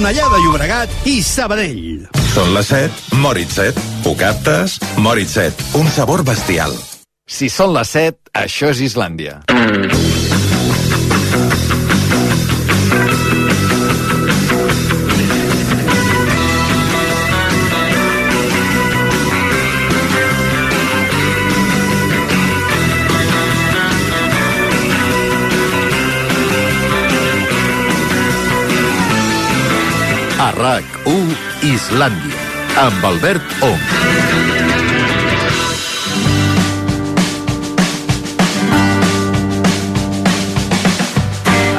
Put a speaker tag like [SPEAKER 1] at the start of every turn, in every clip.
[SPEAKER 1] Cornellà de Llobregat i Sabadell.
[SPEAKER 2] Són les 7, Moritz 7. Ho captes? Moritz 7. Un sabor bestial.
[SPEAKER 3] Si són les 7, això és Islàndia. A RAC1 Islàndia, amb Albert Ong.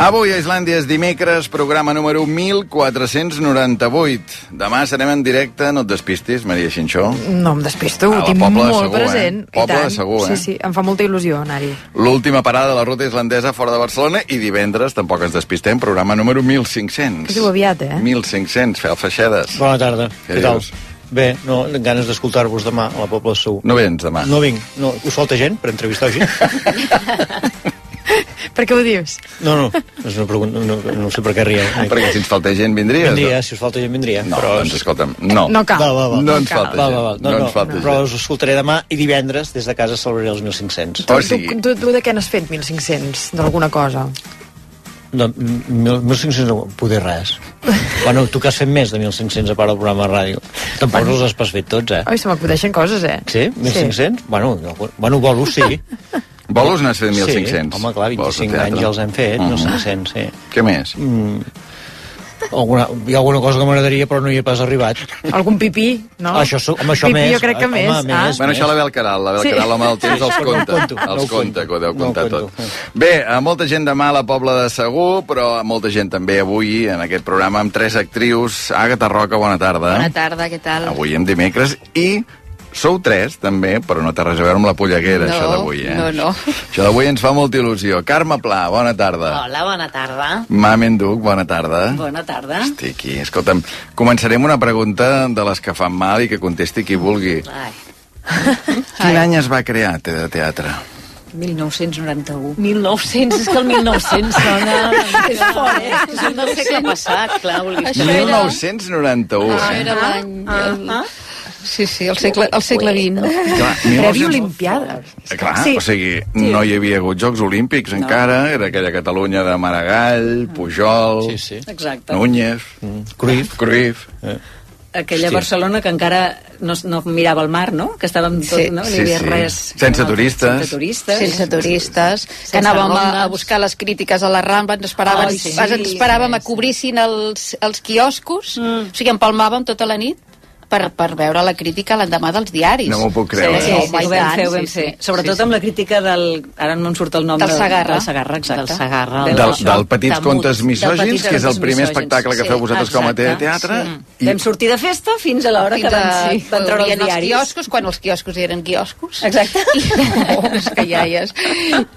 [SPEAKER 3] Avui a Islàndia és dimecres, programa número 1498. Demà serem en directe, no et despistis, Maria Xinxó.
[SPEAKER 4] No em despisto, ho tinc
[SPEAKER 3] Pobla
[SPEAKER 4] molt
[SPEAKER 3] Segur, eh?
[SPEAKER 4] present. i
[SPEAKER 3] Pobla. Segur, eh?
[SPEAKER 4] Sí, sí, em fa molta il·lusió anar-hi.
[SPEAKER 3] L'última parada de la ruta islandesa fora de Barcelona i divendres, tampoc ens despistem, programa número 1500.
[SPEAKER 4] Que diu aviat, eh?
[SPEAKER 3] 1500, fel feixedes.
[SPEAKER 5] Bona tarda.
[SPEAKER 3] Què
[SPEAKER 5] Què, tal?
[SPEAKER 3] dius?
[SPEAKER 5] Bé, no, amb ganes d'escoltar-vos demà a la Pobla de Segur.
[SPEAKER 3] No vens demà?
[SPEAKER 5] No vinc. No, us falta gent per entrevistar gent?
[SPEAKER 4] Per què ho dius?
[SPEAKER 5] No, no, és una pregunta, no, no sé per què rieu.
[SPEAKER 3] Perquè si ens falta gent, vindries?
[SPEAKER 5] Vindria, si us falta gent, vindria.
[SPEAKER 3] No,
[SPEAKER 5] però...
[SPEAKER 3] doncs escolta'm, no.
[SPEAKER 4] No cal.
[SPEAKER 5] Va, va, va.
[SPEAKER 3] No ens
[SPEAKER 4] cal.
[SPEAKER 3] falta
[SPEAKER 5] Va,
[SPEAKER 3] gent.
[SPEAKER 5] va, va.
[SPEAKER 3] No,
[SPEAKER 5] No, no,
[SPEAKER 3] ens falta
[SPEAKER 5] però
[SPEAKER 3] gent.
[SPEAKER 5] us escoltaré demà i divendres des de casa celebraré els 1.500.
[SPEAKER 3] O
[SPEAKER 4] Tu,
[SPEAKER 3] sigui-
[SPEAKER 4] tu, tu de què n'has fet 1.500? D'alguna cosa?
[SPEAKER 5] No, mil- 1.500 no, poder res. bueno, tu que has fet més de 1.500 a part del programa de ràdio. Tampoc no els has pas fet tots, eh?
[SPEAKER 4] Ai, se m'acudeixen coses, eh?
[SPEAKER 5] Sí? 1.500? Bueno, no, bueno, bolos sí.
[SPEAKER 3] Bolos n'has fet 1.500?
[SPEAKER 5] Sí, home, clar,
[SPEAKER 3] Bolos de
[SPEAKER 5] 25
[SPEAKER 3] teatre.
[SPEAKER 5] anys ja els hem fet,
[SPEAKER 3] Mhm.
[SPEAKER 5] 1.500, sí.
[SPEAKER 3] Què més?
[SPEAKER 5] Mm. Alguna, hi ha alguna cosa que m'agradaria però no hi he pas arribat.
[SPEAKER 4] Algun pipí, no?
[SPEAKER 5] Això, home, això
[SPEAKER 4] pipí
[SPEAKER 5] més.
[SPEAKER 4] jo crec que
[SPEAKER 5] home,
[SPEAKER 4] més.
[SPEAKER 5] més.
[SPEAKER 4] ah?
[SPEAKER 3] Bueno, això la ve el Caral, la ve el
[SPEAKER 4] Sí.
[SPEAKER 3] Caral, home, del temps els
[SPEAKER 5] No conto, no
[SPEAKER 3] Els conta, que ho deu
[SPEAKER 5] No
[SPEAKER 3] contar
[SPEAKER 5] conto.
[SPEAKER 3] tot. Bé, a molta gent demà a la Pobla de Segur, però a molta gent també avui en aquest programa amb tres actrius. Àgata Roca, bona tarda.
[SPEAKER 6] Bona tarda, què tal?
[SPEAKER 3] Avui en dimecres i sou tres, també, però no té res a veure amb la polleguera,
[SPEAKER 6] No,
[SPEAKER 3] això d'avui, eh?
[SPEAKER 6] no, no.
[SPEAKER 3] Això d'avui ens fa molta il·lusió. Carme Pla, bona tarda.
[SPEAKER 6] Hola, bona tarda.
[SPEAKER 3] Mamen Duc, bona tarda.
[SPEAKER 6] Bona tarda.
[SPEAKER 3] Estic aquí. Escolta'm, començarem una pregunta de les que fan mal i que contesti qui vulgui.
[SPEAKER 6] Ai.
[SPEAKER 3] Quin any es va crear Te de Teatre?
[SPEAKER 6] 1991.
[SPEAKER 7] 1900, és que el 1900 sona...
[SPEAKER 6] És fort, eh? És un del segle passat, clar, vulguis.
[SPEAKER 7] Això era-
[SPEAKER 3] 1991.
[SPEAKER 6] Això
[SPEAKER 3] eh?
[SPEAKER 6] era l'any...
[SPEAKER 7] Ah,
[SPEAKER 6] el- Sí, sí, el segle, el segle XX.
[SPEAKER 3] Clar,
[SPEAKER 4] Previ
[SPEAKER 3] 1900
[SPEAKER 4] Olimpiades.
[SPEAKER 3] Eh, Clar,
[SPEAKER 4] Sí.
[SPEAKER 3] o sigui, no hi havia hagut Jocs Olímpics encara, era aquella Catalunya de Maragall, Pujol,
[SPEAKER 5] Sí, sí.
[SPEAKER 6] Exacte.
[SPEAKER 3] Núñez,
[SPEAKER 5] Cruyff.
[SPEAKER 3] Cruyff.
[SPEAKER 6] Aquella
[SPEAKER 5] Hòstia.
[SPEAKER 6] Barcelona que encara no, no mirava el mar, no? Que estàvem tot,
[SPEAKER 7] Sí,
[SPEAKER 6] no? No
[SPEAKER 3] sí,
[SPEAKER 6] hi havia
[SPEAKER 3] sí.
[SPEAKER 6] res...
[SPEAKER 3] Sense turistes.
[SPEAKER 6] Sense turistes.
[SPEAKER 7] sense turistes,
[SPEAKER 6] Sense
[SPEAKER 7] que anàvem a, a buscar les crítiques a la Rambla, ens esperàvem,
[SPEAKER 6] Ai, sí,
[SPEAKER 7] ens esperàvem
[SPEAKER 6] sí,
[SPEAKER 7] a obrissin els, els quioscos,
[SPEAKER 6] Mm.
[SPEAKER 7] o sigui, empalmàvem tota la nit per, per veure la crítica l'endemà dels diaris.
[SPEAKER 3] No m'ho puc
[SPEAKER 6] Sí,
[SPEAKER 3] creure.
[SPEAKER 6] sí, sí,
[SPEAKER 7] Home, i
[SPEAKER 6] ho vam fer, ho vam
[SPEAKER 7] sí,
[SPEAKER 6] fer.
[SPEAKER 7] sí.
[SPEAKER 6] Sobretot
[SPEAKER 7] Sí, sí.
[SPEAKER 6] amb la crítica del... Ara no em surt el nom.
[SPEAKER 7] Del Segarra.
[SPEAKER 6] Del Segarra, exacte.
[SPEAKER 7] Del Segarra.
[SPEAKER 6] Del-
[SPEAKER 3] Del,
[SPEAKER 6] això,
[SPEAKER 3] del Petits
[SPEAKER 7] de
[SPEAKER 3] Contes Misògins, que és el primer
[SPEAKER 6] Misògins.
[SPEAKER 3] espectacle que
[SPEAKER 6] Sí,
[SPEAKER 3] feu vosaltres com a
[SPEAKER 6] exacte.
[SPEAKER 3] teatre.
[SPEAKER 6] Sí. Vam sortir de festa fins a l'hora que van, sí, van treure els
[SPEAKER 7] obrien els
[SPEAKER 6] diaris.
[SPEAKER 7] quioscos, quan els quioscos eren quioscos.
[SPEAKER 6] Exacte.
[SPEAKER 7] I, oh, és que és.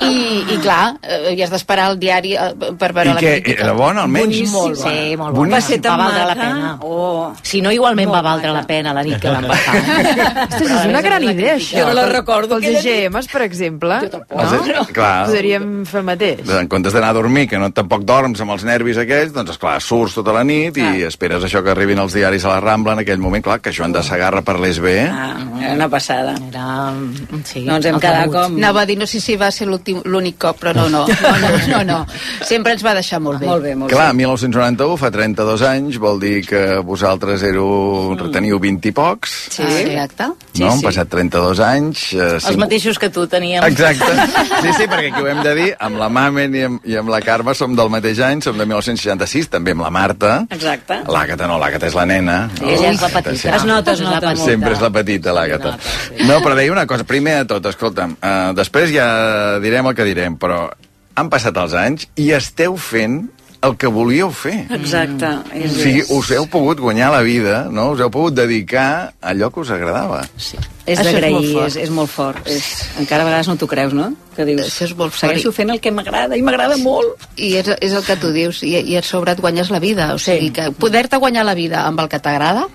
[SPEAKER 7] I, i clar, eh, havies d'esperar el diari eh, per veure
[SPEAKER 3] I
[SPEAKER 7] la crítica.
[SPEAKER 3] era bona, almenys?
[SPEAKER 6] Boníssim.
[SPEAKER 7] Molt bona. Sí, molt
[SPEAKER 3] bona.
[SPEAKER 6] Va ser tan
[SPEAKER 7] Va valdre la
[SPEAKER 6] maca.
[SPEAKER 7] pena.
[SPEAKER 6] Oh.
[SPEAKER 7] Si no, igualment va valdre
[SPEAKER 6] maca.
[SPEAKER 7] la pena la nit que vam passar.
[SPEAKER 4] Ostres, és una gran idea, això.
[SPEAKER 6] Jo no la recordo, aquella
[SPEAKER 4] EGMs, per exemple.
[SPEAKER 6] Jo tampoc.
[SPEAKER 4] No?
[SPEAKER 3] Els- clar.
[SPEAKER 4] Podríem fer el mateix.
[SPEAKER 3] En comptes d'anar a dormir, que no tampoc dorms amb els nervis aquells, doncs, esclar, surts tota la nit i esperes això que arribin els diaris a la Rambla en aquell moment, clar, que Joan de Sagarra parlés bé.
[SPEAKER 6] Ah, era una passada.
[SPEAKER 7] Era... Sí,
[SPEAKER 6] No ens hem quedat com-
[SPEAKER 7] Anava a dir, no sé si va ser l'últim- l'únic cop, però no, no, no, no, no, no. Sempre ens va deixar molt bé.
[SPEAKER 6] Molt bé, molt
[SPEAKER 3] Clar,
[SPEAKER 6] bé.
[SPEAKER 3] 1991 fa 32 anys, vol dir que vosaltres éreu, teniu 20 i pocs,
[SPEAKER 7] Sí, exacte.
[SPEAKER 6] Sí,
[SPEAKER 3] no? Han
[SPEAKER 6] sí.
[SPEAKER 3] passat 32 anys. Eh,
[SPEAKER 6] Els mateixos que tu teníem.
[SPEAKER 3] Exacte. Sí, sí, perquè aquí ho hem de dir, amb la Mamen i amb, i amb la Carme som del mateix any, som de 1966, també amb la Marta.
[SPEAKER 6] Exacte.
[SPEAKER 3] L'Àgata no, l'Àgata és la nena.
[SPEAKER 7] Sí, ella és la petita.
[SPEAKER 3] sempre-
[SPEAKER 6] Es nota, es nota.
[SPEAKER 3] Sempre és la petita, l'Àgata. No, però deia una cosa, primer de tot, escolta'm, uh, després ja direm el que direm, però han passat els anys i esteu fent el que volíeu fer.
[SPEAKER 6] Exacte.
[SPEAKER 3] O
[SPEAKER 6] És,
[SPEAKER 3] sigui, us heu pogut guanyar la vida, no? Us heu pogut dedicar a allò que us agradava.
[SPEAKER 6] sí. és
[SPEAKER 7] és
[SPEAKER 6] d'agrair,
[SPEAKER 7] molt fort.
[SPEAKER 6] és, és molt fort. És, encara a vegades no t'ho creus, no? Que dius,
[SPEAKER 7] Això és molt fort.
[SPEAKER 6] segueixo fent el que m'agrada i m'agrada molt.
[SPEAKER 7] I és, és el que tu dius, i, i a sobre et guanyes la vida. O sigui, que poder-te guanyar la vida amb el que t'agrada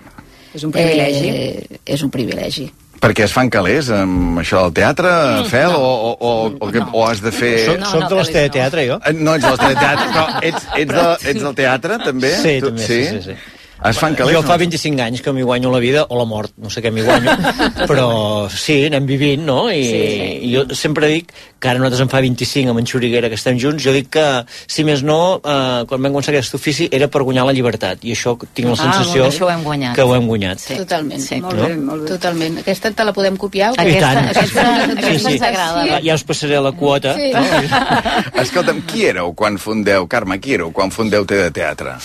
[SPEAKER 6] És un privilegi.
[SPEAKER 7] Eh, és un privilegi.
[SPEAKER 3] Perquè es fan calés amb això del teatre, Fel, o, o, o, o, que, o has de fer...
[SPEAKER 5] Soc,
[SPEAKER 6] no,
[SPEAKER 5] soc
[SPEAKER 6] no,
[SPEAKER 5] de les
[SPEAKER 6] calés no.
[SPEAKER 5] teatre, jo.
[SPEAKER 3] Eh, No ets del teatre, però ets, ets, de, ets del teatre, també?
[SPEAKER 5] Sí,
[SPEAKER 3] Tu-
[SPEAKER 5] també, sí, sí, sí.
[SPEAKER 3] Es fan calés?
[SPEAKER 5] Jo fa
[SPEAKER 3] no?
[SPEAKER 5] 25 anys que m'hi guanyo la vida, o la mort, no sé què m'hi guanyo, però sí, anem vivint, no? I,
[SPEAKER 6] Sí, sí.
[SPEAKER 5] i jo sempre dic que ara nosaltres en fa 25 amb en Xuriguera que estem junts, jo dic que, si més no, eh, quan vam començar aquest ofici era per guanyar la llibertat, i això tinc la
[SPEAKER 6] Ah,
[SPEAKER 5] sensació
[SPEAKER 6] això ho hem guanyat.
[SPEAKER 5] que ho hem guanyat.
[SPEAKER 6] Sí.
[SPEAKER 7] Totalment.
[SPEAKER 6] Sí.
[SPEAKER 4] Molt
[SPEAKER 5] No?
[SPEAKER 4] bé, molt bé.
[SPEAKER 7] Totalment. Aquesta te la podem copiar? o?
[SPEAKER 5] I
[SPEAKER 6] Aquesta,
[SPEAKER 5] tant.
[SPEAKER 6] aquesta,
[SPEAKER 5] Sí,
[SPEAKER 6] aquesta
[SPEAKER 5] sí.
[SPEAKER 6] ens agrada.
[SPEAKER 5] Ja, ja us passaré la quota.
[SPEAKER 7] Sí.
[SPEAKER 5] No?
[SPEAKER 3] Escolta'm, qui éreu quan fundeu, Carme, qui éreu quan fundeu Té de Teatre?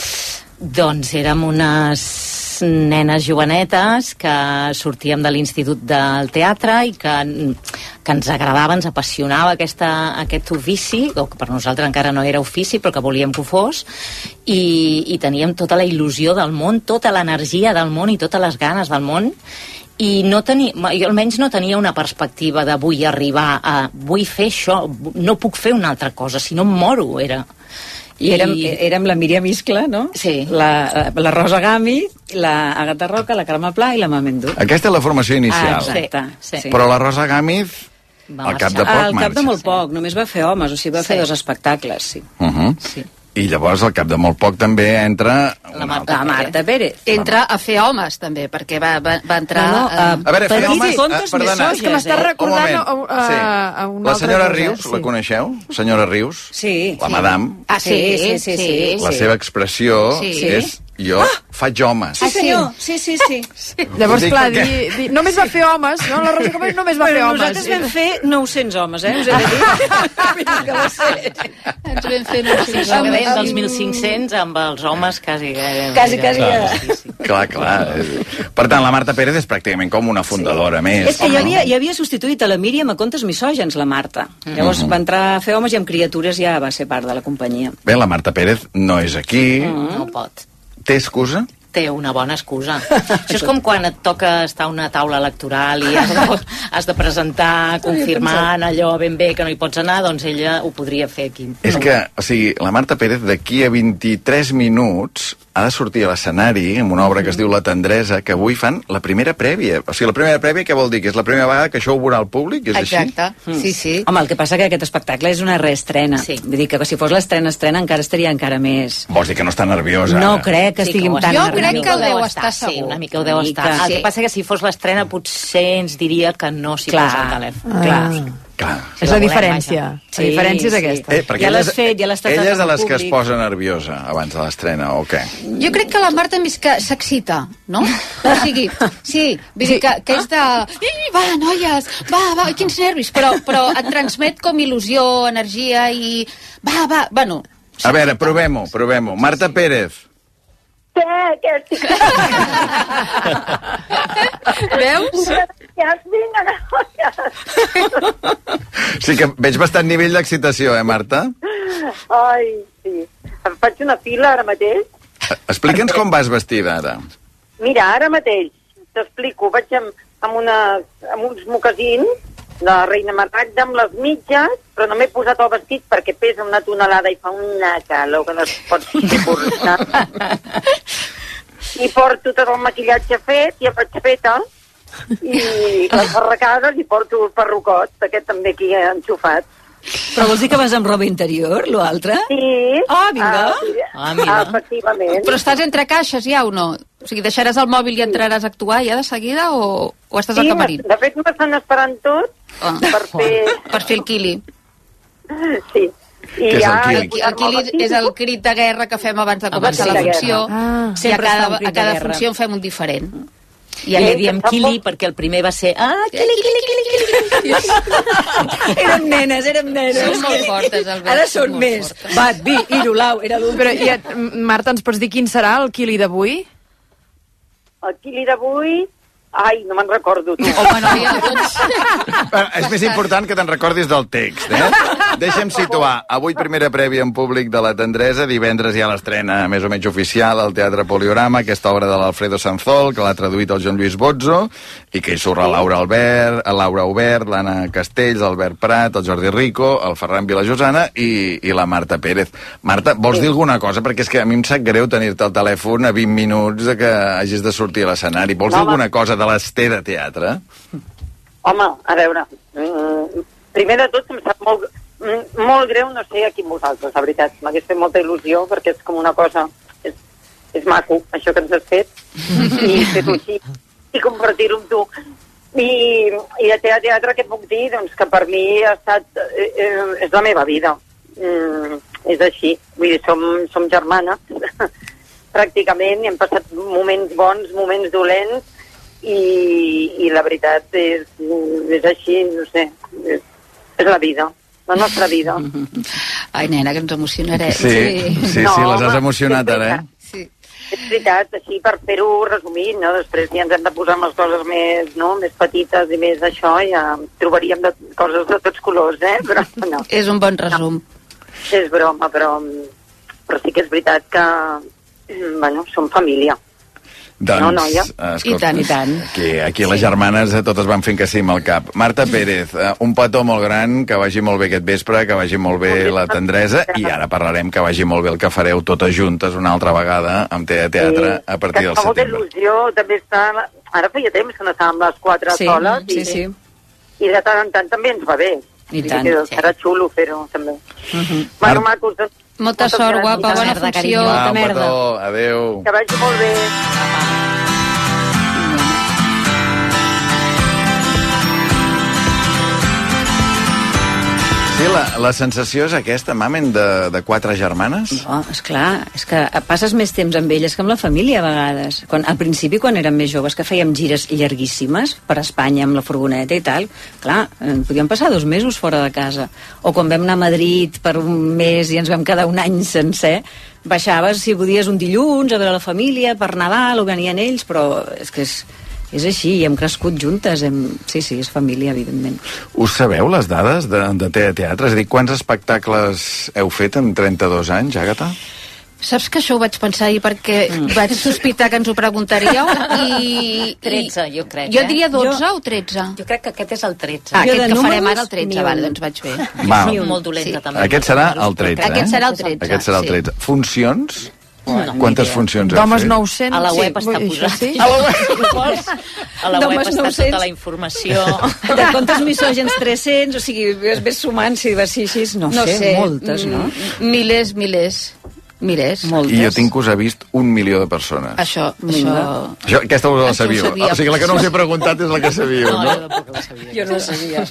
[SPEAKER 6] Doncs érem unes nenes jovenetes que sortíem de l'Institut del Teatre i que, que ens agradava, ens apassionava aquesta, aquest ofici, o que per nosaltres encara no era ofici, però que volíem que ho fos, i, i teníem tota la il·lusió del món, tota l'energia del món i totes les ganes del món, i no tenia, jo almenys no tenia una perspectiva de vull arribar a vull fer això, no puc fer una altra cosa, si no em moro, era...
[SPEAKER 8] I érem, érem la Míriam Iscla, no?
[SPEAKER 6] Sí.
[SPEAKER 8] La, la Rosa Gami, la Agatha Roca, la Carme Pla i la Mamendú.
[SPEAKER 3] Aquesta és la formació inicial.
[SPEAKER 8] Ah, exacte.
[SPEAKER 6] Sí,
[SPEAKER 8] Sí.
[SPEAKER 3] Però la Rosa Gámez,
[SPEAKER 6] Va
[SPEAKER 3] al cap de poc,
[SPEAKER 8] Al cap de molt poc, només va fer homes, o sigui, va
[SPEAKER 6] Sí.
[SPEAKER 8] fer dos espectacles, sí.
[SPEAKER 3] Uh -huh.
[SPEAKER 6] Sí.
[SPEAKER 3] I llavors, al cap de molt poc, també entra...
[SPEAKER 6] La
[SPEAKER 3] altra.
[SPEAKER 8] La Marta Pérez.
[SPEAKER 7] Entra a fer homes, també, perquè va, va, va entrar...
[SPEAKER 8] No, no,
[SPEAKER 7] eh,
[SPEAKER 3] A veure,
[SPEAKER 8] Per
[SPEAKER 3] fer homes... eh, perdona,
[SPEAKER 4] És que m'està
[SPEAKER 8] eh?
[SPEAKER 4] recordant
[SPEAKER 3] Un moment.
[SPEAKER 4] a, a,
[SPEAKER 3] Sí.
[SPEAKER 4] a una
[SPEAKER 3] La senyora
[SPEAKER 4] altra cosa,
[SPEAKER 3] Rius,
[SPEAKER 4] sí.
[SPEAKER 3] la coneixeu? Senyora Rius?
[SPEAKER 8] Sí.
[SPEAKER 3] La
[SPEAKER 8] sí.
[SPEAKER 3] madame.
[SPEAKER 7] Ah, sí, sí, sí. sí,
[SPEAKER 3] La seva expressió
[SPEAKER 7] Sí.
[SPEAKER 3] és jo faig homes.
[SPEAKER 8] Sí, senyor. Sí, sí, sí.
[SPEAKER 4] Llavors,
[SPEAKER 3] Dic
[SPEAKER 4] clar,
[SPEAKER 3] perquè-
[SPEAKER 4] di, di, només va fer homes, no? La Rosa Campos només va fer
[SPEAKER 8] Bueno,
[SPEAKER 4] homes.
[SPEAKER 8] nosaltres vam fer 900 homes, eh? Us he de dir. Que.
[SPEAKER 7] Ens vam fer no sé,
[SPEAKER 6] Sí,
[SPEAKER 7] amb-
[SPEAKER 6] Acabem
[SPEAKER 7] amb-
[SPEAKER 6] dels 1.500 amb els homes quasi... eh,
[SPEAKER 8] Quasi, quasi,
[SPEAKER 6] ja.
[SPEAKER 8] ja.
[SPEAKER 6] Sí, sí.
[SPEAKER 3] Clar, clar. Per tant, la Marta Pérez és pràcticament com una fundadora més.
[SPEAKER 8] És que ja havia, ja havia substituït a la Míriam a contes misògens, la Marta. Llavors va entrar a fer homes i amb criatures ja va ser part de la companyia.
[SPEAKER 3] Bé, la Marta Pérez no és aquí.
[SPEAKER 6] No pot.
[SPEAKER 3] Té excusa?
[SPEAKER 6] Té una bona excusa. Això és com quan et toca estar a una taula electoral i has de, has de presentar confirmant allò ben bé que no hi pots anar, doncs ella ho podria fer aquí.
[SPEAKER 3] És que, o sigui, la Marta Pérez d'aquí a 23 minuts ha de sortir a l'escenari amb una obra que es diu La tendresa, que avui fan la primera prèvia. O sigui, la primera prèvia què vol dir? Que és la primera vegada que això ho veurà el públic? És així?
[SPEAKER 7] Exacte, sí, sí.
[SPEAKER 8] Home, el que passa que aquest espectacle és una reestrena.
[SPEAKER 6] Sí.
[SPEAKER 8] Vull dir que si fos l'estrena estrena encara estaria encara més...
[SPEAKER 3] Vols dir que no està nerviosa?
[SPEAKER 8] No crec que
[SPEAKER 6] Sí,
[SPEAKER 8] estiguin
[SPEAKER 6] ho
[SPEAKER 8] tan
[SPEAKER 7] Jo
[SPEAKER 6] està.
[SPEAKER 7] crec que
[SPEAKER 6] mica
[SPEAKER 7] deu
[SPEAKER 6] ho
[SPEAKER 7] estar
[SPEAKER 6] Sí,
[SPEAKER 7] segur.
[SPEAKER 6] una mica ho deu estar.
[SPEAKER 8] mica.
[SPEAKER 6] El
[SPEAKER 7] Sí.
[SPEAKER 6] que passa que si fos l'estrena potser ens diria que no s'hi posa el telèfon.
[SPEAKER 4] Ah.
[SPEAKER 8] Clar.
[SPEAKER 3] Clar.
[SPEAKER 4] És la diferència.
[SPEAKER 8] Sí,
[SPEAKER 4] la diferència és
[SPEAKER 8] sí.
[SPEAKER 4] aquesta.
[SPEAKER 3] Eh, perquè
[SPEAKER 8] Ja l'has fet, ja l'has tastat
[SPEAKER 3] Ella és de les que es
[SPEAKER 8] públic.
[SPEAKER 3] posa nerviosa abans de l'estrena, o què?
[SPEAKER 7] Jo crec que la Marta més que s'excita, no? O sigui, sí, vull dir que, que és de... "Ih, Va, noies, va, va, quins nervis, però, però et transmet com il·lusió, energia i... Va, va, bueno...
[SPEAKER 3] A veure, provem-ho, provem-ho. Marta Pérez.
[SPEAKER 4] Veus?
[SPEAKER 3] Sí que veig bastant nivell d'excitació, eh, Marta?
[SPEAKER 9] Ai, sí. Em faig una fila ara mateix.
[SPEAKER 3] Explica'ns com vas vestida, ara.
[SPEAKER 9] Mira, ara mateix, t'explico, vaig amb, amb, una, amb uns mocasins de Reina Maragda amb les mitges, però no m'he posat el vestit perquè pesa una tonelada i fa una calor que no es pot suportar. I porto tot el maquillatge fet, ja vaig feta, i les arracades i porto el perrucot, aquest també aquí enxufat.
[SPEAKER 8] Però vols dir que vas amb roba interior, l'altre?
[SPEAKER 9] Sí.
[SPEAKER 8] Ah, vinga.
[SPEAKER 9] sí.
[SPEAKER 6] Ah, mira.
[SPEAKER 9] Efectivament.
[SPEAKER 7] Però estàs entre caixes ja o no? O sigui, deixaràs el mòbil i entraràs a actuar ja de seguida o, o estàs al
[SPEAKER 9] Sí,
[SPEAKER 7] camarín?
[SPEAKER 9] de fet m'estan esperant tot
[SPEAKER 7] Ah.
[SPEAKER 9] per fer...
[SPEAKER 7] Per fer el quili.
[SPEAKER 9] Sí. I
[SPEAKER 3] Què és el?
[SPEAKER 7] El, qui- el quili és el crit de guerra que fem abans de
[SPEAKER 6] Abans
[SPEAKER 7] començar
[SPEAKER 9] de
[SPEAKER 7] la
[SPEAKER 9] la
[SPEAKER 7] funció.
[SPEAKER 4] Ah.
[SPEAKER 7] I a
[SPEAKER 8] Sempre
[SPEAKER 7] cada,
[SPEAKER 8] crit
[SPEAKER 7] a cada funció en fem un diferent.
[SPEAKER 6] I ja li diem
[SPEAKER 9] que
[SPEAKER 6] Kili perquè el primer va ser ah, Kili, Kili, Kili, Kili, Kili.
[SPEAKER 8] Érem nenes, érem nenes.
[SPEAKER 7] Són molt fortes, Albert,
[SPEAKER 8] Ara
[SPEAKER 7] són
[SPEAKER 8] més. Bat, vi, irulau, era l'últim.
[SPEAKER 4] Però, i, et- Marta, ens pots dir quin serà el quili d'avui?
[SPEAKER 9] El quili d'avui... Ai, no me'n recordo, tu.
[SPEAKER 7] Home, noia, doncs...
[SPEAKER 3] Bueno, és més important que te'n recordis del text, eh? Deixa'm situar. Avui primera prèvia en públic de La Tendresa, divendres hi ha l'estrena més o menys oficial al Teatre Poliorama, aquesta obra de l'Alfredo Sanzol, que l'ha traduït el Joan Lluís Bozzo, i que hi surt la Laura Albert, la Laura Obert, l'Anna Castells, l'Albert Prat, el Jordi Rico, el Ferran Vilajosana i, i la Marta Pérez. Marta, vols dir alguna cosa? Perquè és que a mi em sap greu tenir-te al telèfon a 20 minuts de que hagis de sortir a l'escenari. Vols dir
[SPEAKER 9] No, home.
[SPEAKER 3] alguna cosa de les T de teatre?
[SPEAKER 9] Home, a veure, mm, primer de tot em sap molt, mm, molt greu no sé a quin vosaltres, la veritat. M'hagués fet molta il·lusió perquè és com una cosa... És, és maco, això que ens has fet, i fer-ho així, i compartir-ho amb tu. I, I de teatre, teatre què puc dir? Doncs que per mi ha estat... Eh, eh, és la meva vida. Mm, és així. Vull dir, som, som germanes, pràcticament, hem passat moments bons, moments dolents, i, i la veritat és, és així, no sé, és, és la vida, la nostra vida.
[SPEAKER 7] Ai, nena, que ens emocionarem.
[SPEAKER 3] Sí, sí, sí,
[SPEAKER 9] No,
[SPEAKER 3] les has emocionat ara, eh?
[SPEAKER 7] Sí.
[SPEAKER 9] És veritat, així per fer-ho resumit, no? després ja ens hem de posar amb les coses més, no? més petites i més això, ja trobaríem de, coses de tots colors, eh? però no,
[SPEAKER 7] És un bon resum.
[SPEAKER 9] és broma, però, però sí que és veritat que, bueno, som família.
[SPEAKER 3] Doncs,
[SPEAKER 9] No, noia.
[SPEAKER 3] escolta,
[SPEAKER 7] I tant, i tant.
[SPEAKER 3] Aquí, aquí les germanes totes van fent que sí amb el cap. Marta Pérez, eh, un petó molt gran, que vagi molt bé aquest vespre, que vagi molt bé la tendresa, i ara parlarem que vagi molt bé el que fareu totes juntes una altra vegada amb Tea Teatre a partir
[SPEAKER 9] que
[SPEAKER 3] del
[SPEAKER 9] em fa molta
[SPEAKER 3] setembre.
[SPEAKER 9] il·lusió, també està... Ara feia temps que no estàvem les quatre
[SPEAKER 8] Sí,
[SPEAKER 9] soles
[SPEAKER 8] sí,
[SPEAKER 9] i,
[SPEAKER 8] sí.
[SPEAKER 9] i de tant en tant també ens va bé.
[SPEAKER 8] I tant,
[SPEAKER 9] que
[SPEAKER 6] sí.
[SPEAKER 9] Serà xulo fer-ho, també.
[SPEAKER 8] Mhm.
[SPEAKER 9] Bueno,
[SPEAKER 3] Mar-
[SPEAKER 9] macos, doncs,
[SPEAKER 7] Molta
[SPEAKER 9] moltes
[SPEAKER 7] sort, guapa,
[SPEAKER 6] Molta
[SPEAKER 7] bona
[SPEAKER 6] merda,
[SPEAKER 7] funció.
[SPEAKER 3] un
[SPEAKER 8] merda.
[SPEAKER 3] adeu.
[SPEAKER 9] Que vagi molt bé.
[SPEAKER 3] Sí, la, la sensació és aquesta, mamen, de, de quatre germanes?
[SPEAKER 8] No, esclar, és que passes més temps amb elles que amb la família a vegades. Quan, al principi, quan érem més joves, que fèiem gires llarguíssimes per Espanya amb la furgoneta i tal, clar, eh, podíem passar dos mesos fora de casa. O quan vam anar a Madrid per un mes i ens vam quedar un any sencer, baixaves, si podies, un dilluns a veure la família, per Nadal, o venien ells, però és que és, és així, i hem crescut juntes. Hem... Sí, sí, és família, evidentment.
[SPEAKER 3] Us sabeu les dades de, de Tea Teatre? És a dir, quants espectacles heu fet en 32 anys, Àgata?
[SPEAKER 7] Saps que això ho vaig pensar ahir perquè
[SPEAKER 8] Mm.
[SPEAKER 7] vaig sospitar que ens ho preguntaríeu i...
[SPEAKER 6] 13, jo crec,
[SPEAKER 7] Jo
[SPEAKER 6] eh?
[SPEAKER 7] diria 12
[SPEAKER 8] Jo-
[SPEAKER 7] o 13?
[SPEAKER 6] Jo crec que aquest és el 13.
[SPEAKER 7] Ah,
[SPEAKER 8] Jo
[SPEAKER 7] aquest que farem ara el 13,
[SPEAKER 8] ni un.
[SPEAKER 7] vale, doncs vaig bé.
[SPEAKER 3] Va,
[SPEAKER 6] molt dolenta,
[SPEAKER 7] Sí.
[SPEAKER 6] també.
[SPEAKER 3] aquest serà el 13,
[SPEAKER 7] Aquest
[SPEAKER 3] eh?
[SPEAKER 7] serà el 13.
[SPEAKER 3] Aquest serà el
[SPEAKER 7] sí.
[SPEAKER 3] 13. Funcions?
[SPEAKER 6] No,
[SPEAKER 3] Quantes funcions heu
[SPEAKER 4] D'homes
[SPEAKER 3] fet?
[SPEAKER 4] 900...
[SPEAKER 6] A la web
[SPEAKER 4] sí,
[SPEAKER 6] està posat.
[SPEAKER 4] Sí?
[SPEAKER 6] A la web, a la web està
[SPEAKER 8] 900.
[SPEAKER 6] tota la informació.
[SPEAKER 8] De contes misògens 300, o sigui, ves, ves sumant, si vas així, així, no,
[SPEAKER 7] No
[SPEAKER 8] sé,
[SPEAKER 7] sé,
[SPEAKER 8] moltes, no?
[SPEAKER 7] mm, Milers, milers, milers.
[SPEAKER 8] Moltes.
[SPEAKER 3] I jo tinc que us ha vist un milió de persones.
[SPEAKER 7] Això, això...
[SPEAKER 3] Això, aquesta us la sabíeu.
[SPEAKER 7] sabíem.
[SPEAKER 3] O sigui, la que no us he preguntat és la que sabíeu,
[SPEAKER 6] No,
[SPEAKER 3] no?
[SPEAKER 6] jo tampoc ho sabia.
[SPEAKER 8] Jo no sabia.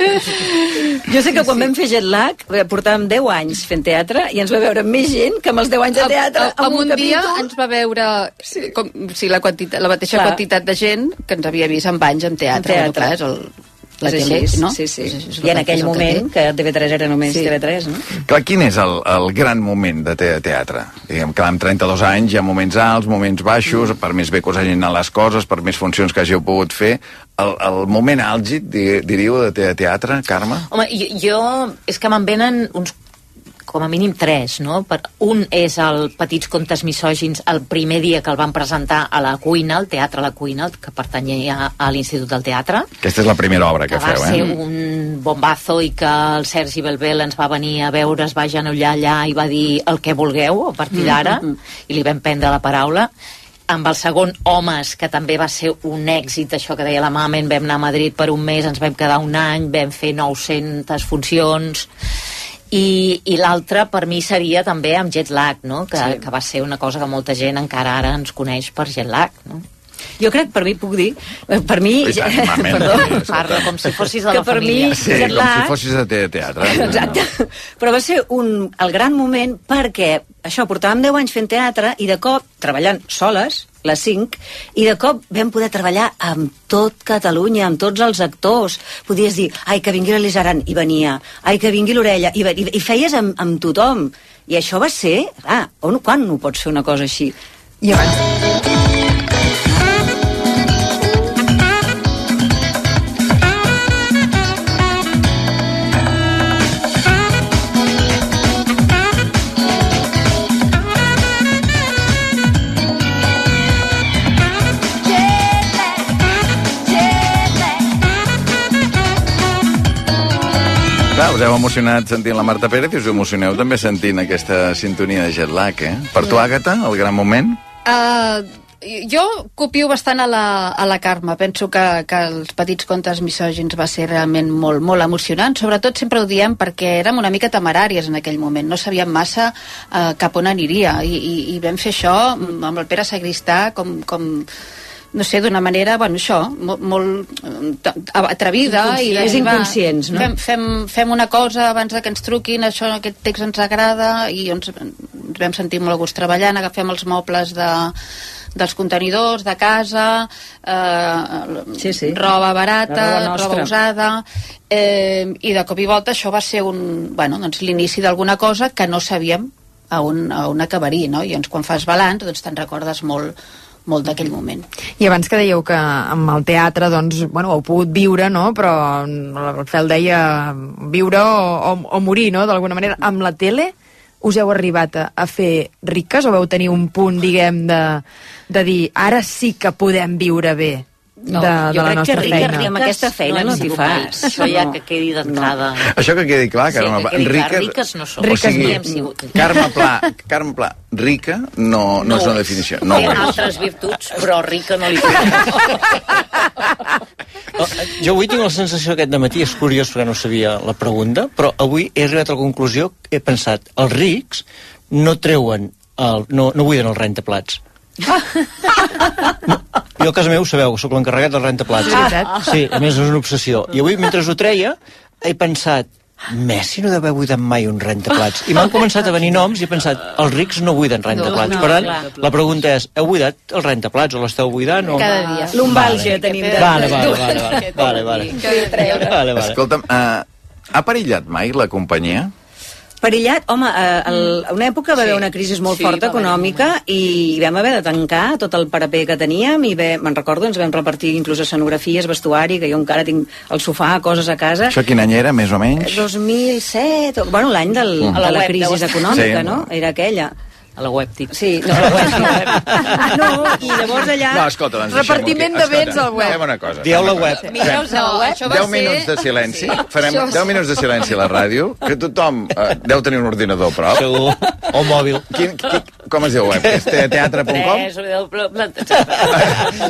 [SPEAKER 8] jo sé que quan vam fer jet lag, eh, portàvem 10 anys fent teatre i ens va veure més gent que amb els 10 anys de teatre.
[SPEAKER 7] A, a,
[SPEAKER 8] amb
[SPEAKER 7] un, dia
[SPEAKER 8] capítol.
[SPEAKER 7] ens va veure sí. com, sí, la, quantitat, la mateixa
[SPEAKER 8] Clar.
[SPEAKER 7] quantitat de gent que ens havia vist amb anys en teatre.
[SPEAKER 8] En teatre.
[SPEAKER 7] Bueno, clar, és el, la
[SPEAKER 8] És
[SPEAKER 7] tele,
[SPEAKER 8] així,
[SPEAKER 7] no?
[SPEAKER 8] Sí, sí.
[SPEAKER 7] És- és
[SPEAKER 8] I en
[SPEAKER 7] que-
[SPEAKER 8] aquell
[SPEAKER 7] que
[SPEAKER 8] moment, que TV3 era només
[SPEAKER 7] Sí.
[SPEAKER 8] TV3, no?
[SPEAKER 3] Clar, quin és el, el gran moment de te teatre? Diguem que amb 32 anys hi ha moments alts, moments baixos, per més bé que us hagin anat les coses, per més funcions que hàgiu pogut fer. El, el moment àlgid, di- diríeu, de te teatre, Carme?
[SPEAKER 6] Home, jo, jo és que me'n venen uns com a mínim tres, no? Per, un és el Petits contes misògins el primer dia que el van presentar a la cuina, al Teatre La Cuina, que pertanyia a l'Institut del Teatre,
[SPEAKER 3] Aquesta és la primera obra que,
[SPEAKER 6] que va
[SPEAKER 3] feu,
[SPEAKER 6] ser
[SPEAKER 3] eh?
[SPEAKER 6] un bombazo i que el Sergi Belbel ens va venir a veure, es va genollar allà i va dir el que vulgueu a partir d'ara, i li vam prendre la paraula amb el segon Homes, que també va ser un èxit, això que deia la Mamen, vam anar a Madrid per un mes, ens vam quedar un any, vam fer 900 funcions, i, i l'altre per mi seria també amb jet lag, no? que, sí. que va ser una cosa que molta gent encara ara ens coneix per jet lag. No?
[SPEAKER 8] Jo crec, per mi puc dir, eh, per mi...
[SPEAKER 3] I tant, mamen,
[SPEAKER 8] Perdó.
[SPEAKER 3] sí.
[SPEAKER 6] Parla com si fossis de
[SPEAKER 8] Que
[SPEAKER 6] la
[SPEAKER 8] per mi-
[SPEAKER 6] família.
[SPEAKER 3] Sí, com si fossis de te teatre.
[SPEAKER 8] Exacte. Però va ser un, el gran moment perquè això, portàvem 10 anys fent teatre i de cop, treballant soles, les 5, i de cop vam poder treballar amb tot Catalunya, amb tots els actors. Podies dir, ai, que vingui l'Elisaran, i venia. Ai, que vingui l'Orella, i, i, i feies amb, amb tothom. I això va ser... Ah, on, quan no pots fer una cosa així?
[SPEAKER 4] I abans...
[SPEAKER 3] Clar, us heu emocionat sentint la Marta Pérez i us emocioneu també sentint aquesta sintonia de jet lag, eh? Per tu, Àgata, el gran moment?
[SPEAKER 7] Uh, jo copio bastant a la, a la Carme. Penso que, que els petits contes misògins va ser realment molt, molt emocionant. Sobretot sempre ho diem perquè érem una mica temeràries en aquell moment. No sabíem massa eh, cap on aniria. I, i, I vam fer això amb el Pere Sagristà com, com no sé, d'una manera, bueno, això, molt, molt eh, atrevida. i de- va,
[SPEAKER 8] inconscients, no?
[SPEAKER 7] Fem, fem, fem una cosa abans de que ens truquin, això, aquest text ens agrada, i ens, ens vam sentir molt a gust treballant, agafem els mobles de, dels contenidors, de casa, eh,
[SPEAKER 8] Sí, sí.
[SPEAKER 7] roba barata,
[SPEAKER 8] roba
[SPEAKER 7] roba, usada, eh, i de cop i volta això va ser un, bueno, doncs, l'inici d'alguna cosa que no sabíem a on, a on acabaria, no? I doncs quan fas balanç, doncs te'n recordes molt, molt d'aquell moment.
[SPEAKER 4] I abans que dèieu que amb el teatre, doncs, bueno, heu pogut viure, no? Però el Fel deia viure o, o, o morir, no?, d'alguna manera. Amb la tele us heu arribat a, a fer riques o vau tenir un punt, diguem, de, de dir ara sí que podem viure bé de, de
[SPEAKER 8] jo
[SPEAKER 4] la nostra
[SPEAKER 8] que rica,
[SPEAKER 4] feina?
[SPEAKER 8] rica, amb aquesta feina no,
[SPEAKER 5] hem
[SPEAKER 8] t'hi fas.
[SPEAKER 5] Això ja que quedi d'entrada.
[SPEAKER 3] Això que quedi clar,
[SPEAKER 5] Sí,
[SPEAKER 3] Carme
[SPEAKER 5] que
[SPEAKER 3] Pla.
[SPEAKER 5] quedi clar, riques no som.
[SPEAKER 3] O sigui,
[SPEAKER 5] no sigut.
[SPEAKER 3] Carme Pla, Carme Pla, rica no, no, és una definició. No,
[SPEAKER 5] Té
[SPEAKER 3] ho és.
[SPEAKER 5] altres virtuts, però rica no li Oh, Jo avui tinc la sensació aquest matí, és curiós perquè no sabia la pregunta, però avui he arribat a la conclusió, he pensat, els rics no treuen, el, no, no buiden el rentaplats. No, jo a casa meu sabeu sóc l'encarregat del rentaplats. Sí, a més és una obsessió. I avui, mentre ho treia, he pensat, Messi no deu haver buidat mai un rentaplats. I m'han començat a venir noms i he pensat, els rics no buiden rentaplats.
[SPEAKER 8] No, no,
[SPEAKER 5] per tant,
[SPEAKER 8] clar.
[SPEAKER 5] la pregunta és, heu buidat el rentaplats o l'esteu buidant? O...
[SPEAKER 7] Cada dia.
[SPEAKER 8] Lumbàlgia tenim de...
[SPEAKER 5] Vale, vale, vale, vale, vale, vale. vale, vale.
[SPEAKER 3] Escolta'm, uh, ha perillat mai la companyia?
[SPEAKER 8] Perillat, home, eh, el, a una època va haver una crisi molt
[SPEAKER 7] Sí,
[SPEAKER 8] forta econòmica i vam haver de tancar tot el paraper que teníem i me'n recordo, ens vam repartir inclús escenografies, vestuari, que jo encara tinc el sofà, coses a casa.
[SPEAKER 3] Això quin any era, més o menys?
[SPEAKER 8] 2007, o- bueno, l'any
[SPEAKER 3] Mm.
[SPEAKER 8] de
[SPEAKER 5] A la web,
[SPEAKER 8] crisi econòmica,
[SPEAKER 3] Sí.
[SPEAKER 8] no? Era aquella.
[SPEAKER 5] A la web, dic.
[SPEAKER 8] Sí, no, a la web. no, i llavors allà...
[SPEAKER 3] No, escolta, doncs
[SPEAKER 4] Repartiment de béns al web.
[SPEAKER 3] Fem una cosa.
[SPEAKER 5] Dieu la web.
[SPEAKER 7] Mireu, no, això va
[SPEAKER 3] 10
[SPEAKER 7] ser...
[SPEAKER 3] minuts de silenci. Farem
[SPEAKER 7] Això-
[SPEAKER 3] 10 minuts de silenci a la ràdio, que tothom eh, deu tenir un ordinador a prop.
[SPEAKER 5] Segur. O mòbil.
[SPEAKER 3] Quin, quin, com es diu web? És teatre.com?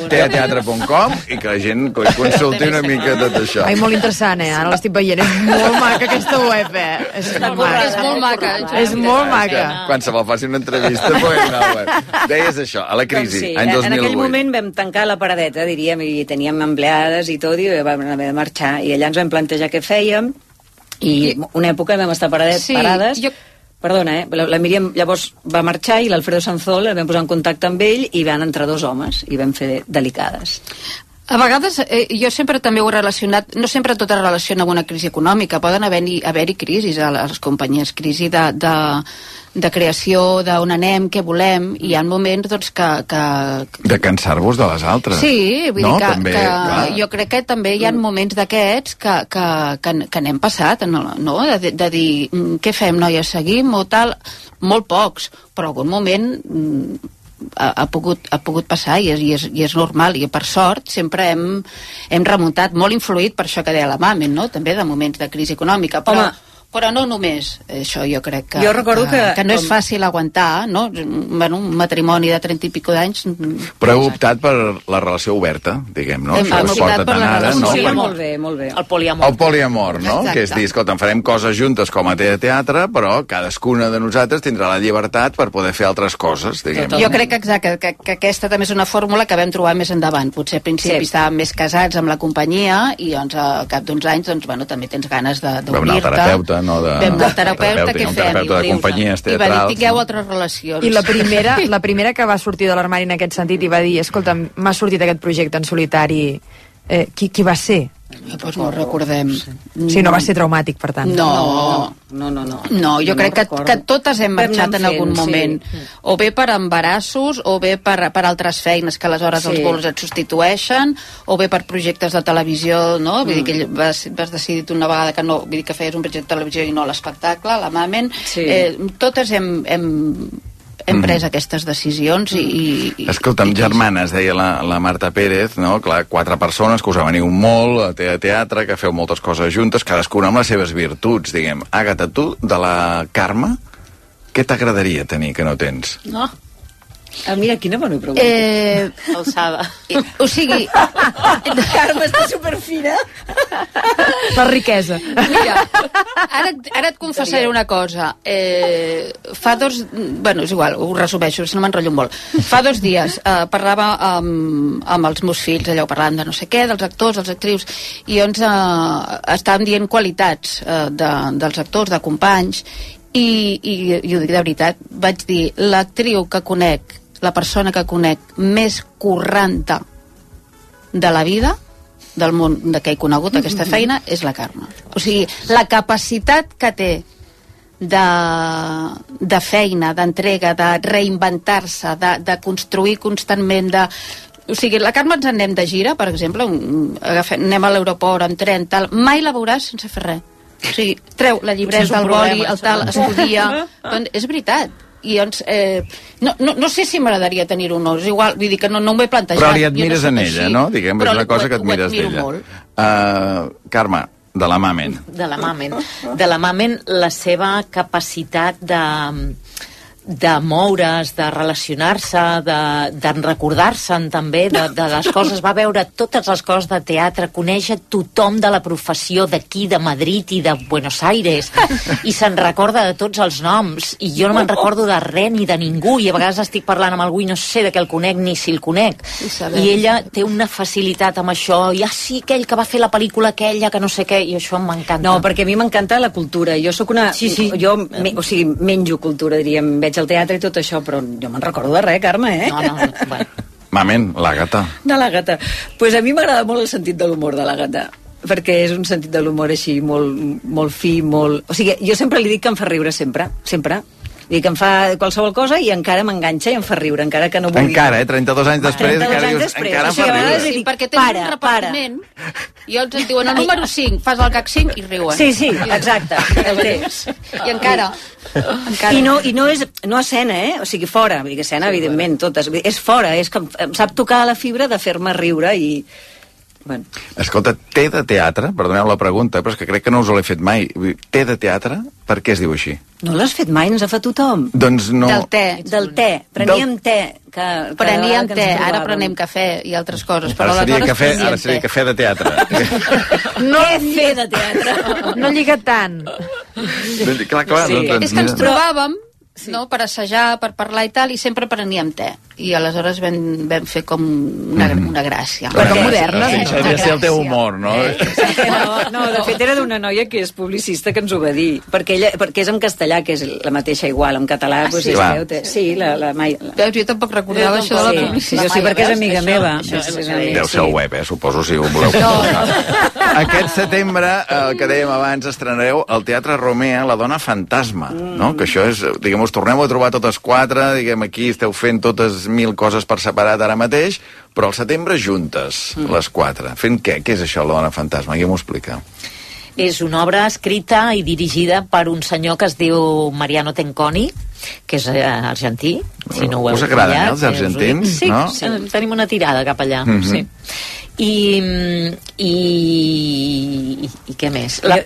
[SPEAKER 3] teatre.com i que la gent co- consulti una mica tot això.
[SPEAKER 4] Ai, molt interessant, eh? Ara l'estic veient. És molt maca, aquesta web, eh? És molt maca.
[SPEAKER 7] És molt maca.
[SPEAKER 4] És molt maca.
[SPEAKER 3] Quan se vol faci una entrevista, pues, no, bueno. Deies això, a la crisi,
[SPEAKER 8] Doncs sí,
[SPEAKER 3] any
[SPEAKER 8] en
[SPEAKER 3] 2008.
[SPEAKER 8] aquell moment vam tancar la paradeta, diríem, i teníem empleades i tot, i vam haver de marxar. I allà ens vam plantejar què fèiem, i
[SPEAKER 7] I-
[SPEAKER 8] una època vam estar paradet,
[SPEAKER 7] Sí,
[SPEAKER 8] parades.
[SPEAKER 7] jo-
[SPEAKER 8] Perdona, eh? La, la Míriam llavors va marxar i l'Alfredo Sanzol el vam posar en contacte amb ell i van entrar dos homes i vam fer delicades.
[SPEAKER 7] A vegades, eh, jo sempre també ho he relacionat, no sempre tot es relaciona amb una crisi econòmica, poden haver-hi haver crisis a les companyies, crisi de, de, de creació, d'on anem, què volem, i hi ha moments doncs, que, que,
[SPEAKER 3] De cansar-vos de les altres.
[SPEAKER 7] Sí, vull
[SPEAKER 3] no?
[SPEAKER 7] dir que,
[SPEAKER 3] També,
[SPEAKER 7] que
[SPEAKER 3] clar.
[SPEAKER 7] jo crec que també hi ha moments d'aquests que, que, que, que n'hem passat, no? De, de dir, mm, què fem, noies, seguim o tal? Molt pocs, però algun moment mm, ha, ha, pogut, ha pogut passar i és, i, és, i és normal i per sort sempre hem, hem remuntat molt influït per això que deia la Mamen no? també de moments de crisi econòmica però,
[SPEAKER 8] Home.
[SPEAKER 7] Però no només això jo crec que,
[SPEAKER 8] Jo recordo que-
[SPEAKER 7] que, no és fàcil aguantar no? bueno, un matrimoni de 30 i pico d'anys mm,
[SPEAKER 3] Però heu optat per la relació oberta, diguem, no?
[SPEAKER 7] Hem-
[SPEAKER 3] Això
[SPEAKER 7] hem
[SPEAKER 3] es
[SPEAKER 7] optat per la
[SPEAKER 3] ara,
[SPEAKER 7] relació
[SPEAKER 3] no?
[SPEAKER 7] Poliamor.
[SPEAKER 8] molt bé, molt bé.
[SPEAKER 5] El poliamor.
[SPEAKER 3] El poliamor, no?
[SPEAKER 7] Exacte.
[SPEAKER 3] Que és dir, escolta, farem coses juntes com a te- teatre, però cadascuna de nosaltres tindrà la llibertat per poder fer altres coses, diguem.
[SPEAKER 7] Jo crec que, exacte, que, que aquesta també és una fórmula que vam trobar més endavant. Potser al principi
[SPEAKER 8] Sí.
[SPEAKER 7] sí. estàvem més casats amb la companyia i doncs, al cap d'uns anys doncs, bueno, també tens ganes de-
[SPEAKER 3] Vam anar terapeuta, no? De...
[SPEAKER 7] Vam al terapeuta, què
[SPEAKER 3] un
[SPEAKER 7] fem?
[SPEAKER 3] terapeuta de companyies
[SPEAKER 7] I va dir,
[SPEAKER 3] teatrals.
[SPEAKER 7] tingueu altres relacions.
[SPEAKER 4] I la primera, la primera que va sortir de l'armari en aquest sentit i va dir, escolta, m'ha sortit aquest projecte en solitari, eh, qui, qui va ser?
[SPEAKER 7] Eh, Doncs no ho recordem.
[SPEAKER 4] Sigui, no va ser traumàtic, per tant.
[SPEAKER 7] No,
[SPEAKER 8] No, no, no.
[SPEAKER 7] No, jo
[SPEAKER 8] No
[SPEAKER 7] crec que, que totes hem marxat en algun
[SPEAKER 8] sí.
[SPEAKER 7] moment. O bé per embarassos, o bé per, per altres feines que aleshores
[SPEAKER 8] Sí.
[SPEAKER 7] els bolos et substitueixen, o bé per projectes de televisió, no? Vull dir
[SPEAKER 8] Mm.
[SPEAKER 7] que vas, vas decidir tu una vegada que no, vull dir que feies un projecte de televisió i no l'espectacle, la Mamen.
[SPEAKER 8] Sí.
[SPEAKER 7] Eh, totes hem, hem, hem pres aquestes decisions i... i,
[SPEAKER 3] Escolta'm,
[SPEAKER 7] i-
[SPEAKER 3] germanes, deia la, la Marta Pérez, no? Clar, quatre persones que us veniu molt a te- a teatre, que feu moltes coses juntes, cadascuna amb les seves virtuts, diguem. Àgata, tu, de la Carme, què t'agradaria tenir que no tens?
[SPEAKER 7] No?
[SPEAKER 8] Ah, mira, quina bona pregunta.
[SPEAKER 7] Eh,
[SPEAKER 6] Alçada.
[SPEAKER 7] o sigui,
[SPEAKER 8] Carme està superfina.
[SPEAKER 4] La riquesa.
[SPEAKER 7] Mira, ara, ara et confessaré una cosa. Eh, fa dos... Bueno, és igual, ho resumeixo, si no m'enrotllo molt. Fa dos dies eh, parlava amb, amb els meus fills, allò, parlant de no sé què, dels actors, dels actrius, i ens eh, estaven dient qualitats eh, de, dels actors, de companys, i, i, i ho dic de veritat, vaig dir, l'actriu que conec, la persona que conec més corranta de la vida del món de que he conegut aquesta feina és la Carme. O sigui, la capacitat que té de, de feina, d'entrega, de reinventar-se, de, de construir constantment, de... O sigui, la Carme ens en anem de gira, per exemple, agafem, anem a l'aeroport en tren, tal, mai la veuràs sense fer res. O sigui, treu la llibreta,
[SPEAKER 6] un
[SPEAKER 7] el boli, el tal, estudia... doncs és veritat. I doncs, eh, no, no, no sé si m'agradaria tenir honors, igual, vull dir que no, no m'ho he plantejat.
[SPEAKER 3] Però li
[SPEAKER 7] no
[SPEAKER 3] admires
[SPEAKER 7] soc
[SPEAKER 3] en
[SPEAKER 7] així,
[SPEAKER 3] ella, no? Diguem, és una cosa que admires d'ella. Uh, Carme, de la Mamen.
[SPEAKER 6] de la Mamen. De la Mamen, la seva capacitat de de moure's, de relacionar-se, de, de recordar-se'n també de, de les coses, va veure totes les coses de teatre, coneix a tothom de la professió d'aquí, de Madrid i de Buenos Aires, i se'n recorda de tots els noms, i jo no me'n recordo de res ni de ningú, i a vegades estic parlant amb algú i no sé de què el conec ni si el conec. I ella té una facilitat amb això, i ah, sí, aquell que va fer la pel·lícula aquella, que no sé què, i això m'encanta.
[SPEAKER 8] No, perquè a mi m'encanta la cultura. Jo sóc una...
[SPEAKER 6] Sí, sí.
[SPEAKER 8] Jo, me, o sigui, menjo cultura, diríem. Veig el teatre i tot això, però jo me'n recordo de res, Carme, eh?
[SPEAKER 6] No, no, no, bueno.
[SPEAKER 3] Mamen, la gata.
[SPEAKER 8] De la gata. pues a mi m'agrada molt el sentit de l'humor de la gata perquè és un sentit de l'humor així molt, molt fi, molt... O sigui, jo sempre li dic que em fa riure sempre, sempre. Vull dir que em fa qualsevol cosa i encara m'enganxa i em fa riure, encara que no vulgui.
[SPEAKER 3] Encara, eh? 32 anys després,
[SPEAKER 8] 32
[SPEAKER 3] encara
[SPEAKER 8] anys
[SPEAKER 3] dius,
[SPEAKER 8] després.
[SPEAKER 3] encara
[SPEAKER 8] O
[SPEAKER 3] em
[SPEAKER 8] sigui,
[SPEAKER 3] fa
[SPEAKER 8] a vegades
[SPEAKER 3] riure.
[SPEAKER 7] Sí,
[SPEAKER 8] dic,
[SPEAKER 7] perquè tens
[SPEAKER 8] para,
[SPEAKER 7] un repartiment i els et diuen el número 5, fas el gag 5 i riuen.
[SPEAKER 8] Sí, sí, exacte. El tens.
[SPEAKER 7] I encara, encara.
[SPEAKER 8] I no, i no és no escena, eh? O sigui, fora. Vull dir que escena, evidentment, totes. És fora, és que em, em sap tocar la fibra de fer-me riure i... Bueno,
[SPEAKER 3] Escolta, té de teatre, perdoneu la pregunta, però és que crec que no us ho l'he fet mai. Té de teatre? Per què es diu així?
[SPEAKER 8] no l'has fet mai, ens ha fet tothom.
[SPEAKER 3] Doncs no...
[SPEAKER 7] Del te.
[SPEAKER 8] Del te. Preníem te. Que, que
[SPEAKER 7] Preníem
[SPEAKER 8] que
[SPEAKER 7] te, ara
[SPEAKER 8] trobàvem.
[SPEAKER 7] prenem cafè i altres coses, però
[SPEAKER 3] Ara seria, cafè, ara seria
[SPEAKER 7] te.
[SPEAKER 3] cafè de teatre.
[SPEAKER 8] No Què fer de teatre?
[SPEAKER 4] No lliga tant.
[SPEAKER 3] clar, clar,
[SPEAKER 8] Sí.
[SPEAKER 3] no, doncs,
[SPEAKER 7] És que ens
[SPEAKER 3] mira.
[SPEAKER 7] Trobàvem no, per assajar, per parlar i tal, i sempre preníem te. I aleshores vam, vam fer com una, una gràcia.
[SPEAKER 4] Però
[SPEAKER 3] Gràcies.
[SPEAKER 4] moderna,
[SPEAKER 3] Sí,
[SPEAKER 4] no?
[SPEAKER 3] això devia ser el teu humor, no?
[SPEAKER 8] No, no, de fet era d'una noia que és publicista que ens ho va dir, perquè, ella, perquè és en castellà, que és la mateixa igual, en català,
[SPEAKER 7] Ah,
[SPEAKER 8] doncs,
[SPEAKER 7] sí?
[SPEAKER 8] és
[SPEAKER 3] Clar.
[SPEAKER 8] teu, te, sí, la, la, mai, la,
[SPEAKER 7] Veus, jo tampoc recordava això de la
[SPEAKER 8] sí,
[SPEAKER 7] publicitat.
[SPEAKER 8] jo sí, perquè és amiga
[SPEAKER 6] Això-
[SPEAKER 8] meva.
[SPEAKER 6] això-
[SPEAKER 8] És-
[SPEAKER 3] Deu ser
[SPEAKER 8] sí.
[SPEAKER 3] el web, eh? Suposo, si ho voleu. Aquest setembre, el que dèiem abans, estrenareu al Teatre Romea La dona fantasma,
[SPEAKER 8] Mm.
[SPEAKER 3] no? Que això és, diguem, us torneu a trobar totes quatre, diguem, aquí esteu fent totes mil coses per separat ara mateix, però al setembre juntes,
[SPEAKER 8] Mm.
[SPEAKER 3] les quatre. Fent què? Què és això, La dona fantasma? Qui m'ho explica?
[SPEAKER 6] És una obra escrita i dirigida per un senyor que es diu Mariano Tenconi, que és eh, argentí, si no ho heu
[SPEAKER 3] Us agraden, eh, els
[SPEAKER 6] eh, dic.
[SPEAKER 3] argentins,
[SPEAKER 6] sí,
[SPEAKER 3] no?
[SPEAKER 6] Sí, tenim una tirada cap allà,
[SPEAKER 3] Mhm.
[SPEAKER 6] sí. I, mm, i, i, i què més? La,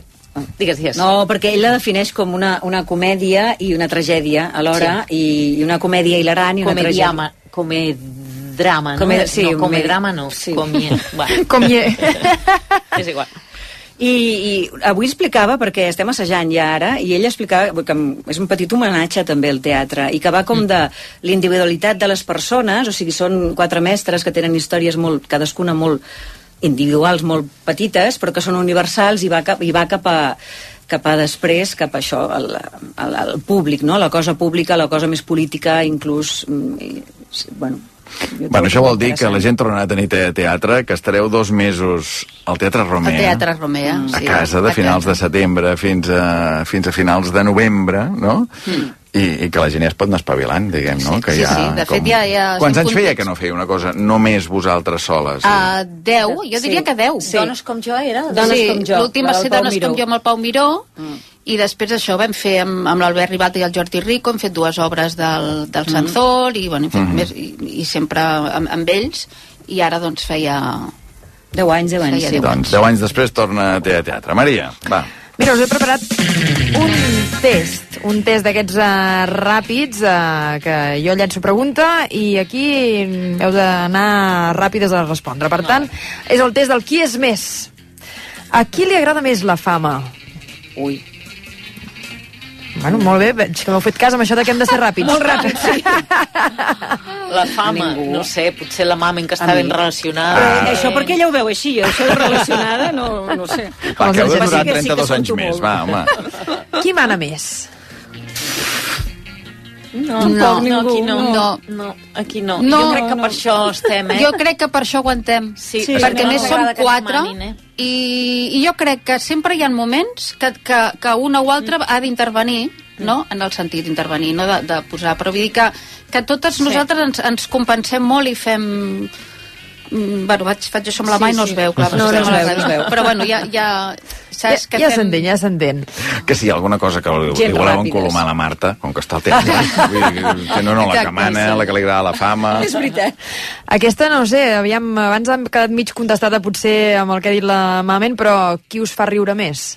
[SPEAKER 6] digues, digues.
[SPEAKER 8] No, perquè ell la defineix com una, una comèdia i una tragèdia alhora, i, i una comèdia hilarant i una
[SPEAKER 6] Comediama, comedrama, no?
[SPEAKER 8] Comed- sí,
[SPEAKER 6] no, comedrama no,
[SPEAKER 8] sí.
[SPEAKER 6] comie, bueno,
[SPEAKER 4] Com hi és.
[SPEAKER 6] és igual.
[SPEAKER 8] I, I avui explicava, perquè estem assajant ja ara, i ell explicava que és un petit homenatge també al teatre, i que va com de l'individualitat de les persones, o sigui, són quatre mestres que tenen històries molt, cadascuna molt individuals, molt petites, però que són universals i va cap, i va cap a cap a després, cap a això, al, al, al públic, no? la cosa pública, la cosa més política, inclús... mm, I, sí, bueno,
[SPEAKER 3] Bueno, això vol dir que la gent tornarà a tenir te- teatre, que estareu dos mesos al Teatre Romea.
[SPEAKER 7] Al Teatre Romea,
[SPEAKER 3] a
[SPEAKER 7] sí.
[SPEAKER 3] casa de
[SPEAKER 7] A
[SPEAKER 3] finals
[SPEAKER 7] casa.
[SPEAKER 3] de setembre fins a, fins a finals de novembre, no? I, I que la gent ja es pot anar espavilant, diguem, no?
[SPEAKER 7] Sí,
[SPEAKER 3] que
[SPEAKER 7] sí,
[SPEAKER 3] ja,
[SPEAKER 7] sí. De fet, ja- ja
[SPEAKER 3] Quants anys feia que no feia una cosa només vosaltres soles?
[SPEAKER 7] Uh, 10, jo diria
[SPEAKER 8] Sí.
[SPEAKER 7] que 10.
[SPEAKER 8] Sí.
[SPEAKER 6] Dones com jo era?
[SPEAKER 8] Dones
[SPEAKER 7] sí,
[SPEAKER 8] com jo,
[SPEAKER 7] L'últim
[SPEAKER 8] la
[SPEAKER 7] va ser Dones
[SPEAKER 8] Miró.
[SPEAKER 7] com jo amb el Pau Miró, i després això vam fer amb, amb l'Albert Ribalta i el Jordi Rico, hem fet dues obres del, del Sanzor, i, bueno, hem fet més, i, i sempre amb, amb ells, i ara doncs feia...
[SPEAKER 8] 10 anys, 10 anys,
[SPEAKER 7] Feia
[SPEAKER 8] sí.
[SPEAKER 7] deu
[SPEAKER 3] Doncs 10 anys després torna a teatre. Maria, va.
[SPEAKER 4] Mira, us he preparat un test, un test d'aquests uh, ràpids uh, que jo llenço pregunta i aquí heu d'anar ràpides a respondre. Per tant, és el test del qui és més. A qui li agrada més la fama?
[SPEAKER 8] Ui.
[SPEAKER 4] Bueno, molt bé, veig que m'heu fet cas amb això de que hem de ser ràpids.
[SPEAKER 8] Molt ràpid, sí.
[SPEAKER 6] La fama,
[SPEAKER 8] Ningú.
[SPEAKER 6] no sé, potser la mamen que està
[SPEAKER 8] A mi.
[SPEAKER 6] ben relacionada.
[SPEAKER 8] Però això per què ja ho veu així? Això de relacionada, no, no sé.
[SPEAKER 3] Va, que heu de
[SPEAKER 8] Sí
[SPEAKER 3] durar
[SPEAKER 8] que- sí que
[SPEAKER 3] 32 anys més, va, home.
[SPEAKER 4] Qui mana més?
[SPEAKER 6] No,
[SPEAKER 7] No,
[SPEAKER 6] no, aquí no.
[SPEAKER 7] no.
[SPEAKER 6] no aquí no.
[SPEAKER 7] No,
[SPEAKER 6] jo crec que
[SPEAKER 7] no.
[SPEAKER 6] per això estem, eh?
[SPEAKER 7] Jo crec que per això aguantem.
[SPEAKER 6] Sí,
[SPEAKER 8] Sí,
[SPEAKER 7] perquè
[SPEAKER 6] no
[SPEAKER 7] més som quatre
[SPEAKER 6] manin, eh?
[SPEAKER 7] i, i jo crec que sempre hi ha moments que, que, que una o altra ha d'intervenir no? en el sentit d'intervenir, no de, de posar, però vull dir que, que totes
[SPEAKER 6] Sí.
[SPEAKER 7] nosaltres ens, ens compensem molt i fem... Mm, Bueno, vaig, faig això amb la mà i no es veu, clar.
[SPEAKER 8] No, no
[SPEAKER 7] perquè
[SPEAKER 8] es veu, no es veu.
[SPEAKER 7] Però bueno, ja, ja saps
[SPEAKER 4] ja
[SPEAKER 7] que
[SPEAKER 4] ja
[SPEAKER 7] fem...
[SPEAKER 4] s'entén, ja s'entén.
[SPEAKER 3] Que si hi ha alguna cosa que li, li
[SPEAKER 8] Gent
[SPEAKER 3] voleu
[SPEAKER 8] ràpides.
[SPEAKER 3] encolomar a la Marta, com que està al temps, vull dir, que no, no, la que mana,
[SPEAKER 7] sí.
[SPEAKER 3] la que li agrada la fama...
[SPEAKER 8] És veritat.
[SPEAKER 4] Aquesta, no ho sé, aviam, abans hem quedat mig contestada potser amb el que ha dit la Mamen, però qui us fa riure més?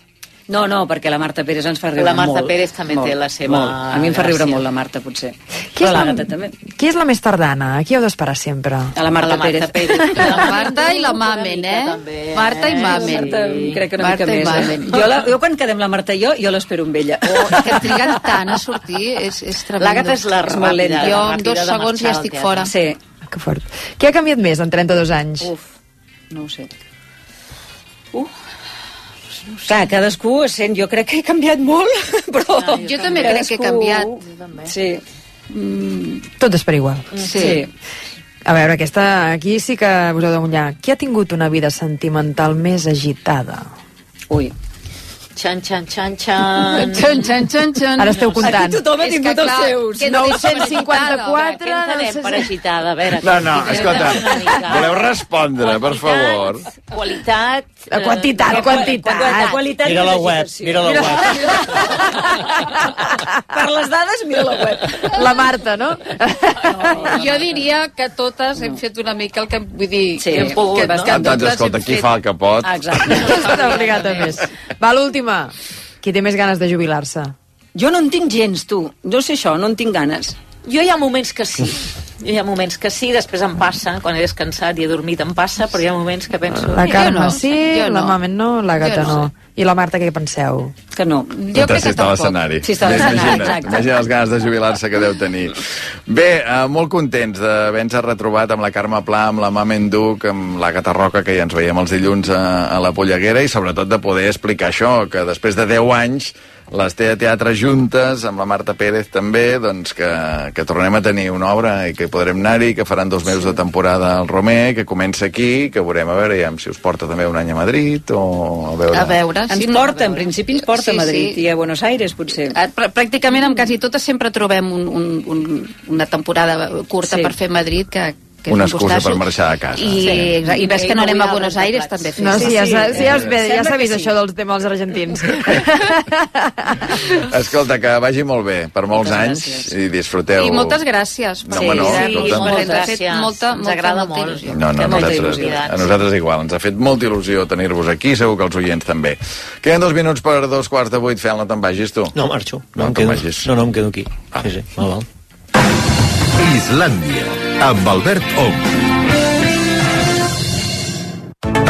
[SPEAKER 8] No, no, perquè la Marta Pérez ens fa riure
[SPEAKER 6] La Marta
[SPEAKER 8] molt.
[SPEAKER 6] Pérez també
[SPEAKER 8] molt,
[SPEAKER 6] té la seva
[SPEAKER 8] Molt. A mi em fa riure
[SPEAKER 6] gràcia.
[SPEAKER 8] molt la Marta, potser.
[SPEAKER 4] Qui és, la,
[SPEAKER 8] l'Àgata també.
[SPEAKER 4] qui és la més tardana? A qui heu d'esperar sempre?
[SPEAKER 8] A la Marta,
[SPEAKER 6] la Marta
[SPEAKER 8] Pérez.
[SPEAKER 6] Pérez.
[SPEAKER 7] La Marta i la Mamen, eh?
[SPEAKER 6] també, eh?
[SPEAKER 7] Marta i Mamen.
[SPEAKER 8] Marta, crec que una
[SPEAKER 7] Marta
[SPEAKER 8] mica més. Eh? Jo, la, jo quan quedem la Marta i jo, jo l'espero amb ella.
[SPEAKER 7] Oh, que triguen tant a sortir, és, és tremendo.
[SPEAKER 6] L'Àgata és la
[SPEAKER 8] molt
[SPEAKER 6] ràpida. la
[SPEAKER 7] Jo en dos segons ja estic fora.
[SPEAKER 8] Sí.
[SPEAKER 4] Que fort. Qui ha canviat més en 32 anys?
[SPEAKER 8] Uf, no ho sé. Uh. Clar, cadascú sent... Jo crec que he canviat molt, però...
[SPEAKER 7] Jo també crec que he canviat.
[SPEAKER 8] Sí,
[SPEAKER 4] Tot és per igual.
[SPEAKER 8] sí.
[SPEAKER 7] Sí.
[SPEAKER 4] A veure, aquesta, aquí sí que us heu de mullar. Qui ha tingut una vida sentimental més agitada?
[SPEAKER 8] Ui.
[SPEAKER 6] Xan, xan, xan, xan.
[SPEAKER 7] Xan, xan, xan, xan.
[SPEAKER 4] Ara esteu comptant.
[SPEAKER 8] Aquí tothom ha tingut els seus.
[SPEAKER 7] que no deixa per
[SPEAKER 4] 954,
[SPEAKER 6] Què entenem per agitada? A veure,
[SPEAKER 3] No, no, escolta, voleu respondre, per favor?
[SPEAKER 6] Qualitat...
[SPEAKER 4] La quantitat,
[SPEAKER 6] eh,
[SPEAKER 4] quantitat.
[SPEAKER 8] Qualitat, qualitat
[SPEAKER 5] Mira la web, mira la web.
[SPEAKER 8] Per les dades, mira la web.
[SPEAKER 4] La Marta, no?
[SPEAKER 7] Jo diria que totes hem fet una mica el que... Vull dir,
[SPEAKER 8] Sí, hem pogut,
[SPEAKER 7] que,
[SPEAKER 8] no?
[SPEAKER 7] que
[SPEAKER 3] Doncs
[SPEAKER 7] totes
[SPEAKER 3] escolta, qui fa el que pot?
[SPEAKER 8] Exacte.
[SPEAKER 4] Està obligat a més. Va, l'última. Qui té més ganes de jubilar-se?
[SPEAKER 8] Jo no en tinc gens, tu. Jo sé això, no en tinc ganes.
[SPEAKER 6] Jo hi ha moments que sí. Hi ha moments que sí, després em passa, quan he descansat i he dormit em passa, però hi ha moments que penso...
[SPEAKER 4] La
[SPEAKER 7] Jo
[SPEAKER 4] Carme
[SPEAKER 7] no,
[SPEAKER 4] sí,
[SPEAKER 7] jo
[SPEAKER 4] la
[SPEAKER 7] no.
[SPEAKER 4] Mamen no, la Gata
[SPEAKER 7] no.
[SPEAKER 4] no. I la Marta, què penseu?
[SPEAKER 8] Que no.
[SPEAKER 7] Jo crec
[SPEAKER 3] si
[SPEAKER 7] que tampoc.
[SPEAKER 3] l'escenari.
[SPEAKER 8] Si està a l'escenari, exacte.
[SPEAKER 3] Imagina les ganes de jubilar-se que deu tenir. Bé, eh, molt contents d'haver-nos retrobat amb la Carme Pla, amb la Mamen Duc, amb la Gata Roca, que ja ens veiem els dilluns a, a la Polleguera, i sobretot de poder explicar això, que després de 10 anys les té a teatre juntes, amb la Marta Pérez també, doncs que, que tornem a tenir una obra i que podrem anar-hi, que faran dos mesos de temporada al Romer, que comença aquí, que veurem a veure ja, si us porta també un any a Madrid o a veure...
[SPEAKER 7] A veure,
[SPEAKER 8] Ens
[SPEAKER 7] sí, no,
[SPEAKER 8] porta,
[SPEAKER 7] a
[SPEAKER 8] en principi ens porta
[SPEAKER 7] Sí,
[SPEAKER 8] a Madrid
[SPEAKER 7] sí.
[SPEAKER 8] i a Buenos Aires, potser.
[SPEAKER 7] Pr- Pràcticament amb quasi totes sempre trobem un, un, un, una temporada curta
[SPEAKER 8] Sí.
[SPEAKER 7] per fer a Madrid que, que
[SPEAKER 3] Una
[SPEAKER 7] un
[SPEAKER 3] excusa per marxar a casa.
[SPEAKER 7] I,
[SPEAKER 6] Sí.
[SPEAKER 7] I ves que no anem a Buenos Aires també.
[SPEAKER 4] No, sí, ja,
[SPEAKER 8] sí.
[SPEAKER 4] s'ha- sí, ja, es ve, ja s'ha
[SPEAKER 8] que
[SPEAKER 4] vist
[SPEAKER 8] sí.
[SPEAKER 4] això dels temes argentins.
[SPEAKER 3] Escolta, que vagi molt bé per molts
[SPEAKER 8] Moltes
[SPEAKER 3] anys
[SPEAKER 8] gràcies.
[SPEAKER 3] i disfruteu...
[SPEAKER 7] I moltes gràcies.
[SPEAKER 3] No, home, no,
[SPEAKER 7] sí,
[SPEAKER 3] escolta.
[SPEAKER 7] ens ha
[SPEAKER 6] Moltes gràcies.
[SPEAKER 7] molta,
[SPEAKER 6] Ens
[SPEAKER 7] molta,
[SPEAKER 6] agrada
[SPEAKER 7] molta
[SPEAKER 6] molt.
[SPEAKER 7] il·lusió.
[SPEAKER 3] No, no, a
[SPEAKER 8] molta
[SPEAKER 3] nosaltres, a nosaltres igual. Ens ha fet molta il·lusió tenir-vos aquí, segur que els oients també. Queden dos minuts per dos quarts de vuit. Fel, no te'n vagis, tu?
[SPEAKER 5] No, marxo.
[SPEAKER 3] No,
[SPEAKER 5] em
[SPEAKER 3] te'n
[SPEAKER 5] quedo,
[SPEAKER 3] vagis.
[SPEAKER 5] no, no, em quedo aquí.
[SPEAKER 3] Ah.
[SPEAKER 5] Sí, sí, val, val.
[SPEAKER 2] Islàndia, amb Albert Ong.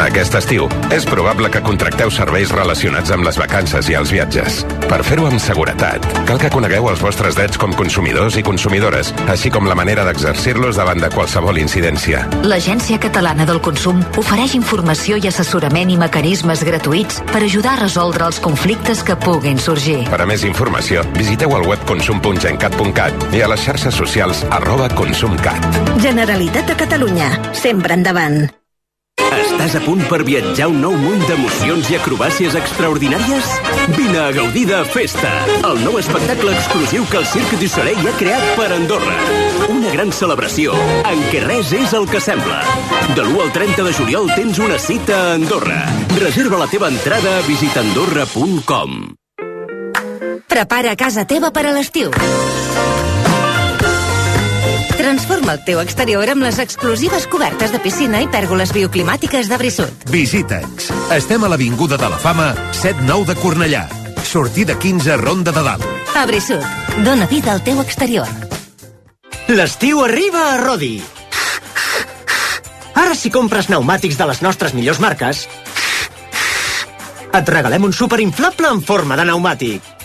[SPEAKER 2] Aquest estiu és probable que contracteu serveis relacionats amb les vacances i els viatges. Per fer-ho amb seguretat, cal que conegueu els vostres drets com consumidors i consumidores, així com la manera d'exercir-los davant de qualsevol incidència.
[SPEAKER 10] L'Agència Catalana del Consum ofereix informació i assessorament i mecanismes gratuïts per ajudar a resoldre els conflictes que puguin sorgir.
[SPEAKER 2] Per a més informació, visiteu el web consum.gencat.cat i a les xarxes socials arroba consumcat.
[SPEAKER 11] Generalitat de Catalunya. Sempre endavant.
[SPEAKER 12] Estàs a punt per viatjar un nou món d'emocions i acrobàcies extraordinàries? Vine a gaudir de Festa, el nou espectacle exclusiu que el Cirque du Soleil ha creat per Andorra. Una gran celebració en què res és el que sembla. De l'1 al 30 de juliol tens una cita a Andorra. Reserva la teva entrada a visitandorra.com.
[SPEAKER 10] Prepara casa teva per a l'estiu.
[SPEAKER 11] Transforma el teu exterior amb les exclusives cobertes de piscina i pèrgoles bioclimàtiques de Brissut.
[SPEAKER 13] Visita'ns. Estem a l'Avinguda de la Fama, 7-9 de Cornellà. Sortida 15, Ronda de Dalt.
[SPEAKER 11] A Brissut, dona vida al teu exterior.
[SPEAKER 14] L'estiu arriba a Rodi. Ara si compres pneumàtics de les nostres millors marques, et regalem un superinflable en forma de pneumàtic.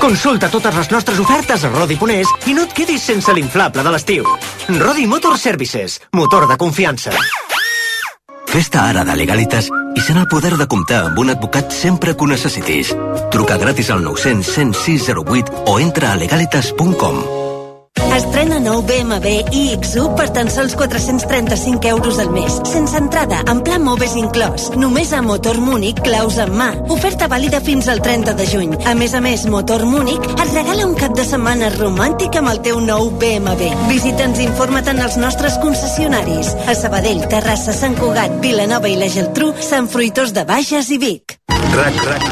[SPEAKER 14] Consulta totes les nostres ofertes a Rodi Ponés i no et quedis sense l'inflable de l'estiu. Rodi Motor Services, motor de confiança.
[SPEAKER 15] Fes-te ara de Legalitas i sent el poder de comptar amb un advocat sempre que ho necessitis. Truca gratis al 900 106 08 o entra a legalitas.com.
[SPEAKER 11] Estrena nou BMW iX1 per tan sols 435 euros al mes. Sense entrada, en pla Moves inclòs. Només a Motor Múnich, claus en mà. Oferta vàlida fins al 30 de juny. A més a més, Motor Múnich et regala un cap de setmana romàntic amb el teu nou BMW. Visita'ns i informa't en els nostres concessionaris. A Sabadell, Terrassa, Sant Cugat, Vilanova i la Geltrú, Sant Fruitós de Bages i Vic.
[SPEAKER 16] RAC RAC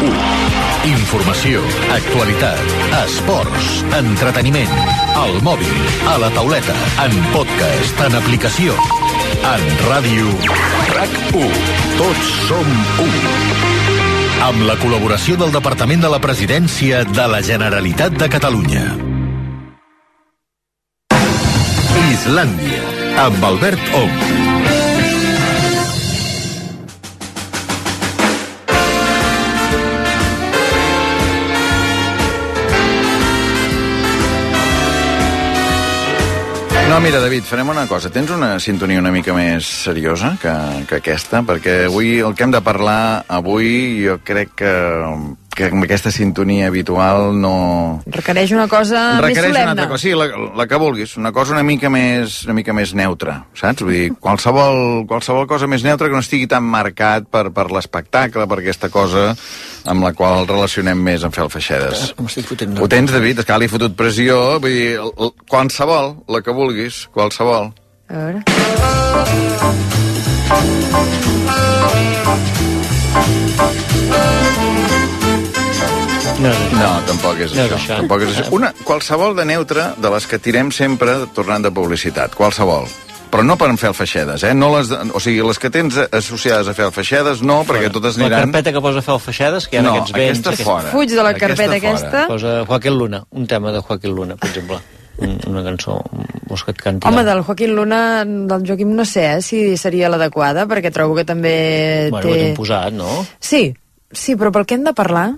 [SPEAKER 16] 1. Informació, actualitat, esports, entreteniment, al mòbil, a la tauleta, en podcast, en aplicació, en ràdio. RAC1. Tots som 1. Amb la col·laboració del Departament de la Presidència de la Generalitat de Catalunya. Islàndia, amb Albert Ong.
[SPEAKER 3] No, mira, David, farem una cosa. Tens una sintonia una mica més seriosa que, que aquesta? Perquè avui el que hem de parlar avui jo crec que, que amb aquesta sintonia habitual no...
[SPEAKER 4] Requereix una cosa
[SPEAKER 3] Requereix
[SPEAKER 4] més
[SPEAKER 3] una
[SPEAKER 4] solemne.
[SPEAKER 3] altra cosa, sí, la, la que vulguis, una cosa una mica més, una mica més neutra, saps? Vull dir, qualsevol, qualsevol cosa més neutra que no estigui tan marcat per, per l'espectacle, per aquesta cosa amb la qual el relacionem més amb fer el Feixedes.
[SPEAKER 5] Fotent.
[SPEAKER 3] Ho tens, David? És que li he fotut pressió, vull dir, qualsevol, la que vulguis, qualsevol.
[SPEAKER 4] A veure.
[SPEAKER 5] No,
[SPEAKER 3] no, tampoc és
[SPEAKER 5] No és
[SPEAKER 3] això.
[SPEAKER 5] això.
[SPEAKER 3] Tampoc és això. Una, qualsevol de neutra de les que tirem sempre tornant de publicitat, qualsevol. Però no per fer el feixedes, eh? No les, o sigui, les que tens associades a fer el feixedes, no, perquè totes
[SPEAKER 5] La
[SPEAKER 3] aniran...
[SPEAKER 5] carpeta que posa fer el Feixedes, que hi ha
[SPEAKER 3] No,
[SPEAKER 5] aquests vents...
[SPEAKER 3] aquesta fora.
[SPEAKER 4] Fuig de la
[SPEAKER 3] Aquesta
[SPEAKER 4] carpeta
[SPEAKER 3] fora.
[SPEAKER 4] aquesta.
[SPEAKER 5] Posa Joaquín Luna, un tema de Joaquín Luna, per exemple. Un- Una cançó, vols que et canti?
[SPEAKER 4] Home, del Joaquín Luna, del Joaquim, no sé eh, si seria l'adequada, perquè trobo que també
[SPEAKER 5] Bueno,
[SPEAKER 4] té...
[SPEAKER 5] ho posat, no?
[SPEAKER 4] Sí, sí, però pel què hem de parlar?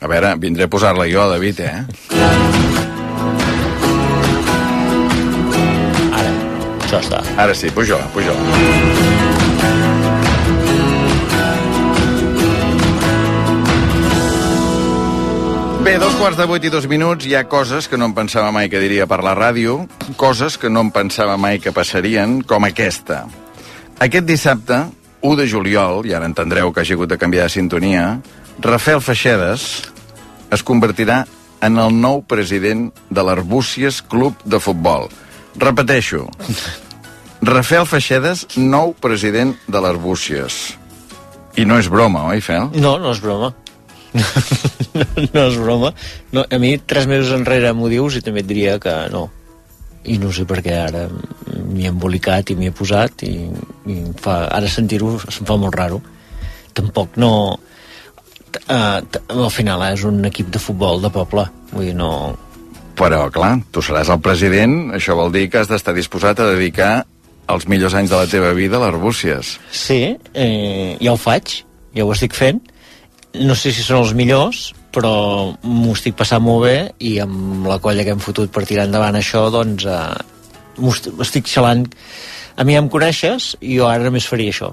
[SPEAKER 3] A veure, vindré a posar-la jo, David, eh?
[SPEAKER 5] això està.
[SPEAKER 3] Ara sí, puja-la, puja-la. Bé, dos quarts de vuit i dos minuts, hi ha coses que no em pensava mai que diria per la ràdio, coses que no em pensava mai que passarien, com aquesta. Aquest dissabte, 1 de juliol, i ara entendreu que hagi hagut de canviar de sintonia, Rafael Feixedes es convertirà en el nou president de l'Arbúcies Club de Futbol. Repeteixo, Rafael Feixedes, nou president de l'Arbúcies. I no és broma, oi, Fel?
[SPEAKER 5] No, no és broma. no és broma. No, a mi, tres mesos enrere m'ho dius i també et diria que no. I no sé per què ara m'hi he embolicat i m'hi he posat i, i fa, ara sentir-ho se'm fa molt raro. Tampoc no... Uh, al final eh, és un equip de futbol de poble. Vull dir, no...
[SPEAKER 3] Però, clar, tu seràs el president, això vol dir que has d'estar disposat a dedicar els millors anys de la teva vida a l'Arbúcies.
[SPEAKER 5] Sí, eh, ja ho faig, ja ho estic fent. No sé si són els millors, però m'ho estic passant molt bé i amb la colla que hem fotut per tirar endavant això, doncs eh, estic xalant. A mi ja em coneixes i jo ara només faria això.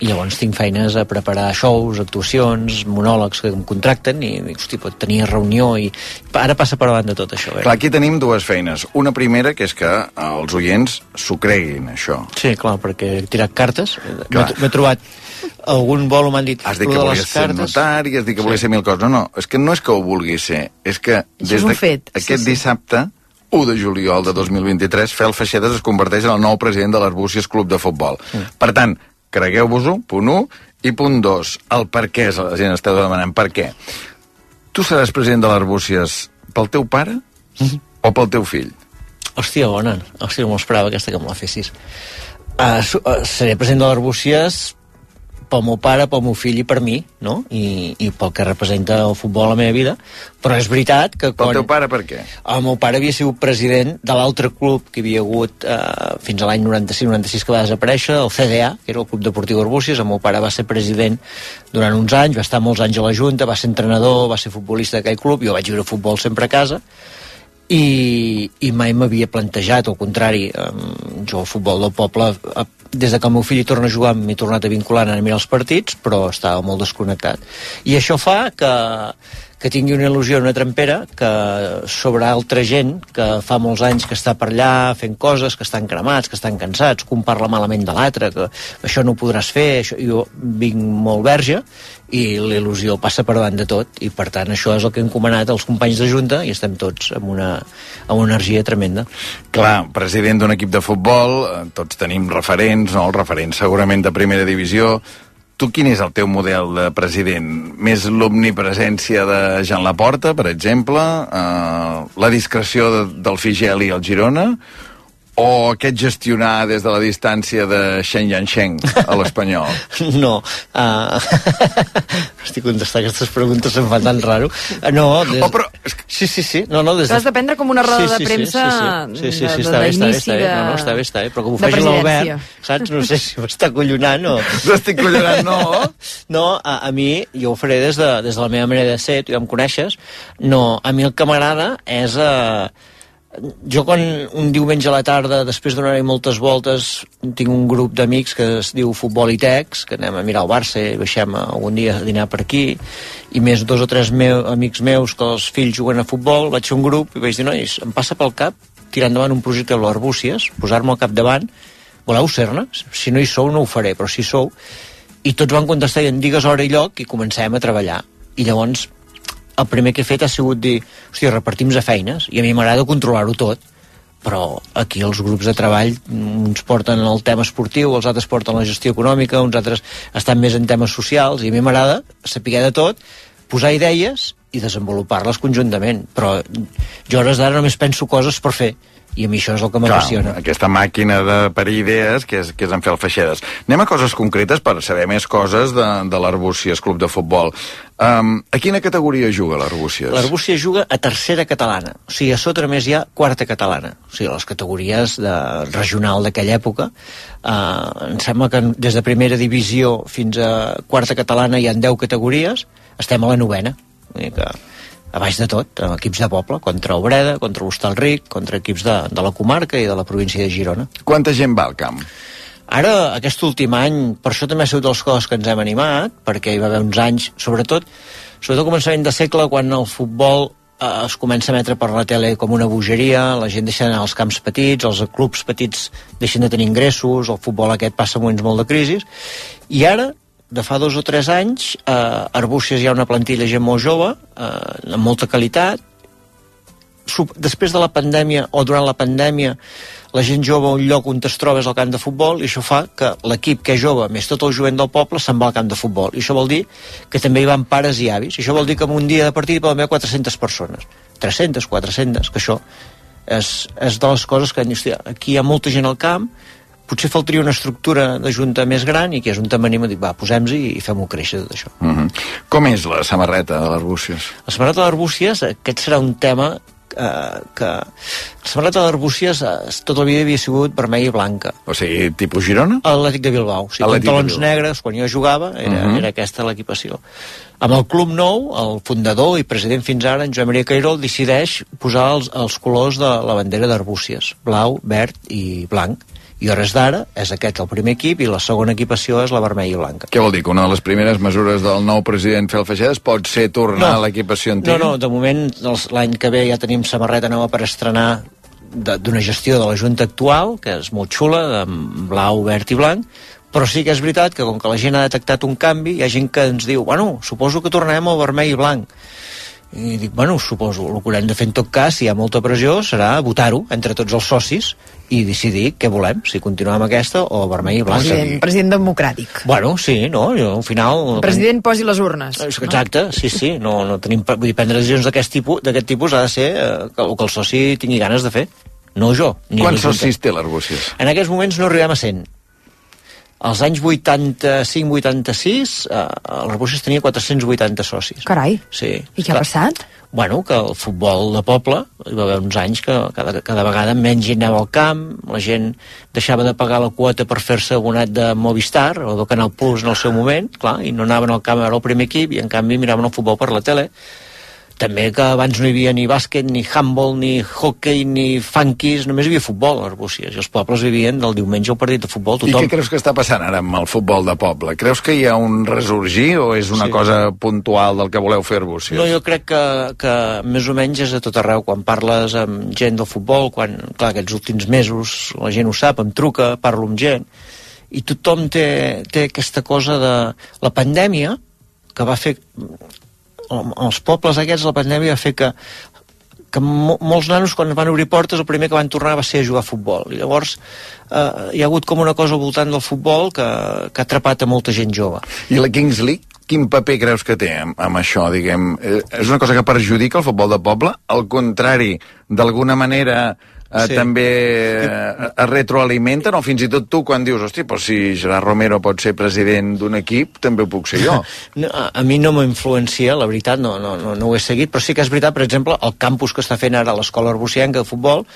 [SPEAKER 5] I llavors tinc feines a preparar shows, actuacions, monòlegs que em contracten i dic, hosti, pot tenir reunió i ara passa per davant de tot això. Eh?
[SPEAKER 3] Clar, aquí tenim dues feines. Una primera, que és que els oients s'ho creguin, això.
[SPEAKER 5] Sí, clar, perquè he tirat cartes. M'he trobat algun vol m'han dit
[SPEAKER 3] Has dit
[SPEAKER 5] "Lo
[SPEAKER 3] que
[SPEAKER 5] de
[SPEAKER 3] volies
[SPEAKER 5] les
[SPEAKER 3] ser
[SPEAKER 5] cartes".
[SPEAKER 3] notari, has dit que volies ser mil coses. No, no, és que no és que ho vulguis ser, és que
[SPEAKER 4] Això és
[SPEAKER 3] de-
[SPEAKER 4] fet, sí,
[SPEAKER 3] aquest
[SPEAKER 4] sí.
[SPEAKER 3] dissabte, 1 de juliol de 2023, Fel Feixedes es converteix en el nou president de l'Arbúcies Club de Futbol.
[SPEAKER 5] Mm.
[SPEAKER 3] Per tant, cregueu-vos-ho, punt 1, i punt 2, el per què, la gent esteu demanant, per què? Tu seràs president de l'Arbúcies pel teu pare O pel teu fill?
[SPEAKER 5] Hòstia, bona. Hòstia, no m'ho esperava aquesta que me la fessis. Uh, seré president de l'Arbúcies pel meu pare, pel meu fill i per mi, no? I, i pel que representa el futbol a la meva vida. Però és veritat que quan...
[SPEAKER 3] El teu pare per què?
[SPEAKER 5] El meu pare havia sigut president de l'altre club que havia hagut eh, fins a l'any 95-96 que va desaparèixer, el CDA, que era el Club Deportiu Arbúcies. El meu pare va ser president durant uns anys, va estar molts anys a la Junta, va ser entrenador, va ser futbolista d'aquell club, jo vaig viure futbol sempre a casa, i, i mai m'havia plantejat, al contrari, jo el futbol del poble, des de que el meu fill torna a jugar m'he tornat a vincular a mirar els partits, però estava molt desconnectat. I això fa que, que tingui una il·lusió, una trempera, que sobre altra gent que fa molts anys que està per allà fent coses, que estan cremats, que estan cansats, que un parla malament de l'altre, que això no ho podràs fer, això, jo vinc molt verge, i la il·lusió passa per davant de tot, i per tant això és el que hem comanat als companys de Junta, i estem tots amb una, amb una energia tremenda.
[SPEAKER 3] Clar, president d'un equip de futbol, eh, tots tenim referents, no? Els referents segurament de primera divisió. Tu quin és el teu model de president? Més l'omnipresència de Jean Laporta, per exemple? Eh, la discreció de, del Figeli al Girona? O aquest gestionar des de la distància de Shen Yansheng a l'Espanyol?
[SPEAKER 5] No. Uh, estic contestant aquestes preguntes, em fa tan raro. Uh, no, des...
[SPEAKER 3] Oh, però...
[SPEAKER 5] Sí, sí, sí. No, no, des
[SPEAKER 4] Has de prendre com una roda
[SPEAKER 5] sí, sí,
[SPEAKER 4] de premsa
[SPEAKER 5] sí, sí, sí, sí,
[SPEAKER 4] de-
[SPEAKER 5] sí,
[SPEAKER 4] de-
[SPEAKER 5] està bé, està bé, està bé.
[SPEAKER 4] de-
[SPEAKER 5] No, no, està bé, està bé, però com ho
[SPEAKER 4] de
[SPEAKER 5] faci l'Albert, saps? No sé si m'està collonant o...
[SPEAKER 3] T'estic collonant, no?
[SPEAKER 5] No, a, a mi, jo ho faré des de, des de la meva manera de ser, tu ja em coneixes, no, a mi el que m'agrada és... Eh, jo quan un diumenge a la tarda, després donar-hi moltes voltes, tinc un grup d'amics que es diu Futbol i Tex, que anem a mirar el Barça i baixem algun dia a dinar per aquí, i més dos o tres meu, amics meus que els fills juguen a futbol, vaig fer un grup i vaig dir, nois, em passa pel cap tirar endavant un projecte de l'Arbúcies, posar-me al capdavant, voleu ser-ne? Si no hi sou, no ho faré, però si sou... I tots van contestar i digues hora i lloc i comencem a treballar. I llavors el primer que he fet ha sigut dir, hòstia, repartim a feines, i a mi m'agrada controlar-ho tot, però aquí els grups de treball uns porten el tema esportiu, els altres porten la gestió econòmica, uns altres estan més en temes socials, i a mi m'agrada saber de tot, posar idees i desenvolupar-les conjuntament, però jo a hores d'ara només penso coses per fer, i a mi això és el que m'apassiona.
[SPEAKER 3] aquesta màquina de parir idees que és, que és en fer el Feixedes. Anem a coses concretes per saber més coses de, de l'Arbúcies Club de Futbol. Um, a quina categoria juga l'Arbúcies?
[SPEAKER 5] L'Arbúcia juga a tercera catalana, o sigui, a sota només hi ha quarta catalana, o sigui, les categories de regional d'aquella època. Uh, em sembla que des de primera divisió fins a quarta catalana hi ha 10 categories, estem a la novena, vull dir que a baix de tot, amb equips de poble, contra Obreda, contra l'Hostalric, contra equips de, de la comarca i de la província de Girona.
[SPEAKER 3] Quanta gent va al camp?
[SPEAKER 5] Ara, aquest últim any, per això també ha sigut dels coses que ens hem animat, perquè hi va haver uns anys, sobretot, sobretot al començament de segle, quan el futbol eh, es comença a emetre per la tele com una bogeria, la gent deixa d'anar als camps petits, els clubs petits deixen de tenir ingressos, el futbol aquest passa moments molt de crisi, i ara, de fa dos o tres anys, eh, a Arbúcies hi ha una plantilla gent molt jove, eh, amb molta qualitat, després de la pandèmia o durant la pandèmia la gent jove un lloc on es troba és al camp de futbol i això fa que l'equip que és jove més tot el jovent del poble se'n va al camp de futbol. I això vol dir que també hi van pares i avis. I això vol dir que en un dia de partit hi poden haver 400 persones. 300, 400, que això és, és de les coses que aquí hi ha molta gent al camp potser faltaria una estructura de junta més gran i que és anem a dir, va, posem-hi i fem-ho créixer tot això.
[SPEAKER 3] Uh -huh. Com és la samarreta de l'Arbúcies?
[SPEAKER 5] La samarreta d'Arbúcies, aquest serà un tema eh, que la samarreta d'Arbúcies eh, tota la vida havia sigut vermella i blanca.
[SPEAKER 3] O sigui, tipus Girona?
[SPEAKER 5] Atlètic de Bilbao. O sigui,
[SPEAKER 3] de
[SPEAKER 5] pantalons
[SPEAKER 3] Bilbao.
[SPEAKER 5] negres, quan jo jugava, era, uh
[SPEAKER 3] Mhm.
[SPEAKER 5] -huh. era aquesta l'equipació. Amb el Club Nou, el fundador i president fins ara, en Joan Maria Cairol, decideix posar els, els colors de la bandera d'Arbúcies, blau, verd i blanc. I a hores d'ara és aquest el primer equip i la segona equipació és la vermella i blanca.
[SPEAKER 3] Què vol dir? Que una de les primeres mesures del nou president Fel Feixedes pot ser tornar
[SPEAKER 5] No.
[SPEAKER 3] a l'equipació antiga?
[SPEAKER 5] No, no, de moment l'any que ve ja tenim samarreta nova per estrenar d'una gestió de la Junta actual, que és molt xula, amb blau, verd i blanc, però sí que és veritat que com que la gent ha detectat un canvi, hi ha gent que ens diu, bueno, suposo que tornarem al vermell i blanc. I dic, bueno, suposo, el que haurem de fer en tot cas, si hi ha molta pressió, serà votar-ho entre tots els socis i decidir què volem, si continuar amb aquesta o vermell i blanc.
[SPEAKER 4] President, president democràtic.
[SPEAKER 5] Bueno, sí, no? Jo, al final...
[SPEAKER 4] El president posi les urnes.
[SPEAKER 5] Exacte, sí, sí. No, no tenim, vull dir, prendre decisions d'aquest tipus, d'aquest tipus ha de ser eh, que, el que el soci tingui ganes de fer. No jo. Ni
[SPEAKER 3] Quants socis té l'Arbúcies?
[SPEAKER 5] En aquests moments no arribem a 100. Als anys 85-86, eh, el Rebúcies tenia 480 socis.
[SPEAKER 4] Carai.
[SPEAKER 5] Sí.
[SPEAKER 4] I què ha passat?
[SPEAKER 5] Bueno, que el futbol de poble, hi va haver uns anys que cada, cada vegada menys gent anava al camp, la gent deixava de pagar la quota per fer-se abonat de Movistar o de Canal Plus en el seu moment, clar, i no anaven al camp a veure el primer equip i en canvi miraven el futbol per la tele. També que abans no hi havia ni bàsquet, ni handball, ni hockey, ni funkies, només hi havia futbol a Arbúcies, i els pobles vivien del diumenge al partit de futbol,
[SPEAKER 3] I
[SPEAKER 5] tothom.
[SPEAKER 3] què creus que està passant ara amb el futbol de poble? Creus que hi ha un resorgir o és una
[SPEAKER 5] Sí.
[SPEAKER 3] cosa puntual del que voleu fer Arbúcies?
[SPEAKER 5] No, jo crec que, que més o menys és a tot arreu. Quan parles amb gent del futbol, quan, clar, aquests últims mesos la gent ho sap, em truca, parlo amb gent, i tothom té, té aquesta cosa de la pandèmia, que va fer els pobles aquests, la pandèmia va fer que que mo molts nanos quan van obrir portes el primer que van tornar va ser a jugar a futbol i llavors eh, hi ha hagut com una cosa al voltant del futbol que, que ha atrapat a molta gent jove
[SPEAKER 3] I la Kings League, quin paper creus que té amb, amb això, diguem? Eh, És una cosa que perjudica el futbol de poble? Al contrari, d'alguna manera eh,
[SPEAKER 5] Sí.
[SPEAKER 3] també eh, es retroalimenten o fins i tot tu quan dius hosti, però si Gerard Romero pot ser president d'un equip també ho puc ser jo
[SPEAKER 5] No, a, a mi no m'influencia, la veritat, no, no, no, no ho he seguit, però sí que és veritat, per exemple, el campus que està fent ara l'escola arbucienca de futbol,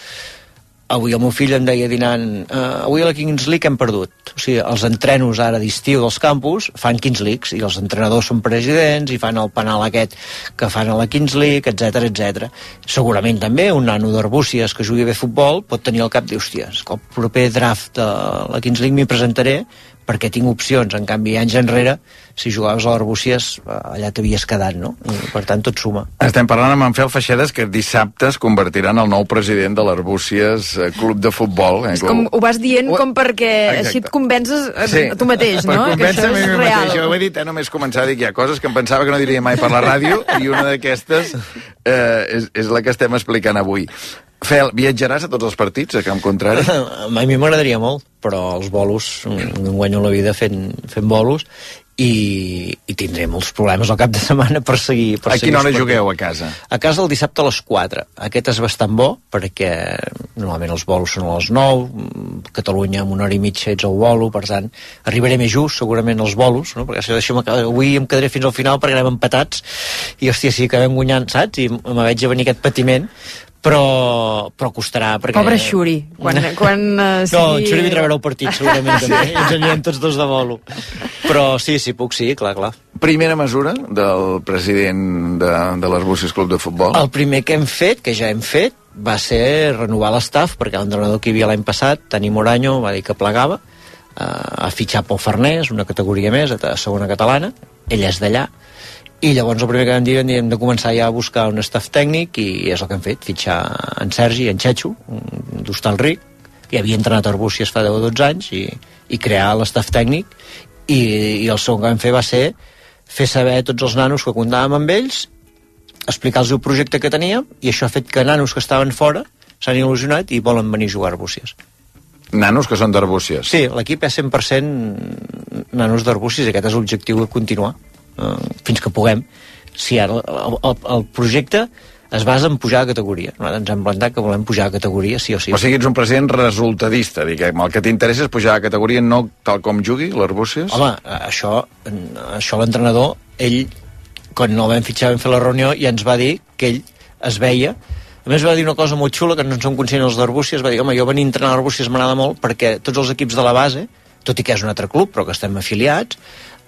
[SPEAKER 5] avui el meu fill em deia dinant uh, avui a la Kings League hem perdut o sigui, els entrenos ara d'estiu dels campus fan Kings Leagues i els entrenadors són presidents i fan el penal aquest que fan a la Kings League, etc etc. segurament també un nano d'Arbúcies que jugui bé futbol pot tenir al cap dir, hòstia, és que el proper draft de la Kings League m'hi presentaré perquè tinc opcions, en canvi anys enrere si jugaves a l'Arbúcies eh, allà t'havies quedat, no? I, per tant tot suma
[SPEAKER 3] Estem parlant amb en Fel Feixedes que dissabte es convertirà en el nou president de l'Arbúcies eh, Club de Futbol. Eh?
[SPEAKER 4] És com, ho vas dient com perquè
[SPEAKER 3] Exacte.
[SPEAKER 4] així et convences a, a tu mateix,
[SPEAKER 3] per
[SPEAKER 4] no? Que
[SPEAKER 3] convèncer-me a mi mateix. Jo ho he dit, eh, només començar a dir que hi ha coses que em pensava que no diria mai per la ràdio i una d'aquestes eh, és, és la que estem explicant avui. Fel, viatjaràs a tots els partits, a Camp Contrari?
[SPEAKER 5] A mi m'agradaria molt, però els bolos, mm, em guanyo la vida fent, fent bolos, i, i tindré molts problemes al cap de setmana per seguir... Per
[SPEAKER 3] A
[SPEAKER 5] seguir
[SPEAKER 3] quina hora jugueu a casa?
[SPEAKER 5] A casa el dissabte a les 4. Aquest és bastant bo, perquè normalment els bolos són a les 9, mm, Catalunya amb una hora i mitja ets al bolo, per tant, arribaré més just, segurament, als bolos, no? perquè si deixem, avui em quedaré fins al final perquè anem empatats, i hòstia, que acabem guanyant, saps? I me veig a venir aquest patiment, però, però costarà perquè...
[SPEAKER 4] Pobre Xuri, quan, quan uh,
[SPEAKER 5] No,
[SPEAKER 4] sigui...
[SPEAKER 5] en Xuri vindrà a veure el partit, segurament,
[SPEAKER 3] Sí.
[SPEAKER 5] també. Ens anirem tots dos de bolo. Però sí, sí, puc, sí, clar, clar.
[SPEAKER 3] Primera mesura del president de, de l'Arbúcies Club de Futbol?
[SPEAKER 5] El primer que hem fet, que ja hem fet, va ser renovar l'estaf, perquè l'entrenador que hi havia l'any passat, Tani Moranyo, va dir que plegava, eh, ha fitxat pel Farners, una categoria més, a segona catalana, ell és d'allà, i llavors el primer que vam dir vam dir, hem de començar ja a buscar un staff tècnic i és el que hem fet, fitxar en Sergi, en un d'Hostalric, que havia entrenat a Arbúcies fa 10 o 12 anys i, i crear l'estaf tècnic i, i el segon que vam fer va ser fer saber a tots els nanos que comptàvem amb ells explicar-los el projecte que teníem i això ha fet que nanos que estaven fora s'han il·lusionat i volen venir a jugar a Arbúcies.
[SPEAKER 3] Nanos que són d'Arbúcies.
[SPEAKER 5] Sí, l'equip és 100% nanos d'Arbúcies i aquest és l'objectiu de continuar eh, fins que puguem. Si ara el, el, el projecte es basa en pujar a categoria. Nosaltres ens hem plantat que volem pujar a categoria, sí o sí.
[SPEAKER 3] O sigui, ets un president resultadista, diguem. El que t'interessa és pujar a categoria no tal com jugui l'Arbúcies?
[SPEAKER 5] Home, això, això l'entrenador, ell, quan el vam fitxar, vam fer la reunió, i ens va dir que ell es veia a més va dir una cosa molt xula que no en som conscients els d'Arbúcies va dir, home, jo venir a entrenar a Arbúcies m'agrada molt perquè tots els equips de la base tot i que és un altre club, però que estem afiliats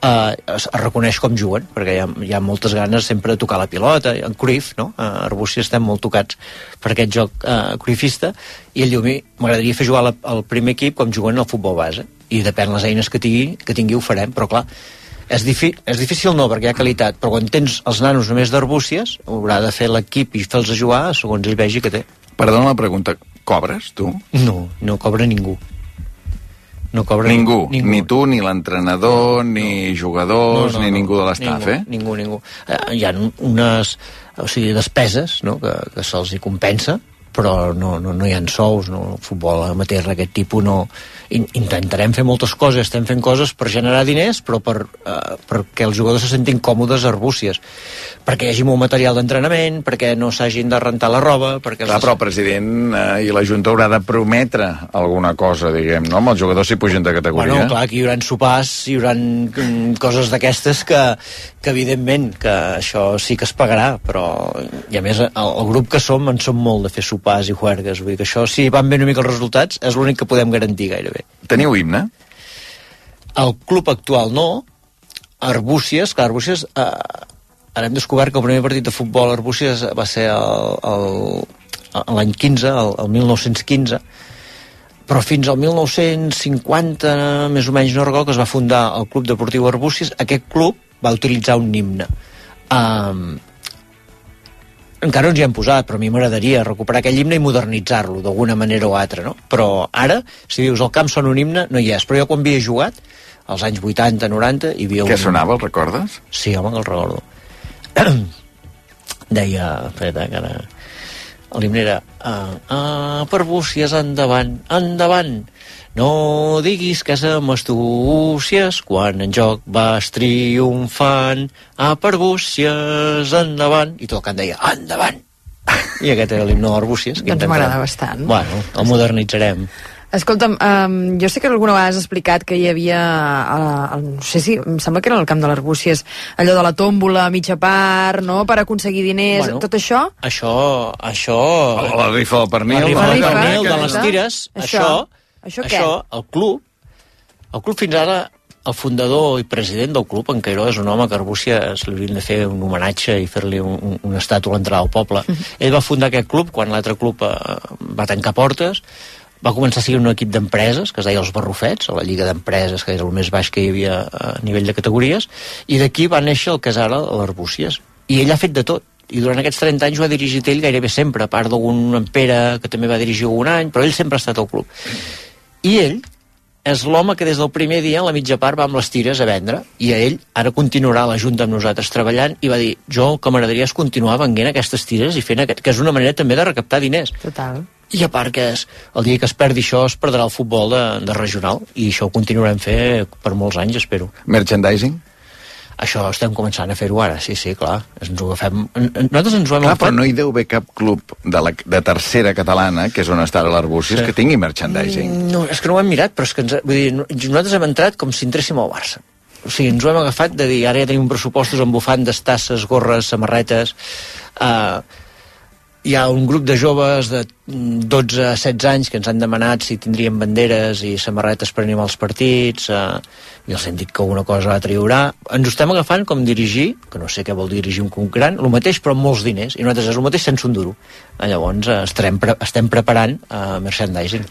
[SPEAKER 5] eh, es, es reconeix com juguen perquè hi ha, hi ha moltes ganes sempre de tocar la pilota en Cruyff, no? A Arbúcies estem molt tocats per aquest joc eh, cruifista i a mi m'agradaria fer jugar la, el primer equip com juguen al futbol base i depèn les eines que tingui, que tingui ho farem, però clar, és, difi és difícil no, perquè hi ha qualitat, però quan tens els nanos només d'Arbúcies, haurà de fer l'equip i fer-los a jugar segons ell vegi que té.
[SPEAKER 3] Perdona la pregunta, cobres, tu?
[SPEAKER 5] No, no cobra ningú. No cobra
[SPEAKER 3] Ningú,
[SPEAKER 5] ningú.
[SPEAKER 3] ni tu, ni l'entrenador, ni jugadors, ni ningú de l'estaf, eh?
[SPEAKER 5] Ningú, ningú. Eh, hi ha unes o sigui, despeses no? que, que se'ls hi compensa, però no, no, no hi ha sous, no, el futbol amateur d'aquest tipus no... In, intentarem fer moltes coses, estem fent coses per generar diners, però per, eh, perquè els jugadors se sentin còmodes a Arbúcies, perquè hi hagi molt material d'entrenament, perquè no s'hagin de rentar la roba, perquè...
[SPEAKER 3] Clar, però el president eh, i la Junta haurà de prometre alguna cosa, diguem, no? Amb els jugadors si pugen de categoria.
[SPEAKER 5] Bueno, clar, que hi haurà sopars, hi haurà mm, coses d'aquestes que, que evidentment que això sí que es pagarà, però i a més el, el grup que som en som molt de fer sopars i juergues, vull dir que això si van bé una mica els resultats és l'únic que podem garantir gairebé.
[SPEAKER 3] Teniu himne?
[SPEAKER 5] El club actual no, Arbúcies, clar, Arbúcies eh, ara hem descobert que el primer partit de futbol a Arbúcies va ser l'any 15, el, el 1915, però fins al 1950, més o menys, no recordo, que es va fundar el Club Deportiu Arbúcies, aquest club va utilitzar un himne. Um, encara ens hi hem posat, però a mi m'agradaria recuperar aquell himne i modernitzar-lo d'alguna manera o altra, no? Però ara, si dius el camp sona un himne, no hi és. Però jo quan havia jugat, als anys 80, 90, hi havia un...
[SPEAKER 3] Què sonava, el recordes?
[SPEAKER 5] Sí, home, el recordo. Deia, espera, que ara... L'himne era... Uh, uh, per búcies, endavant, endavant! No diguis que som astúcies quan en joc vas triomfant. A per búcies, endavant! I tot el cant deia, endavant! I aquest era l'himne d'Arbúcies. que
[SPEAKER 4] Doncs
[SPEAKER 5] intentarem-
[SPEAKER 4] m'agrada bastant.
[SPEAKER 5] Bueno, el modernitzarem.
[SPEAKER 4] Escolta'm, um, jo sé que alguna vegada has explicat que hi havia, uh, no sé si, em sembla que era al camp de l'Arbúcies, allò de la tòmbola a mitja part, no?, per aconseguir diners,
[SPEAKER 5] Bueno.
[SPEAKER 4] tot això...
[SPEAKER 5] Això... això...
[SPEAKER 3] La rifa del pernil.
[SPEAKER 5] La rifa
[SPEAKER 4] La
[SPEAKER 5] del pernil, de les tires.
[SPEAKER 4] Això.
[SPEAKER 5] Això,
[SPEAKER 4] Això què?
[SPEAKER 5] això, el club, el club fins ara, el fundador i president del club, en Cairó, és un home que a Arbúcies li haurien de fer un homenatge i fer-li un, un, una estàtua a l'entrada al poble. Ell va fundar aquest club quan l'altre club eh, va tancar portes, va començar a seguir un equip d'empreses, que es deia els Barrufets, a la Lliga d'Empreses, que era el més baix que hi havia a nivell de categories, i d'aquí va néixer el que és ara l'Arbúcies. I ell ha fet de tot, i durant aquests 30 anys ho ha dirigit ell gairebé sempre, a part d'algun en Pere que també va dirigir algun any, però ell sempre ha estat al club. I ell és l'home que des del primer dia, a la mitja part, va amb les tires a vendre, i a ell ara continuarà a la Junta amb nosaltres treballant, i va dir, jo el que m'agradaria és continuar venguent aquestes tires i fent aquest, que és una manera també de recaptar diners.
[SPEAKER 4] Total.
[SPEAKER 5] I a part que és, el dia que es perdi això es perdrà el futbol de, de regional, i això ho continuarem fer per molts anys, espero.
[SPEAKER 3] Merchandising?
[SPEAKER 5] Això estem començant a fer-ho ara, sí, sí, clar. Ens ho agafem... Nosaltres ens ho hem
[SPEAKER 3] Clar,
[SPEAKER 5] agafat...
[SPEAKER 3] però no hi deu haver cap club de, la, de tercera catalana, que és on està l'Arbúcies,
[SPEAKER 5] Sí.
[SPEAKER 3] que tingui merchandising.
[SPEAKER 5] No, és que no ho hem mirat, però és que ens, vull dir, no- nosaltres hem entrat com si entréssim al Barça. O sigui, ens ho hem agafat de dir, ara ja tenim pressupostos amb bufandes, tasses, gorres, samarretes... Uh, hi ha un grup de joves de mm, 12 a 16 anys que ens han demanat si tindríem banderes i samarretes per animar els partits uh, i els hem dit que una cosa l'altra hi haurà ens ho estem agafant com dirigir que no sé què vol dirigir un gran el mateix però amb molts diners i nosaltres és el mateix sense un duro. Eh, llavors uh, estarem, pre estem preparant uh, merchandising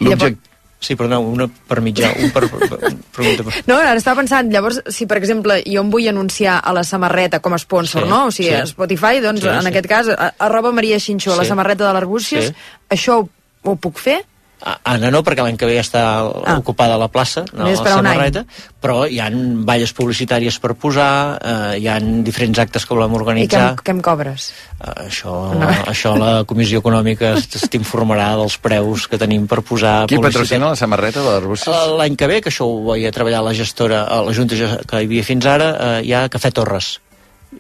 [SPEAKER 5] Sí, però no, una per mitjà, un per... per, per, per, per
[SPEAKER 4] No, ara estava pensant, llavors, si per exemple jo em vull anunciar a la samarreta com a sponsor,
[SPEAKER 5] Sí,
[SPEAKER 4] no? O sigui,
[SPEAKER 5] sí.
[SPEAKER 4] a Spotify, doncs
[SPEAKER 5] Sí,
[SPEAKER 4] en
[SPEAKER 5] sí.
[SPEAKER 4] aquest cas, arroba Maria Xinxó, a la
[SPEAKER 5] Sí.
[SPEAKER 4] samarreta de l'Arbúcies,
[SPEAKER 5] Sí.
[SPEAKER 4] això ho, ho puc fer?
[SPEAKER 5] Ara no, perquè l'any que ve ja està ah. ocupada la plaça, no, la samarreta, però hi han balles publicitàries per posar, eh, hi han diferents actes que volem
[SPEAKER 4] I què
[SPEAKER 5] organitzar.
[SPEAKER 4] em, què em cobres?
[SPEAKER 5] Eh, això,
[SPEAKER 4] No.
[SPEAKER 5] això la Comissió Econòmica t'informarà dels preus que tenim per posar
[SPEAKER 3] Qui
[SPEAKER 5] publicitat.
[SPEAKER 3] patrocina la samarreta de l'Arbúcies?
[SPEAKER 5] Eh, L'any que ve, que això ho vaig a treballar la gestora, a la Junta que hi havia fins ara, eh, hi ha Cafè Torres.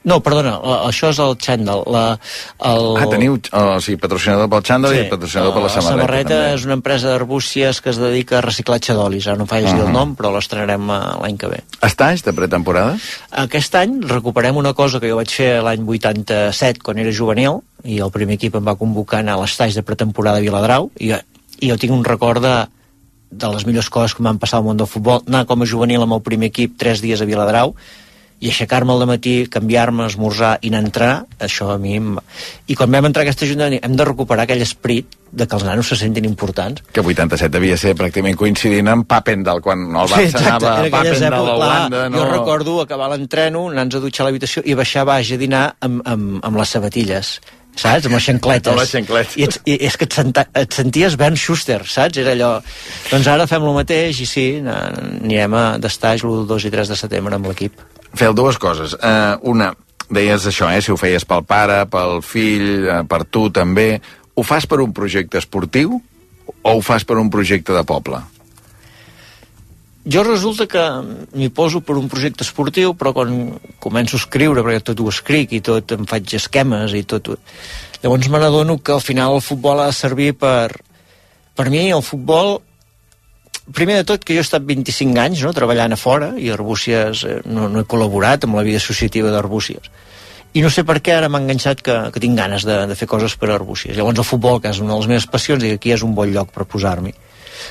[SPEAKER 5] No, perdona, la, això és el Xandall. La, el...
[SPEAKER 3] Ah, teniu oh, sí, patrocinador pel xandall i patrocinador per la samarreta.
[SPEAKER 5] samarreta
[SPEAKER 3] també.
[SPEAKER 5] és una empresa d'arbúcies que es dedica a reciclatge d'olis. Ara no faig dir
[SPEAKER 3] Mhm.
[SPEAKER 5] el nom, però l'estrenarem eh, l'any que ve.
[SPEAKER 3] Estanys de pretemporada?
[SPEAKER 5] Aquest any recuperem una cosa que jo vaig fer l'any 87, quan era juvenil, i el primer equip em va convocar a l'estage de pretemporada a Viladrau, i, i jo tinc un record de, de les millors coses que m'han passat al món del futbol, anar com a juvenil amb el primer equip tres dies a Viladrau, i aixecar-me al matí, canviar-me, esmorzar i anar a entrenar, això a mi... Em... I quan vam entrar a aquesta junta hem de recuperar aquell esprit de que els nanos se sentin importants.
[SPEAKER 3] Que 87 devia ser pràcticament coincidint amb Papendal, quan el Barça anava a Papendal a Holanda. No?
[SPEAKER 5] Jo recordo acabar l'entreno, anar-nos a dutxar a l'habitació i baixar baix a dinar amb, amb, amb les sabatilles saps? Amb les xancletes.
[SPEAKER 3] Amb les xancletes.
[SPEAKER 5] I, ets, i és que et, senta, et senties Bernd Schuster, saps? Era allò... Doncs ara fem el mateix i sí, anirem a d'estaix l'1, 2 i 3 de setembre amb l'equip.
[SPEAKER 3] Fel dues coses. Uh, una, deies això, eh, si ho feies pel pare, pel fill, uh, per tu també. Ho fas per un projecte esportiu o ho fas per un projecte de poble?
[SPEAKER 5] Jo resulta que m'hi poso per un projecte esportiu, però quan començo a escriure, perquè tot ho escric i tot em faig esquemes i tot... Llavors me n'adono que al final el futbol ha de servir per... Per mi el futbol primer de tot que jo he estat 25 anys no, treballant a fora i Arbúcies eh, no, no he col·laborat amb la vida associativa d'Arbúcies. I no sé per què ara m'ha enganxat que, que tinc ganes de, de fer coses per a Arbúcies. Llavors el futbol, que és una de les meves passions i aquí és un bon lloc per posar-m'hi.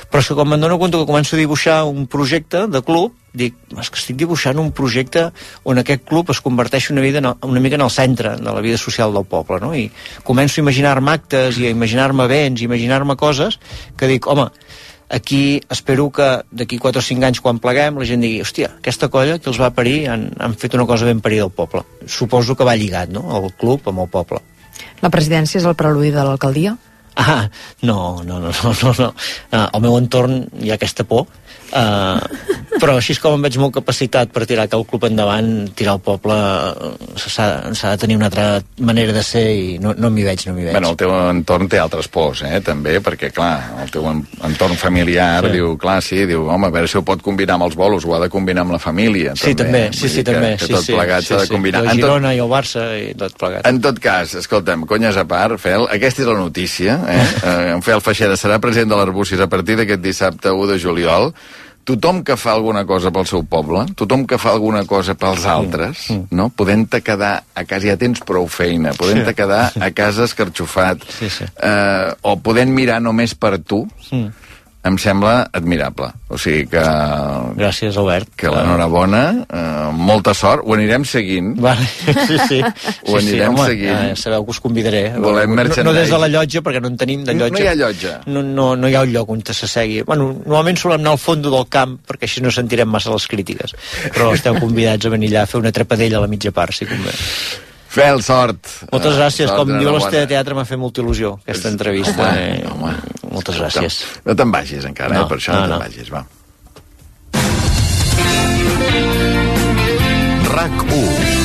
[SPEAKER 5] Però és que quan me'n dono compte que començo a dibuixar un projecte de club, dic, és que estic dibuixant un projecte on aquest club es converteix una, vida, una mica en el centre de la vida social del poble, no? I començo a imaginar-me actes i a imaginar-me events, i imaginar-me coses que dic, home, aquí espero que d'aquí 4 o 5 anys quan pleguem la gent digui, hòstia, aquesta colla que els va parir han, han fet una cosa ben parida al poble suposo que va lligat, no?, el club amb el poble
[SPEAKER 4] La presidència és el preludi de l'alcaldia?
[SPEAKER 5] Ah, no, no, no, no, no, no. Uh, al meu entorn hi ha aquesta por, uh, però així és com em veig molt capacitat per tirar aquell club endavant, tirar el poble, uh, s'ha de tenir una altra manera de ser i no, no m'hi veig, no m'hi veig.
[SPEAKER 3] Bueno, el teu entorn té altres pors, eh, també, perquè, clar, el teu entorn familiar sí. diu, clar, sí, diu, home, a veure si ho pot combinar amb els bolos, ho ha de combinar amb la família,
[SPEAKER 5] sí, també. Sí, sí, també,
[SPEAKER 3] que,
[SPEAKER 5] sí,
[SPEAKER 3] que tot
[SPEAKER 5] sí,
[SPEAKER 3] plegat
[SPEAKER 5] sí,
[SPEAKER 3] s'ha de
[SPEAKER 5] sí.
[SPEAKER 3] combinar.
[SPEAKER 5] El
[SPEAKER 3] En
[SPEAKER 5] Girona
[SPEAKER 3] tot,
[SPEAKER 5] i el Barça i tot plegat.
[SPEAKER 3] en tot cas, escolta'm, conyes a part, Fel, aquesta és la notícia, eh? eh en Fel Feixeda serà president de l'Arbúcies a partir d'aquest dissabte 1 de juliol. Tothom que fa alguna cosa pel seu poble, tothom que fa alguna cosa pels altres, no? podent-te quedar a casa, ja tens prou feina, podent-te
[SPEAKER 5] Sí.
[SPEAKER 3] quedar a casa escarxofat,
[SPEAKER 5] Sí, sí.
[SPEAKER 3] eh, o podent mirar només per tu,
[SPEAKER 5] Mm.
[SPEAKER 3] Em sembla admirable. O sigui que...
[SPEAKER 5] Gràcies, Albert.
[SPEAKER 3] Que l'enhorabona, eh, molta sort, ho anirem seguint.
[SPEAKER 5] Vale. Sí, sí.
[SPEAKER 3] Ho anirem
[SPEAKER 5] home,
[SPEAKER 3] seguint.
[SPEAKER 5] Eh, sabeu que us convidaré.
[SPEAKER 3] Volem
[SPEAKER 5] no, no des de la llotja, perquè no en tenim de llotja.
[SPEAKER 3] no hi ha llotja.
[SPEAKER 5] No, no, no hi ha un lloc on s'assegui. Bueno, normalment solem anar al fons del camp, perquè així no sentirem massa les crítiques. Però esteu convidats a venir allà a fer una trepadella a la mitja part, si convé.
[SPEAKER 3] Fel, sort.
[SPEAKER 5] Moltes
[SPEAKER 3] Eh,
[SPEAKER 5] gràcies.
[SPEAKER 3] sort,
[SPEAKER 5] Com diu l'Estè de Teatre, m'ha fet molta il·lusió, aquesta entrevista.
[SPEAKER 3] Home,
[SPEAKER 5] eh,
[SPEAKER 3] home.
[SPEAKER 5] Moltes gràcies.
[SPEAKER 3] No te'n vagis encara,
[SPEAKER 5] No,
[SPEAKER 3] eh? per això
[SPEAKER 5] no,
[SPEAKER 3] no,
[SPEAKER 5] no.
[SPEAKER 3] te'n vagis, va.
[SPEAKER 17] RAC1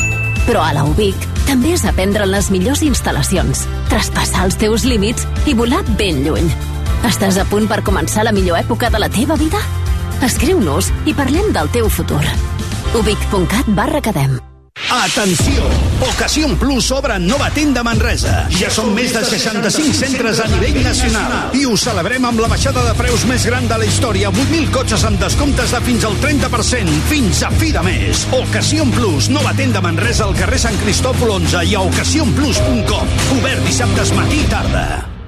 [SPEAKER 10] Però a la UBIC també és aprendre en les millors instal·lacions, traspassar els teus límits i volar ben lluny. Estàs a punt per començar la millor època de la teva vida? Escriu-nos i parlem del teu futur. ubic.cat barra academ.
[SPEAKER 18] Atenció! Ocasión Plus obre nova tenda Manresa. Ja són més de 65 centres a nivell nacional. I ho celebrem amb la baixada de preus més gran de la història. 8.000 cotxes amb descomptes de fins al 30%. Fins a fi de mes. Ocasión Plus, nova tenda Manresa al carrer Sant Cristòfol 11 i a ocasionplus.com. Obert dissabtes matí i tarda.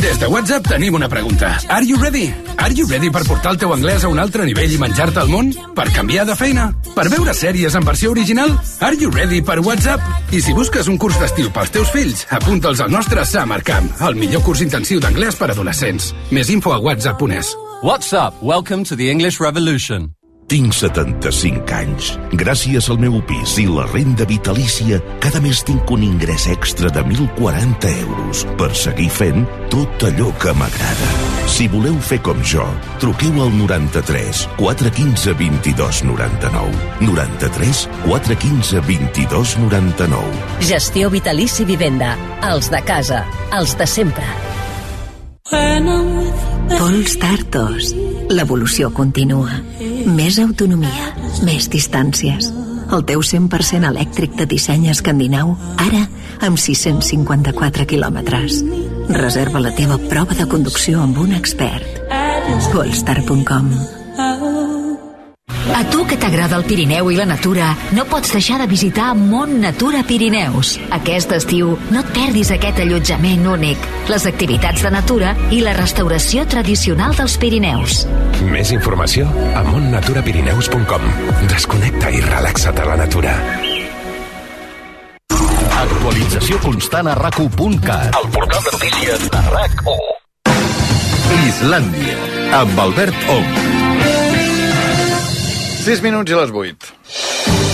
[SPEAKER 19] Des de WhatsApp tenim una pregunta. Are you ready? Are you ready per portar el teu anglès a un altre nivell i menjar-te el món? Per canviar de feina? Per veure sèries en versió original? Are you ready per WhatsApp? I si busques un curs d'estiu pels teus fills, apunta'ls al nostre Summer Camp, el millor curs intensiu d'anglès per adolescents. Més info a whatsapp.es.
[SPEAKER 20] What's up? Welcome to the English Revolution.
[SPEAKER 21] Tinc 75 anys. Gràcies al meu pis i la renda vitalícia, cada mes tinc un ingrés extra de 1.040 euros per seguir fent tot allò que m'agrada. Si voleu fer com jo, truqueu al 93 415 22 99. 93 415 22 99.
[SPEAKER 22] Gestió Vitalici Vivenda. Els de casa. Els de sempre.
[SPEAKER 23] Pols Tartos. L'evolució continua. Més autonomia, més distàncies. El teu 100% elèctric de disseny escandinau, ara amb 654 quilòmetres. Reserva la teva prova de conducció amb un expert. Polestar.com
[SPEAKER 10] A tu que t'agrada el Pirineu i la natura, no pots deixar de visitar Mont Natura Pirineus. Aquest estiu no et perdis aquest allotjament únic, les activitats de natura i la restauració tradicional dels Pirineus.
[SPEAKER 2] Més informació a montnaturapirineus.com. Desconnecta i relaxa't a la natura.
[SPEAKER 16] Actualització constant a rac1.cat. El portal de notícies de RAC1. Islàndia, amb Albert Ong.
[SPEAKER 3] 6 minuts i les 8.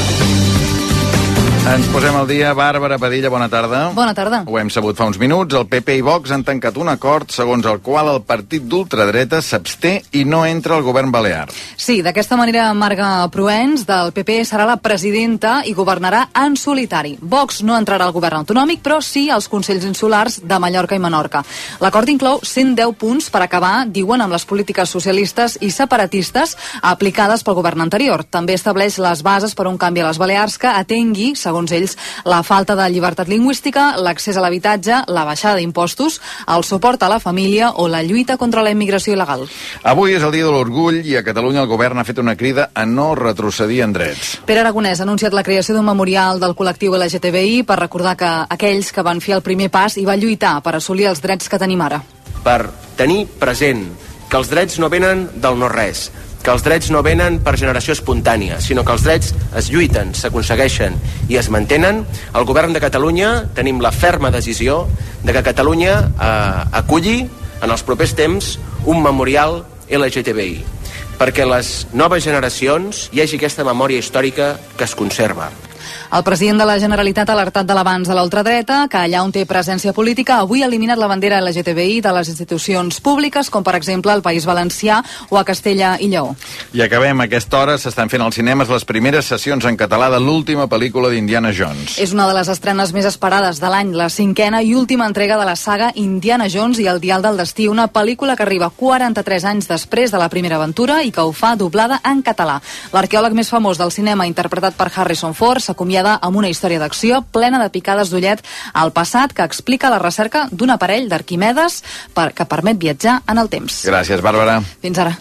[SPEAKER 3] Ens posem al dia. Bàrbara Padilla, bona tarda.
[SPEAKER 24] Bona tarda.
[SPEAKER 3] Ho hem sabut fa uns minuts. El PP i Vox han tancat un acord segons el qual el partit d'ultradreta s'absté i no entra al govern balear.
[SPEAKER 24] Sí, d'aquesta manera Marga Proens del PP serà la presidenta i governarà en solitari. Vox no entrarà al govern autonòmic, però sí als Consells Insulars de Mallorca i Menorca. L'acord inclou 110 punts per acabar, diuen, amb les polítiques socialistes i separatistes aplicades pel govern anterior. També estableix les bases per un canvi a les Balears que atengui, segons ells, la falta de llibertat lingüística, l'accés a l'habitatge, la baixada d'impostos, el suport a la família o la lluita contra la immigració il·legal.
[SPEAKER 3] Avui és el dia de l'orgull i a Catalunya el govern ha fet una crida a no retrocedir en drets.
[SPEAKER 24] Pere Aragonès ha anunciat la creació d'un memorial del col·lectiu LGTBI per recordar que aquells que van fer el primer pas i van lluitar per assolir els drets que tenim ara.
[SPEAKER 25] per tenir present que els drets no venen del no-res, que els drets no venen per generació espontània, sinó que els drets es lluiten, s'aconsegueixen i es mantenen, el govern de Catalunya tenim la ferma decisió de que Catalunya eh, aculli en els propers temps un memorial LGTBI perquè les noves generacions hi hagi aquesta memòria històrica que es conserva.
[SPEAKER 24] El president de la Generalitat ha alertat de l'avanç de la ultradreta, que allà on té presència política avui ha eliminat la bandera LGTBI de les institucions públiques, com per exemple al País Valencià o a Castella i Lleó.
[SPEAKER 3] I acabem a aquesta hora. S'estan fent als cinemes les primeres sessions en català de l'última pel·lícula d'Indiana Jones.
[SPEAKER 24] És una de les estrenes més esperades de l'any, la cinquena i última entrega de la saga Indiana Jones i el Dial del Destí, una pel·lícula que arriba 43 anys després de la primera aventura i que ho fa doblada en català. L'arqueòleg més famós del cinema, interpretat per Harrison Ford, s'acomiada amb una història d'acció plena de picades d'ullet al passat que explica la recerca d'un aparell d'Arquimedes per, que permet viatjar en el temps.
[SPEAKER 3] Gràcies, Bàrbara.
[SPEAKER 24] Fins ara.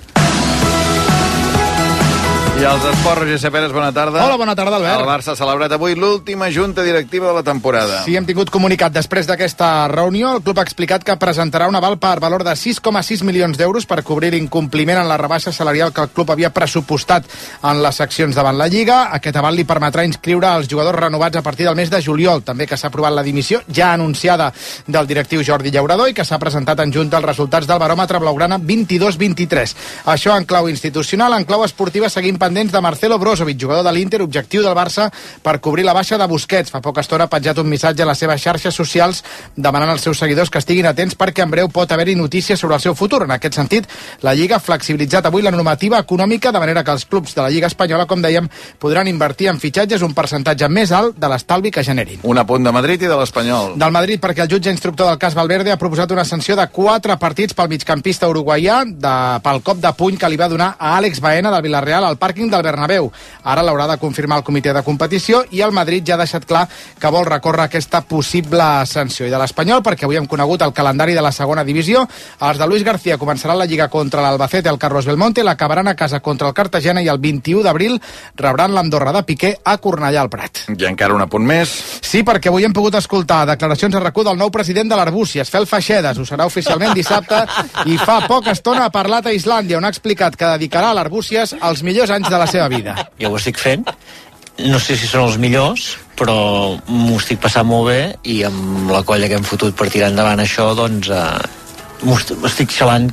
[SPEAKER 3] I els esports, Roger Ceperes, bona tarda.
[SPEAKER 26] Hola, bona tarda, Albert.
[SPEAKER 3] El Barça ha celebrat avui l'última junta directiva de la temporada.
[SPEAKER 26] Sí, hem tingut comunicat després d'aquesta reunió. El club ha explicat que presentarà un aval per valor de 6,6 milions d'euros per cobrir l'incompliment en la rebaixa salarial que el club havia pressupostat en les seccions davant la Lliga. Aquest aval li permetrà inscriure els jugadors renovats a partir del mes de juliol. També que s'ha aprovat la dimissió ja anunciada del directiu Jordi Llaurador i que s'ha presentat en junta els resultats del baròmetre blaugrana 22-23. Això en clau institucional, en clau esportiva seguim pendents de Marcelo Brozovic, jugador de l'Inter, objectiu del Barça per cobrir la baixa de Busquets. Fa poca estona ha penjat un missatge a les seves xarxes socials demanant als seus seguidors que estiguin atents perquè en breu pot haver-hi notícies sobre el seu futur. En aquest sentit, la Lliga ha flexibilitzat avui la normativa econòmica de manera que els clubs de la Lliga Espanyola, com dèiem, podran invertir en fitxatges un percentatge més alt de l'estalvi que generin.
[SPEAKER 3] Un apunt de Madrid i de l'Espanyol.
[SPEAKER 26] Del Madrid, perquè el jutge instructor del cas Valverde ha proposat una sanció de quatre partits pel migcampista uruguaià de, pel cop de puny que li va donar a Àlex Baena del Villarreal al pàrquing del Bernabéu. Ara l'haurà de confirmar el comitè de competició i el Madrid ja ha deixat clar que vol recórrer aquesta possible sanció. I de l'Espanyol, perquè avui hem conegut el calendari de la segona divisió, els de Luis García començaran la Lliga contra l'Albacete, el Carlos Belmonte, l'acabaran a casa contra el Cartagena i el 21 d'abril rebran l'Andorra de Piqué a Cornellà al Prat.
[SPEAKER 3] I encara un apunt més.
[SPEAKER 26] Sí, perquè avui hem pogut escoltar declaracions a recut del nou president de l'Arbúcies, Fel Feixedes. Ho serà oficialment dissabte i fa poca estona ha parlat a Islàndia, on ha explicat que dedicarà a l'Arbúcies els millors anys de la seva vida.
[SPEAKER 5] Jo ho estic fent, no sé si són els millors, però m'ho estic passant molt bé i amb la colla que hem fotut per tirar endavant això, doncs eh, m'ho est- estic xalant.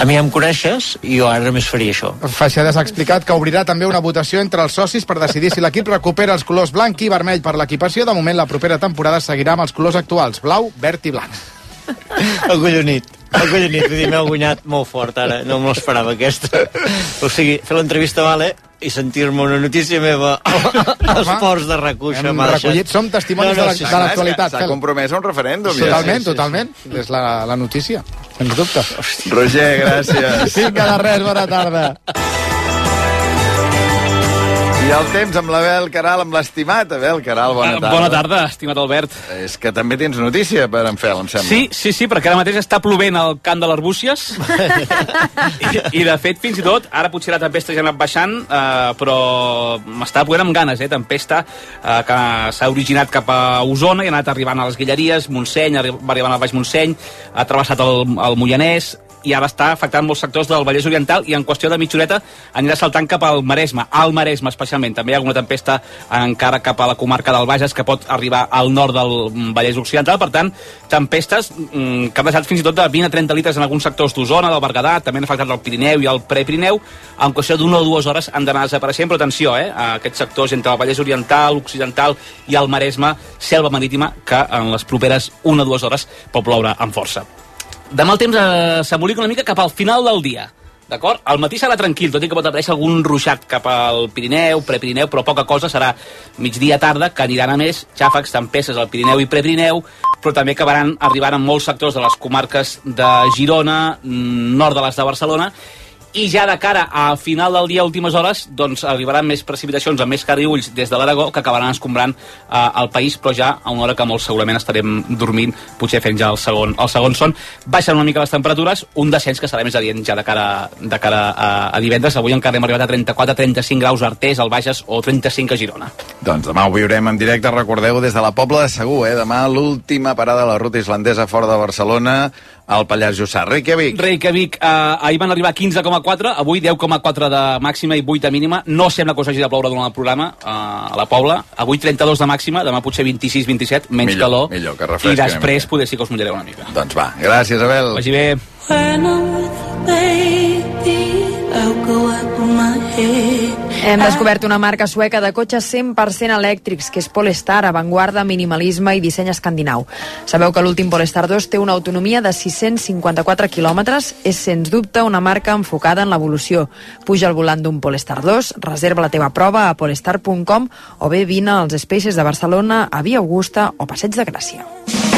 [SPEAKER 5] A mi em coneixes i jo ara només faria això.
[SPEAKER 26] Feixedes ha explicat que obrirà també una votació entre els socis per decidir si l'equip recupera els colors blanc i vermell per l'equipació. De moment, la propera temporada seguirà amb els colors actuals, blau, verd i blanc.
[SPEAKER 5] Acollonit. Acollonit, vull dir, m'he guanyat molt fort ara, no me l'esperava aquesta. O sigui, fer l'entrevista vale i sentir-me una notícia meva als ports de recuixa.
[SPEAKER 26] Hem recollit, som testimonis de la- de l'actualitat,
[SPEAKER 3] S'ha compromès a un referèndum. ja.
[SPEAKER 26] Totalment, totalment. És la, la notícia, sens dubte.
[SPEAKER 3] Roger, gràcies.
[SPEAKER 26] Vinga, de res, bona tarda.
[SPEAKER 3] I el temps amb l'Abel Caral, amb l'estimat Abel Caral, bona
[SPEAKER 27] Ah,
[SPEAKER 3] tarda.
[SPEAKER 27] Bona tarda, estimat Albert.
[SPEAKER 3] És que també tens notícia per en Fel, em sembla.
[SPEAKER 27] Sí, sí, sí, perquè ara mateix està plovent al camp de l'Arbúcies I, i de fet fins i tot ara potser la tempesta ja ha anat baixant eh, però m'està plovent amb ganes eh, tempesta eh, que s'ha originat cap a Osona i ha anat arribant a les Guilleries Montseny, va arribant al Baix Montseny ha travessat el, el Moianès i ara està afectant molts sectors del Vallès Oriental i en qüestió de mitja horeta anirà saltant cap al Maresme, al Maresme especialment. També hi ha alguna tempesta encara cap a la comarca del Bages que pot arribar al nord del Vallès Occidental. Per tant, tempestes mm, que han deixat fins i tot de 20 a 30 litres en alguns sectors d'Osona, del Berguedà, també han afectat el Pirineu i el Prepirineu. En qüestió d'una o dues hores han d'anar desapareixent, però atenció, eh, a aquests sectors entre el Vallès Oriental, Occidental i el Maresme, selva marítima, que en les properes una o dues hores pot ploure amb força. Demà el temps eh, s'embolica una mica cap al final del dia. D'acord? Al matí serà tranquil, tot i que pot aparèixer algun ruixat cap al Pirineu, Prepirineu, però poca cosa serà migdia tarda, que aniran a més xàfecs, tempestes al Pirineu i Prepirineu, però també acabaran arribant en molts sectors de les comarques de Girona, mm, nord de les de Barcelona, i ja de cara a final del dia, últimes hores, doncs arribaran més precipitacions amb més carriulls des de l'Aragó que acabaran escombrant eh, el país, però ja a una hora que molt segurament estarem dormint, potser fent ja el segon, el segon son. Baixen una mica les temperatures, un descens que serà més adient ja de cara, de cara a, a divendres. Avui encara hem arribat a 34-35 graus a Artés, al Bages, o 35 a Girona.
[SPEAKER 3] Doncs demà ho viurem en directe, recordeu, des de la Pobla de Segur, eh? Demà l'última parada de la ruta islandesa fora de Barcelona, al Pallars Jussà. Reykjavik.
[SPEAKER 27] Reykjavik, eh, ahir van arribar a 15,4, avui 10,4 de màxima i 8 de mínima. No sembla que us hagi de ploure durant el programa eh, a la Pobla. Avui 32 de màxima, demà potser 26-27, menys
[SPEAKER 3] Millor,
[SPEAKER 27] calor.
[SPEAKER 3] millor, que
[SPEAKER 27] I
[SPEAKER 3] refresqui una
[SPEAKER 27] després poder sí que us mullareu una mica.
[SPEAKER 3] Doncs va, gràcies, Abel.
[SPEAKER 27] Vagi bé.
[SPEAKER 28] When I'm with baby,
[SPEAKER 4] Hem descobert una marca sueca de cotxes 100% elèctrics, que és Polestar, avantguarda, minimalisme i disseny escandinau. Sabeu que l'últim Polestar 2 té una autonomia de 654 quilòmetres? És, sens dubte, una marca enfocada en l'evolució. Puja al volant d'un Polestar 2, reserva la teva prova a polestar.com o bé vine als Spaces de Barcelona, a Via Augusta o Passeig de Gràcia.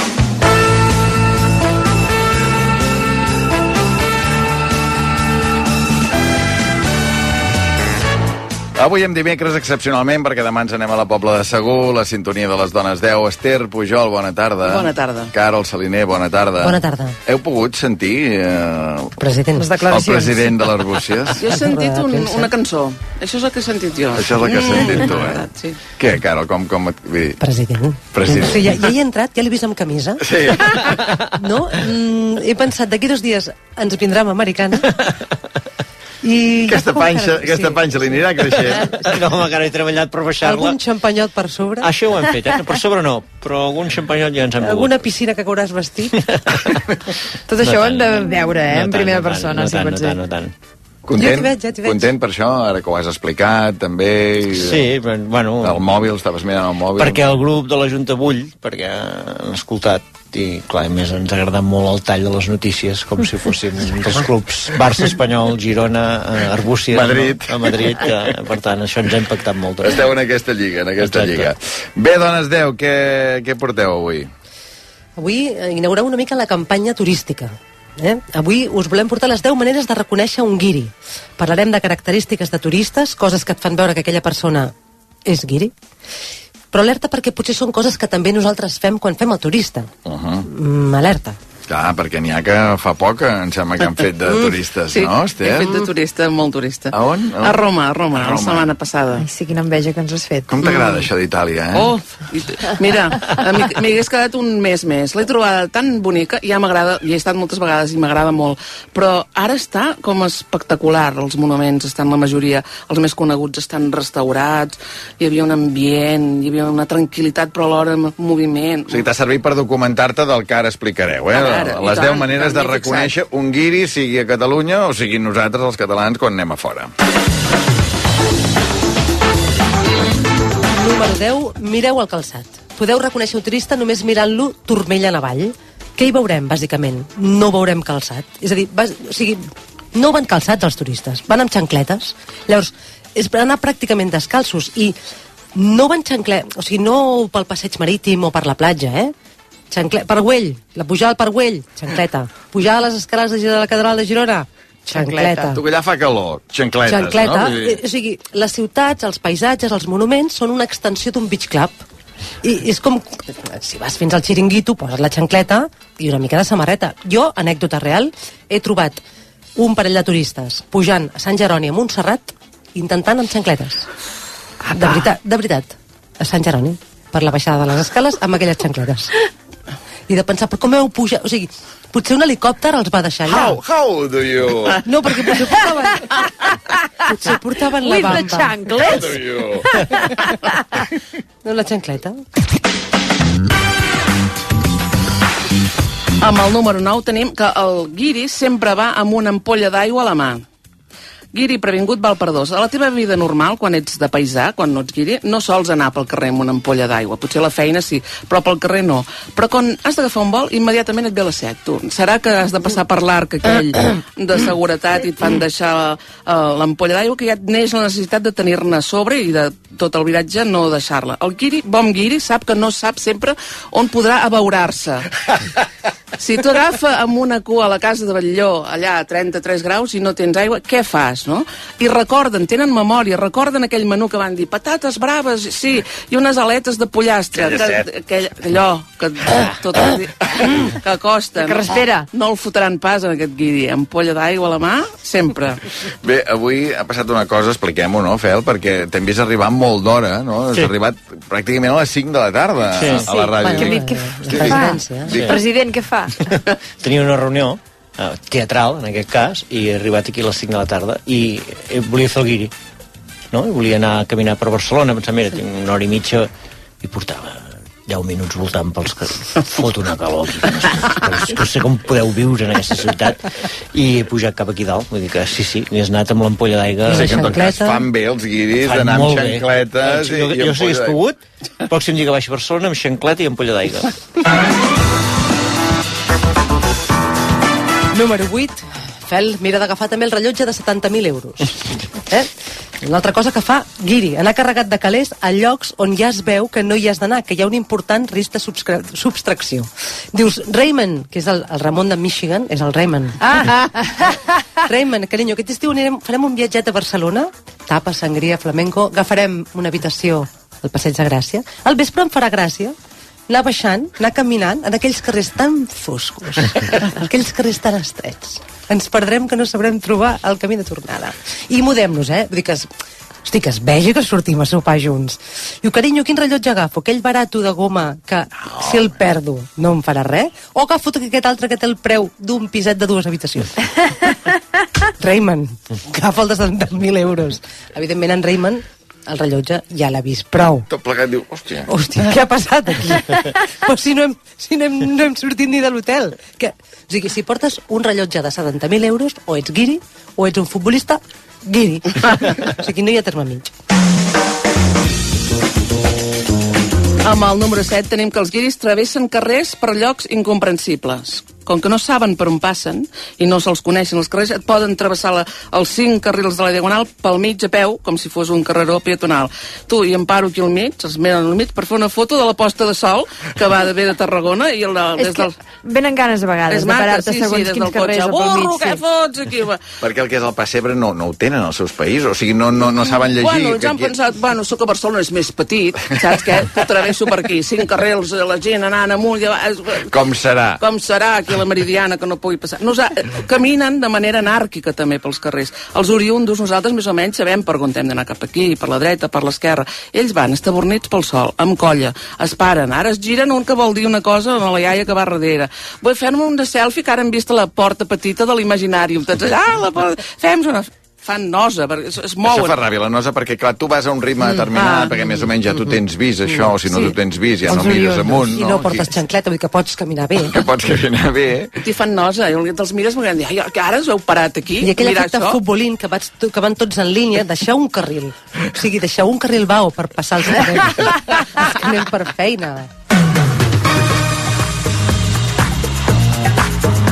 [SPEAKER 3] Avui en dimecres, excepcionalment, perquè demà ens anem a la Pobla de Segur, la sintonia de les dones 10. Esther Pujol, bona tarda.
[SPEAKER 29] Bona tarda.
[SPEAKER 3] Carol Saliner, bona tarda.
[SPEAKER 29] Bona tarda.
[SPEAKER 3] Heu pogut sentir eh,
[SPEAKER 29] President. Les
[SPEAKER 3] el president de l'Arbúcies?
[SPEAKER 29] Jo he sentit un, una cançó. Això és el que he sentit jo.
[SPEAKER 3] Això és el que has sentit tu, eh?
[SPEAKER 29] Sí.
[SPEAKER 3] Què, Carol, com... com et- vull dir,
[SPEAKER 30] President.
[SPEAKER 3] President.
[SPEAKER 30] Sí, ja, ja hi he entrat, ja l'he vist amb camisa.
[SPEAKER 3] Sí.
[SPEAKER 30] No? Mm, he pensat, d'aquí dos dies ens vindrà amb americana. I
[SPEAKER 3] Aquesta panxa,
[SPEAKER 30] que-
[SPEAKER 3] aquesta panxa li anirà creixent.
[SPEAKER 5] No, home, que no he treballat per baixar-la.
[SPEAKER 30] Algun xampanyot per sobre?
[SPEAKER 5] Això ho hem fet, eh? Per sobre no, però algun xampanyot ja ens hem.
[SPEAKER 30] Alguna piscina que hauràs vestit?
[SPEAKER 4] Tot això ho hem de veure, eh, en primera persona,
[SPEAKER 5] no
[SPEAKER 4] si
[SPEAKER 5] tant,
[SPEAKER 4] pot
[SPEAKER 5] no
[SPEAKER 4] ser.
[SPEAKER 5] tant, no tant.
[SPEAKER 3] Content?
[SPEAKER 30] Ja veig, ja veig.
[SPEAKER 3] Content per això, ara que ho has explicat, també? i-
[SPEAKER 5] Sí, però, bueno...
[SPEAKER 3] El mòbil, estaves mirant el mòbil.
[SPEAKER 5] Perquè el grup de la Junta bull, perquè han escoltat i clar, a més ens ha agradat molt el tall de les notícies com si fóssim dels clubs Barça Espanyol, Girona, eh, Arbúcies
[SPEAKER 3] Madrid.
[SPEAKER 5] no? a Madrid que, per tant això ens ha impactat molt també.
[SPEAKER 3] Esteu en aquesta lliga, en aquesta
[SPEAKER 5] Exacte.
[SPEAKER 3] lliga. Bé, dones 10, què, què porteu avui?
[SPEAKER 30] Avui inaugurem una mica la campanya turística. Eh? Avui us volem portar les 10 maneres de reconèixer un guiri. Parlarem de característiques de turistes, coses que et fan veure que aquella persona és guiri, però alerta perquè potser són coses que també nosaltres fem quan fem el turista.
[SPEAKER 3] Uh -huh.
[SPEAKER 30] Mm, alerta.
[SPEAKER 3] Clar, perquè n'hi ha que fa poc, em sembla que han fet de turistes,
[SPEAKER 29] sí,
[SPEAKER 3] no,
[SPEAKER 29] he
[SPEAKER 3] Esther?
[SPEAKER 29] fet de turista, molt turista.
[SPEAKER 3] A on? A on?
[SPEAKER 29] A Roma, a Roma,
[SPEAKER 3] A
[SPEAKER 29] la
[SPEAKER 3] Roma.
[SPEAKER 29] setmana passada.
[SPEAKER 4] Ai, sí, quina enveja que ens has fet.
[SPEAKER 3] Com t'agrada això d'Itàlia, eh?
[SPEAKER 29] Oh, mira, a mi- m'hi hagués quedat un mes més. L'he trobada tan bonica, ja m'agrada, hi he estat moltes vegades i m'agrada molt, però ara està com espectacular, els monuments estan la majoria, els més coneguts estan restaurats, hi havia un ambient, hi havia una tranquil·litat però alhora moviment.
[SPEAKER 3] O sigui, t'ha servit per documentar-te del que ara explicareu, eh?
[SPEAKER 29] Ara, ara,
[SPEAKER 3] Les
[SPEAKER 29] tant,
[SPEAKER 3] 10 maneres de reconèixer un guiri, sigui a Catalunya o sigui nosaltres, els catalans, quan anem a fora.
[SPEAKER 30] Número 10, mireu el calçat. Podeu reconèixer un turista només mirant-lo turmell en avall. Què hi veurem, bàsicament? No veurem calçat. És a dir, bas... o sigui, no van calçats els turistes, van amb xancletes. Llavors, és per anar pràcticament descalços i no van xancle... O sigui, no pel passeig marítim o per la platja, eh? Xancle... Pargüell, la pujada al Pargüell, xancleta. Pujar a les escales de, la catedral de Girona, Xancleta.
[SPEAKER 3] Tu que allà fa calor. Xancletes,
[SPEAKER 30] Xancleta.
[SPEAKER 3] no? Dir-
[SPEAKER 30] Eh, O sigui, les ciutats, els paisatges, els monuments són una extensió d'un beach club. I és com, si vas fins al xiringuito, poses la xancleta i una mica de samarreta. Jo, anècdota real, he trobat un parell de turistes pujant a Sant Jeroni a Montserrat intentant amb xancletes. De veritat, de veritat, a Sant Jeroni, per la baixada de les escales amb aquelles xancletes. I de pensar, però com heu pujat? O sigui, potser un helicòpter els va deixar allà.
[SPEAKER 3] How, how do you...
[SPEAKER 30] No, perquè potser portaven... potser portaven la
[SPEAKER 4] With the
[SPEAKER 30] bamba.
[SPEAKER 4] chanclets?
[SPEAKER 3] How do you...
[SPEAKER 30] No, la xancleta.
[SPEAKER 29] Amb el número 9 tenim que el guiri sempre va amb una ampolla d'aigua a la mà. Guiri previngut val per dos. A la teva vida normal, quan ets de paisà, quan no ets guiri, no sols anar pel carrer amb una ampolla d'aigua. Potser la feina sí, però pel carrer no. Però quan has d'agafar un vol, immediatament et ve la set, tu. Serà que has de passar per l'arc aquell de seguretat i et fan deixar uh, l'ampolla d'aigua, que ja et neix la necessitat de tenir-ne sobre i de tot el viratge no deixar-la. El guiri, bon guiri, sap que no sap sempre on podrà abeurar-se. Si tu agafa amb una cua a la casa de Batlló, allà a 33 graus, i no tens aigua, què fas, no? I recorden, tenen memòria, recorden aquell menú que van dir patates braves, sí, i unes aletes de pollastre. Que, aquell, allò, que tot que costa.
[SPEAKER 4] Que respira.
[SPEAKER 29] No el fotran pas en aquest guiri. Ampolla d'aigua a la mà, sempre.
[SPEAKER 3] Bé, avui ha passat una cosa, expliquem-ho, no, Fel? Perquè t'hem vist arribar molt d'hora, no? Has
[SPEAKER 5] Sí.
[SPEAKER 3] arribat pràcticament a les 5 de la tarda
[SPEAKER 5] Sí.
[SPEAKER 3] a, a la ràdio.
[SPEAKER 4] Què, què, què fa?
[SPEAKER 3] Sí.
[SPEAKER 4] President, què fa?
[SPEAKER 5] Tenia una reunió eh, teatral, en aquest cas, i he arribat aquí a les 5 de la tarda i eh, volia fer el guiri. No? I volia anar a caminar per Barcelona, pensant, mira, tinc una hora i mitja i portava 10 minuts voltant pels que fot una calor aquí, que no, sé, no sé com podeu viure en aquesta ciutat i he pujat cap aquí dalt vull dir que sí, sí, n'he anat amb l'ampolla d'aigua
[SPEAKER 3] Sí, que en tot cas fan bé els guiris d'anar amb
[SPEAKER 5] molt bé.
[SPEAKER 3] xancletes
[SPEAKER 5] jo,
[SPEAKER 3] i,
[SPEAKER 5] jo
[SPEAKER 3] amb
[SPEAKER 5] si hagués
[SPEAKER 3] polla
[SPEAKER 5] pogut pròxim dia que baixi a Barcelona amb xancleta i ampolla d'aigua
[SPEAKER 30] Número 8. Fel, mira d'agafar també el rellotge de 70.000 euros. Eh? Una altra cosa que fa Guiri, anar carregat de calés a llocs on ja es veu que no hi has d'anar, que hi ha un important risc de subtracció. Dius, Raymond, que és el, el Ramon de Michigan, és el Raymond.
[SPEAKER 4] Ah.
[SPEAKER 30] Raymond, carinyo, aquest estiu anirem, farem un viatget a Barcelona, tapa, sangria, flamenco, agafarem una habitació al Passeig de Gràcia. Al vespre em farà gràcia anar baixant, anar caminant en aquells carrers tan foscos, aquells carrers tan estrets. Ens perdrem que no sabrem trobar el camí de tornada. I mudem-nos, eh? Vull dir que es, hosti, que es vegi que sortim a sopar junts. Diu, carinyo, quin rellotge agafo? Aquell barato de goma que, si el perdo, no em farà res? O agafo aquest altre que té el preu d'un piset de dues habitacions? Raymond, agafa el de 70.000 euros. Evidentment, en Raymond, el rellotge ja l'ha vist prou.
[SPEAKER 3] Tot plegat diu, hòstia...
[SPEAKER 30] Hòstia, què ha passat aquí? Però si no hem, si no hem, no hem sortit ni de l'hotel. Que- O sigui, si portes un rellotge de 70.000 euros, o ets guiri, o ets un futbolista, guiri. o sigui, no hi ha terme mig.
[SPEAKER 29] Amb el número 7 tenim que els guiris travessen carrers per llocs incomprensibles. Com que no saben per on passen i no se'ls coneixen els carrers, et poden travessar la, els cinc carrils de la Diagonal pel mig a peu, com si fos un carreró peatonal. Tu i em paro aquí al mig, els miren al mig, per fer una foto de la posta de sol que va de bé de Tarragona i el,
[SPEAKER 4] És
[SPEAKER 29] des
[SPEAKER 4] que
[SPEAKER 29] del...
[SPEAKER 4] venen ganes a vegades de parar-te
[SPEAKER 29] sí,
[SPEAKER 4] segons
[SPEAKER 29] sí,
[SPEAKER 4] quins
[SPEAKER 29] del
[SPEAKER 4] carrers
[SPEAKER 29] cotxe.
[SPEAKER 4] o pel mig.
[SPEAKER 29] Burro, què fots aquí? Va.
[SPEAKER 3] Perquè el que és el pessebre no, no ho tenen als seus països, o sigui, no, no, no saben llegir.
[SPEAKER 29] Bueno, ens
[SPEAKER 3] que
[SPEAKER 29] han
[SPEAKER 3] aquí-
[SPEAKER 29] pensat, bueno, sóc a Barcelona, és més petit, saps què? Que travesso per aquí, cinc carrils, la gent anant amunt i
[SPEAKER 3] Com serà?
[SPEAKER 29] com serà aquí la Meridiana que no pugui passar. Nosa caminen de manera anàrquica també pels carrers. Els oriundos, nosaltres més o menys sabem per on hem d'anar cap aquí, per la dreta, per l'esquerra. Ells van estabornits pel sol, amb colla, es paren, ara es giren un que vol dir una cosa a la iaia que va darrere. Vull fer-me un de selfie que ara hem vist a la porta petita de l'imaginari. Tots allà, a la porta, fem una... Fan nosa, perquè es, es
[SPEAKER 3] Això
[SPEAKER 29] mouen.
[SPEAKER 3] fa ràbia, la nosa, perquè clar, tu vas a un ritme
[SPEAKER 29] Mm,
[SPEAKER 3] determinat,
[SPEAKER 29] ah.
[SPEAKER 3] perquè més o menys ja tu tens vist això, o si no
[SPEAKER 29] Sí.
[SPEAKER 3] tu tens vist, ja
[SPEAKER 30] Els
[SPEAKER 3] no mires amunt,
[SPEAKER 30] I
[SPEAKER 3] no?
[SPEAKER 30] no portes xancleta, vull dir que pots caminar bé.
[SPEAKER 3] Que pots caminar bé.
[SPEAKER 29] T'hi fan nosa, i te'ls mires i dir, que ara us heu parat aquí,
[SPEAKER 30] I aquell efecte
[SPEAKER 29] això.
[SPEAKER 30] futbolín que, vaig, que van tots en línia, deixar un carril. O sigui, deixar un carril vau per passar els carrers. És que anem per feina.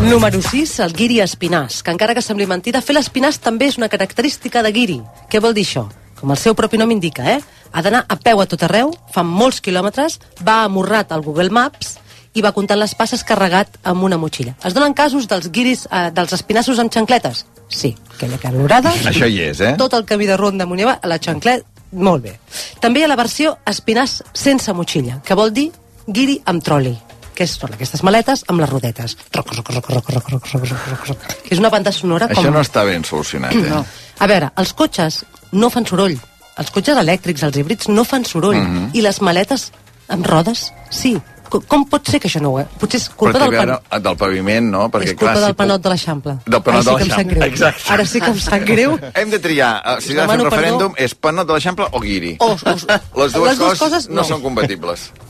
[SPEAKER 30] Número 6, el guiri espinàs, que encara que sembli mentida, fer l'espinàs també és una característica de guiri. Què vol dir això? Com el seu propi nom indica, eh? Ha d'anar a peu a tot arreu, fa molts quilòmetres, va amorrat al Google Maps i va comptant les passes carregat amb una motxilla. Es donen casos dels guiris, eh, dels espinassos amb xancletes? Sí, aquella calorada.
[SPEAKER 3] Això hi és, eh?
[SPEAKER 30] Tot el camí de Ronda amunt i a la xanclet, molt bé. També hi ha la versió espinàs sense motxilla, que vol dir guiri amb troli que són aquestes maletes amb les rodetes. Roc, roc, roc, roc, roc, roc, roc, roc, roc. És una banda sonora com...
[SPEAKER 3] Això no està ben solucionat, eh?
[SPEAKER 30] No. A veure, els cotxes no fan soroll. Els cotxes elèctrics, els híbrids, no fan soroll.
[SPEAKER 3] Mhm.
[SPEAKER 30] I les maletes amb rodes, sí. Com, com pot ser que això no ho... és? Potser és culpa del, pan...
[SPEAKER 3] del paviment, no? Perquè,
[SPEAKER 30] és culpa
[SPEAKER 3] clar,
[SPEAKER 30] del
[SPEAKER 3] si
[SPEAKER 30] panot de l'Eixample.
[SPEAKER 3] Del panot
[SPEAKER 30] Ara sí
[SPEAKER 3] de l'Eixample,
[SPEAKER 30] greu.
[SPEAKER 3] exacte.
[SPEAKER 30] Ara sí que em sap greu.
[SPEAKER 3] Hem de triar, eh, si has de fer un
[SPEAKER 30] perdó.
[SPEAKER 3] referèndum, és panot de l'Eixample o guiri.
[SPEAKER 30] O, o,
[SPEAKER 3] les dues,
[SPEAKER 30] les dues
[SPEAKER 3] coses,
[SPEAKER 30] coses,
[SPEAKER 3] no.
[SPEAKER 30] no.
[SPEAKER 3] són compatibles.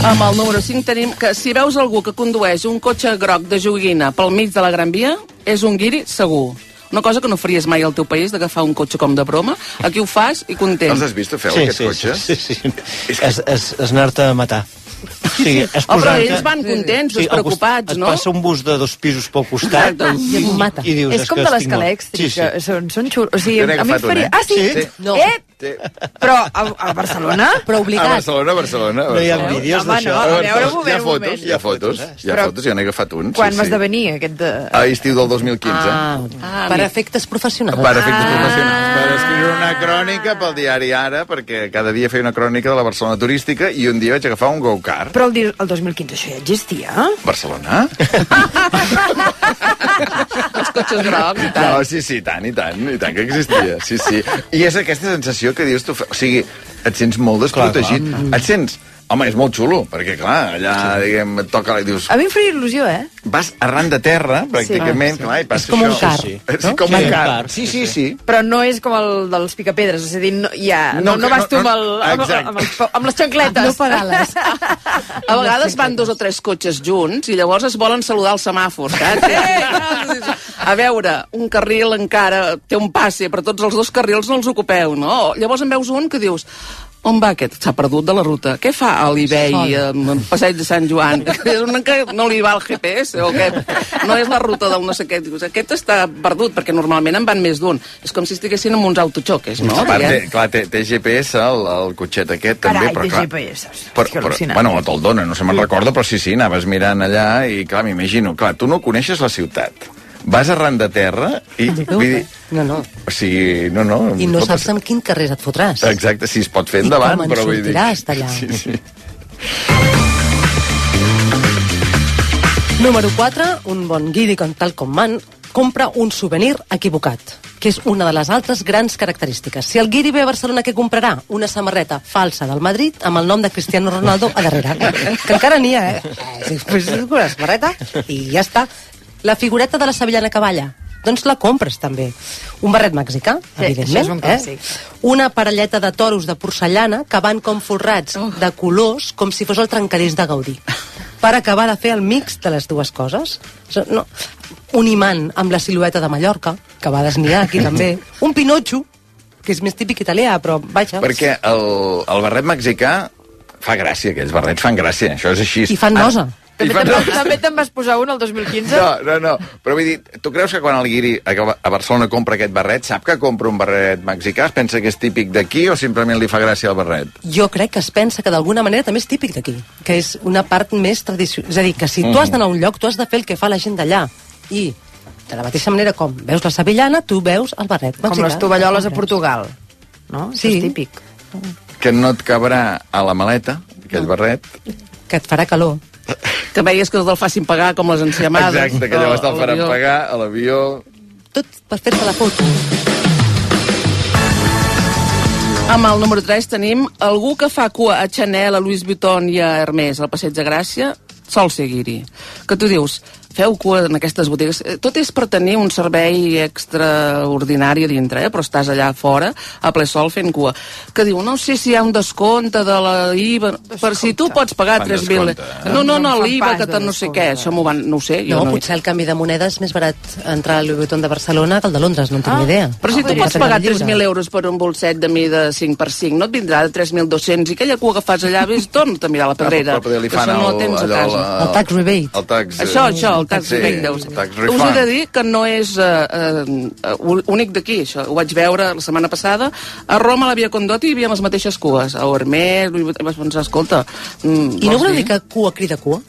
[SPEAKER 29] Amb el número 5 tenim que si veus algú que condueix un cotxe groc de joguina pel mig de la Gran Via, és un guiri segur. Una cosa que no faries mai al teu país, d'agafar un cotxe com de broma. Aquí ho fas i content.
[SPEAKER 3] Els has vist a fer
[SPEAKER 5] Sí,
[SPEAKER 3] aquests
[SPEAKER 5] sí,
[SPEAKER 3] cotxes?
[SPEAKER 5] sí, sí, sí. És, és, és anar-te a matar. Sí, és
[SPEAKER 29] Oh, però ells van contents, despreocupats,
[SPEAKER 5] al costat-
[SPEAKER 29] no?
[SPEAKER 5] Et passa un bus de dos pisos pel costat
[SPEAKER 29] Exacte.
[SPEAKER 5] i,
[SPEAKER 29] I mata.
[SPEAKER 5] i dius...
[SPEAKER 4] és com de l'escala elèctrica,
[SPEAKER 5] Sí, sí.
[SPEAKER 4] són, són xulos. O sigui, a mi faria...
[SPEAKER 3] eh?
[SPEAKER 4] Ah, sí?
[SPEAKER 3] Sí.
[SPEAKER 4] No. Eh? Però a, a Barcelona?
[SPEAKER 30] Però
[SPEAKER 3] A Barcelona, a Barcelona. a
[SPEAKER 5] No hi ha
[SPEAKER 3] Barcelona.
[SPEAKER 5] vídeos d'això.
[SPEAKER 4] no, a veure, un moment,
[SPEAKER 3] hi ha
[SPEAKER 4] un
[SPEAKER 3] fotos,
[SPEAKER 4] moment.
[SPEAKER 3] hi ha fotos, hi ha fotos, jo n'he agafat un.
[SPEAKER 4] Quan
[SPEAKER 3] sí,
[SPEAKER 4] vas
[SPEAKER 3] sí.
[SPEAKER 4] esdevenir aquest de...
[SPEAKER 3] A estiu del 2015.
[SPEAKER 30] Ah, ah, per efectes professionals.
[SPEAKER 3] Per efectes
[SPEAKER 30] Ah.
[SPEAKER 3] professionals. Per escriure una crònica pel diari Ara, perquè cada dia feia una crònica de la Barcelona turística i un dia vaig agafar un go-kart.
[SPEAKER 4] Però el, el 2015 això ja existia?
[SPEAKER 3] Barcelona?
[SPEAKER 29] Els cotxes grocs i tal.
[SPEAKER 3] No, sí, sí, tant, i tant, i tant que existia. Sí, sí. I és aquesta sensació que dius tu... O sigui, et sents molt desprotegit.
[SPEAKER 4] Clar, clar.
[SPEAKER 3] Et sents... Home, és molt xulo, perquè, clar, allà, diguem, et toca... i Dius,
[SPEAKER 4] A mi em faria il·lusió, eh?
[SPEAKER 3] vas arran de terra, pràcticament,
[SPEAKER 4] Ah, sí.
[SPEAKER 3] clar, i passa
[SPEAKER 4] És com un
[SPEAKER 3] això.
[SPEAKER 4] car,
[SPEAKER 3] Sí, sí.
[SPEAKER 4] no?
[SPEAKER 3] És com
[SPEAKER 4] Sí,
[SPEAKER 3] un
[SPEAKER 4] un
[SPEAKER 3] car.
[SPEAKER 4] car,
[SPEAKER 3] Sí, sí, sí.
[SPEAKER 4] Però no és com el dels picapedres, és a dir, no, ja, no,
[SPEAKER 3] No,
[SPEAKER 4] no, vas
[SPEAKER 3] no-
[SPEAKER 4] tu amb, el, amb, amb, amb les xancletes.
[SPEAKER 30] No pedales.
[SPEAKER 29] A vegades van dos o tres cotxes junts i llavors es volen saludar els semàfors, saps? Eh, A veure, un carril encara té un passe, però tots els dos carrils no els ocupeu, no? Llavors en veus un que dius on va aquest? S'ha perdut de la ruta. Què fa a l'Ibei, en passeig de Sant Joan? És un que no li va el GPS, o què? No és la ruta del no sé què. Dius, aquest està perdut, perquè normalment en van més d'un. És com si estiguessin amb uns autoxoques, no?
[SPEAKER 3] A part, té, clar, té, té GPS, el, el cotxet aquest,
[SPEAKER 4] Carai,
[SPEAKER 3] també, però
[SPEAKER 4] té
[SPEAKER 3] clar...
[SPEAKER 4] GPS.
[SPEAKER 3] Però, però, bueno, te'l dona, no se me'n recorda, però sí, sí, anaves mirant allà i, clar, m'imagino, clar, tu no coneixes la ciutat. Vas arran de terra i... Vull dir,
[SPEAKER 30] No, no.
[SPEAKER 3] o sigui, no, no...
[SPEAKER 30] I no saps amb quin carrer et fotràs.
[SPEAKER 3] Exacte, si es pot fer
[SPEAKER 30] I
[SPEAKER 3] endavant,
[SPEAKER 30] com en
[SPEAKER 3] però vull dir...
[SPEAKER 30] sortiràs d'allà.
[SPEAKER 3] Sí, sí.
[SPEAKER 30] Número 4, un bon guiri com tal com man, compra un souvenir equivocat, que és una de les altres grans característiques. Si el guiri ve a Barcelona, què comprarà? Una samarreta falsa del Madrid amb el nom de Cristiano Ronaldo a darrere. Que encara n'hi ha, eh? Sí, pues una samarreta i ja està. La figureta de la Sevillana Cavalla, doncs la compres també. Un barret mexicà,
[SPEAKER 4] Sí,
[SPEAKER 30] evidentment.
[SPEAKER 4] això és un clàssic.
[SPEAKER 30] Eh? Una parelleta de toros de porcellana que van com forrats
[SPEAKER 4] Oh.
[SPEAKER 30] de colors com si fos el trencadís de Gaudí per acabar de fer el mix de les dues coses. No. Un imant amb la silueta de Mallorca, que va desniar aquí també. Un pinotxo, que és més típic italià, però vaja.
[SPEAKER 3] Perquè el, el barret mexicà fa gràcia, aquells barrets fan gràcia, això és així.
[SPEAKER 30] I fan nosa.
[SPEAKER 3] I
[SPEAKER 4] També te'n
[SPEAKER 3] nosa.
[SPEAKER 4] també te'n vas posar un el 2015?
[SPEAKER 3] No, no, no. Però vull dir, tu creus que quan el guiri a Barcelona compra aquest barret, sap que compra un barret mexicà? Es pensa que és típic d'aquí o simplement li fa gràcia el barret?
[SPEAKER 30] Jo crec que es pensa que d'alguna manera també és típic d'aquí, que és una part més tradicional. És a dir, que si tu has d'anar a un lloc, tu has de fer el que fa la gent d'allà. I de la mateixa manera com veus la sevillana, tu veus el barret
[SPEAKER 4] Com
[SPEAKER 30] mexicà.
[SPEAKER 4] les tovalloles a Portugal. No? Això
[SPEAKER 30] Sí.
[SPEAKER 4] és típic.
[SPEAKER 3] Que no et cabrà a la maleta, aquell barret.
[SPEAKER 30] Que et farà calor.
[SPEAKER 29] Que veies que te'l facin pagar com les enciamades.
[SPEAKER 3] Exacte, que llavors te'l faran
[SPEAKER 29] l'avió.
[SPEAKER 3] pagar a l'avió.
[SPEAKER 30] Tot per fer-te la foto.
[SPEAKER 29] Amb el número 3 tenim algú que fa cua a Chanel, a Louis Vuitton i a Hermès al Passeig de Gràcia, sol seguir-hi. Que tu dius, feu cua en aquestes botigues. Eh, Tot és per tenir un servei extraordinari a dintre, eh? però estàs allà fora, a ple sol, fent cua. Que diu, no sé si hi ha un descompte de la IVA, per si tu pots pagar
[SPEAKER 3] Fan
[SPEAKER 29] 3.000...
[SPEAKER 3] descompte, eh?
[SPEAKER 29] No, no,
[SPEAKER 30] No
[SPEAKER 29] no, l'IVA, que
[SPEAKER 30] de
[SPEAKER 29] te no sé què, això m'ho van... No ho sé, jo
[SPEAKER 30] No,
[SPEAKER 29] no...
[SPEAKER 30] potser el canvi de moneda és més barat entrar a Louis Vuitton de Barcelona que el de Londres, no en tinc
[SPEAKER 29] Ah,
[SPEAKER 30] ni idea.
[SPEAKER 29] Però si tu
[SPEAKER 30] Podria
[SPEAKER 29] pots pagar
[SPEAKER 30] lliure.
[SPEAKER 29] 3.000 euros per un bolset de mida 5 per 5, no et vindrà de 3.200 i aquella cua que fas allà, ves, torna a mirar la pedrera.
[SPEAKER 3] Ah, però li
[SPEAKER 29] que
[SPEAKER 3] fan
[SPEAKER 29] això no
[SPEAKER 3] el,
[SPEAKER 29] tens a casa.
[SPEAKER 3] El
[SPEAKER 30] tax rebate.
[SPEAKER 3] El tax... eh,
[SPEAKER 29] Això, això, el tax
[SPEAKER 3] sí, el tax
[SPEAKER 29] Us he de dir que no és uh, uh, únic d'aquí, això. Ho vaig veure la setmana passada. A Roma, a la Via Condotti, hi havia les mateixes cues. A Ormés, vaig pensar, escolta... Mm,
[SPEAKER 30] I no
[SPEAKER 29] vols
[SPEAKER 30] voleu
[SPEAKER 29] dir?
[SPEAKER 30] que cua crida cua?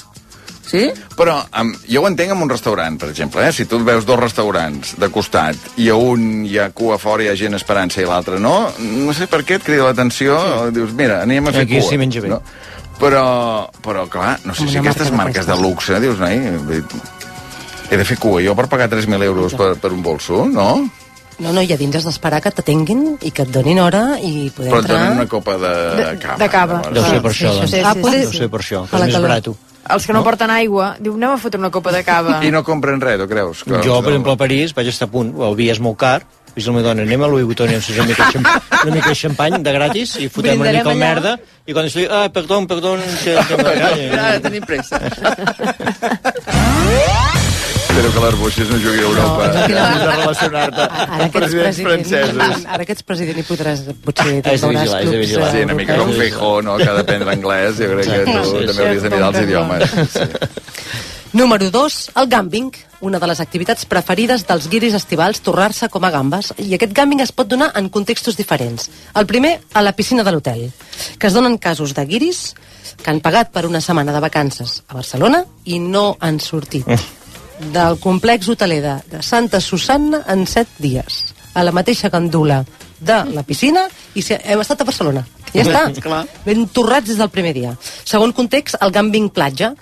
[SPEAKER 29] Sí?
[SPEAKER 3] Però um, jo ho entenc en un restaurant, per exemple, eh? si tu veus dos restaurants de costat i a un hi ha cua fora i hi ha gent esperant-se i l'altre no, no sé per què et crida l'atenció, sí. dius, mira, anem a fer
[SPEAKER 5] Aquí
[SPEAKER 3] cua.
[SPEAKER 5] s'hi menja bé.
[SPEAKER 3] No? Però, però, clar, no sé si
[SPEAKER 30] una
[SPEAKER 3] aquestes
[SPEAKER 30] marca
[SPEAKER 3] marques de luxe, dius, noi, he de fer cua jo per pagar 3.000 euros per, per un bolso, no?
[SPEAKER 30] No, no, i a dins has d'esperar que t'atenguin i que et donin hora i poder
[SPEAKER 3] Però et
[SPEAKER 30] entrar...
[SPEAKER 3] donen una copa de,
[SPEAKER 4] De,
[SPEAKER 3] cava.
[SPEAKER 4] de cava.
[SPEAKER 3] llavors.
[SPEAKER 5] Deu ser per
[SPEAKER 4] Sí,
[SPEAKER 5] això,
[SPEAKER 4] sí,
[SPEAKER 5] doncs.
[SPEAKER 4] sí,
[SPEAKER 30] Ah,
[SPEAKER 4] sí,
[SPEAKER 30] poder-
[SPEAKER 5] Deu ser per això, que és més
[SPEAKER 30] calor.
[SPEAKER 5] barat.
[SPEAKER 4] Els que no porten aigua, diu, anem a fotre una copa de cava.
[SPEAKER 3] I no compren res, tu creus? Que,
[SPEAKER 5] Jo, per exemple, a París vaig estar a punt, el vi és molt car, i la meva dona, anem a Louis Vuitton i ens una mica, xamp una mica de xampany de gratis i fotem una
[SPEAKER 30] Brindarem
[SPEAKER 5] mica el
[SPEAKER 30] allà.
[SPEAKER 5] merda i quan estic, ah, perdó, perdó, que, que
[SPEAKER 29] Ara tenim pressa.
[SPEAKER 3] Espero que l'Arbúcies no jugui a Europa.
[SPEAKER 30] No, no, no.
[SPEAKER 3] relacionar-te
[SPEAKER 30] Ara
[SPEAKER 3] amb
[SPEAKER 30] que ets
[SPEAKER 3] presidents
[SPEAKER 30] president,
[SPEAKER 3] francesos.
[SPEAKER 30] ara que ets president i podràs, potser
[SPEAKER 5] Has de
[SPEAKER 30] veuràs
[SPEAKER 5] vigilar,
[SPEAKER 30] clubs
[SPEAKER 5] vigilar.
[SPEAKER 3] Sí, una mica com. Feijó, no?, que ha d'aprendre anglès. Jo crec que tu
[SPEAKER 5] Sí, sí,
[SPEAKER 3] també hauries de mirar els idiomes. Sí.
[SPEAKER 30] Número 2, el gambing, una de les activitats preferides dels guiris estivals, torrar-se com a gambes. I aquest gambing es pot donar en contextos diferents. El primer, a la piscina de l'hotel, que es donen casos de guiris que han pagat per una setmana de vacances a Barcelona i no han sortit del complex hoteler de, de Santa Susanna en 7 dies, a la mateixa gandula de la piscina i si hem estat a Barcelona. Ja està.
[SPEAKER 29] Clar.
[SPEAKER 30] Ben torrats des del primer dia. Segon context, el gambing platja.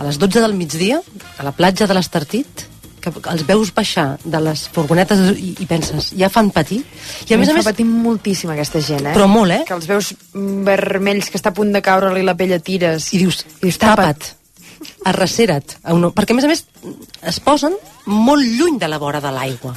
[SPEAKER 30] A les 12 del migdia, a la platja de l'Estartit, que els veus baixar de les furgonetes i, i penses, ja fan patir. I a més a més,
[SPEAKER 4] patim moltíssim aquesta gent, eh?
[SPEAKER 30] Però molt, eh?
[SPEAKER 4] Que els veus vermells, que està a punt de caure-li la pell a tires.
[SPEAKER 30] I dius,
[SPEAKER 4] I dius
[SPEAKER 30] tapa't, arrecera't. A un... Perquè, a més a més, es posen molt lluny de la vora de l'aigua.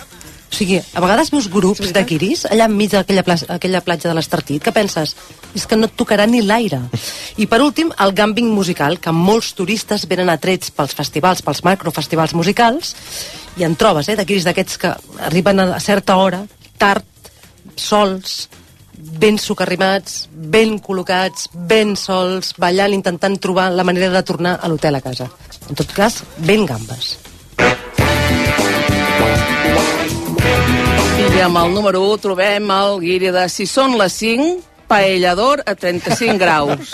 [SPEAKER 30] O sigui, a vegades veus grups de guiris allà enmig d'aquella pla aquella platja de l'Estartit que penses, és que no et tocarà ni l'aire. I per últim, el gambing musical, que molts turistes venen atrets pels festivals, pels macrofestivals musicals, i en trobes, eh, de guiris d'aquests que arriben a certa hora, tard, sols, ben socarrimats, ben col·locats, ben sols, ballant, intentant trobar la manera de tornar a l'hotel a casa. En tot cas, ben gambes.
[SPEAKER 29] I amb el número 1 trobem el guiri de Si són les 5, paellador a 35 graus.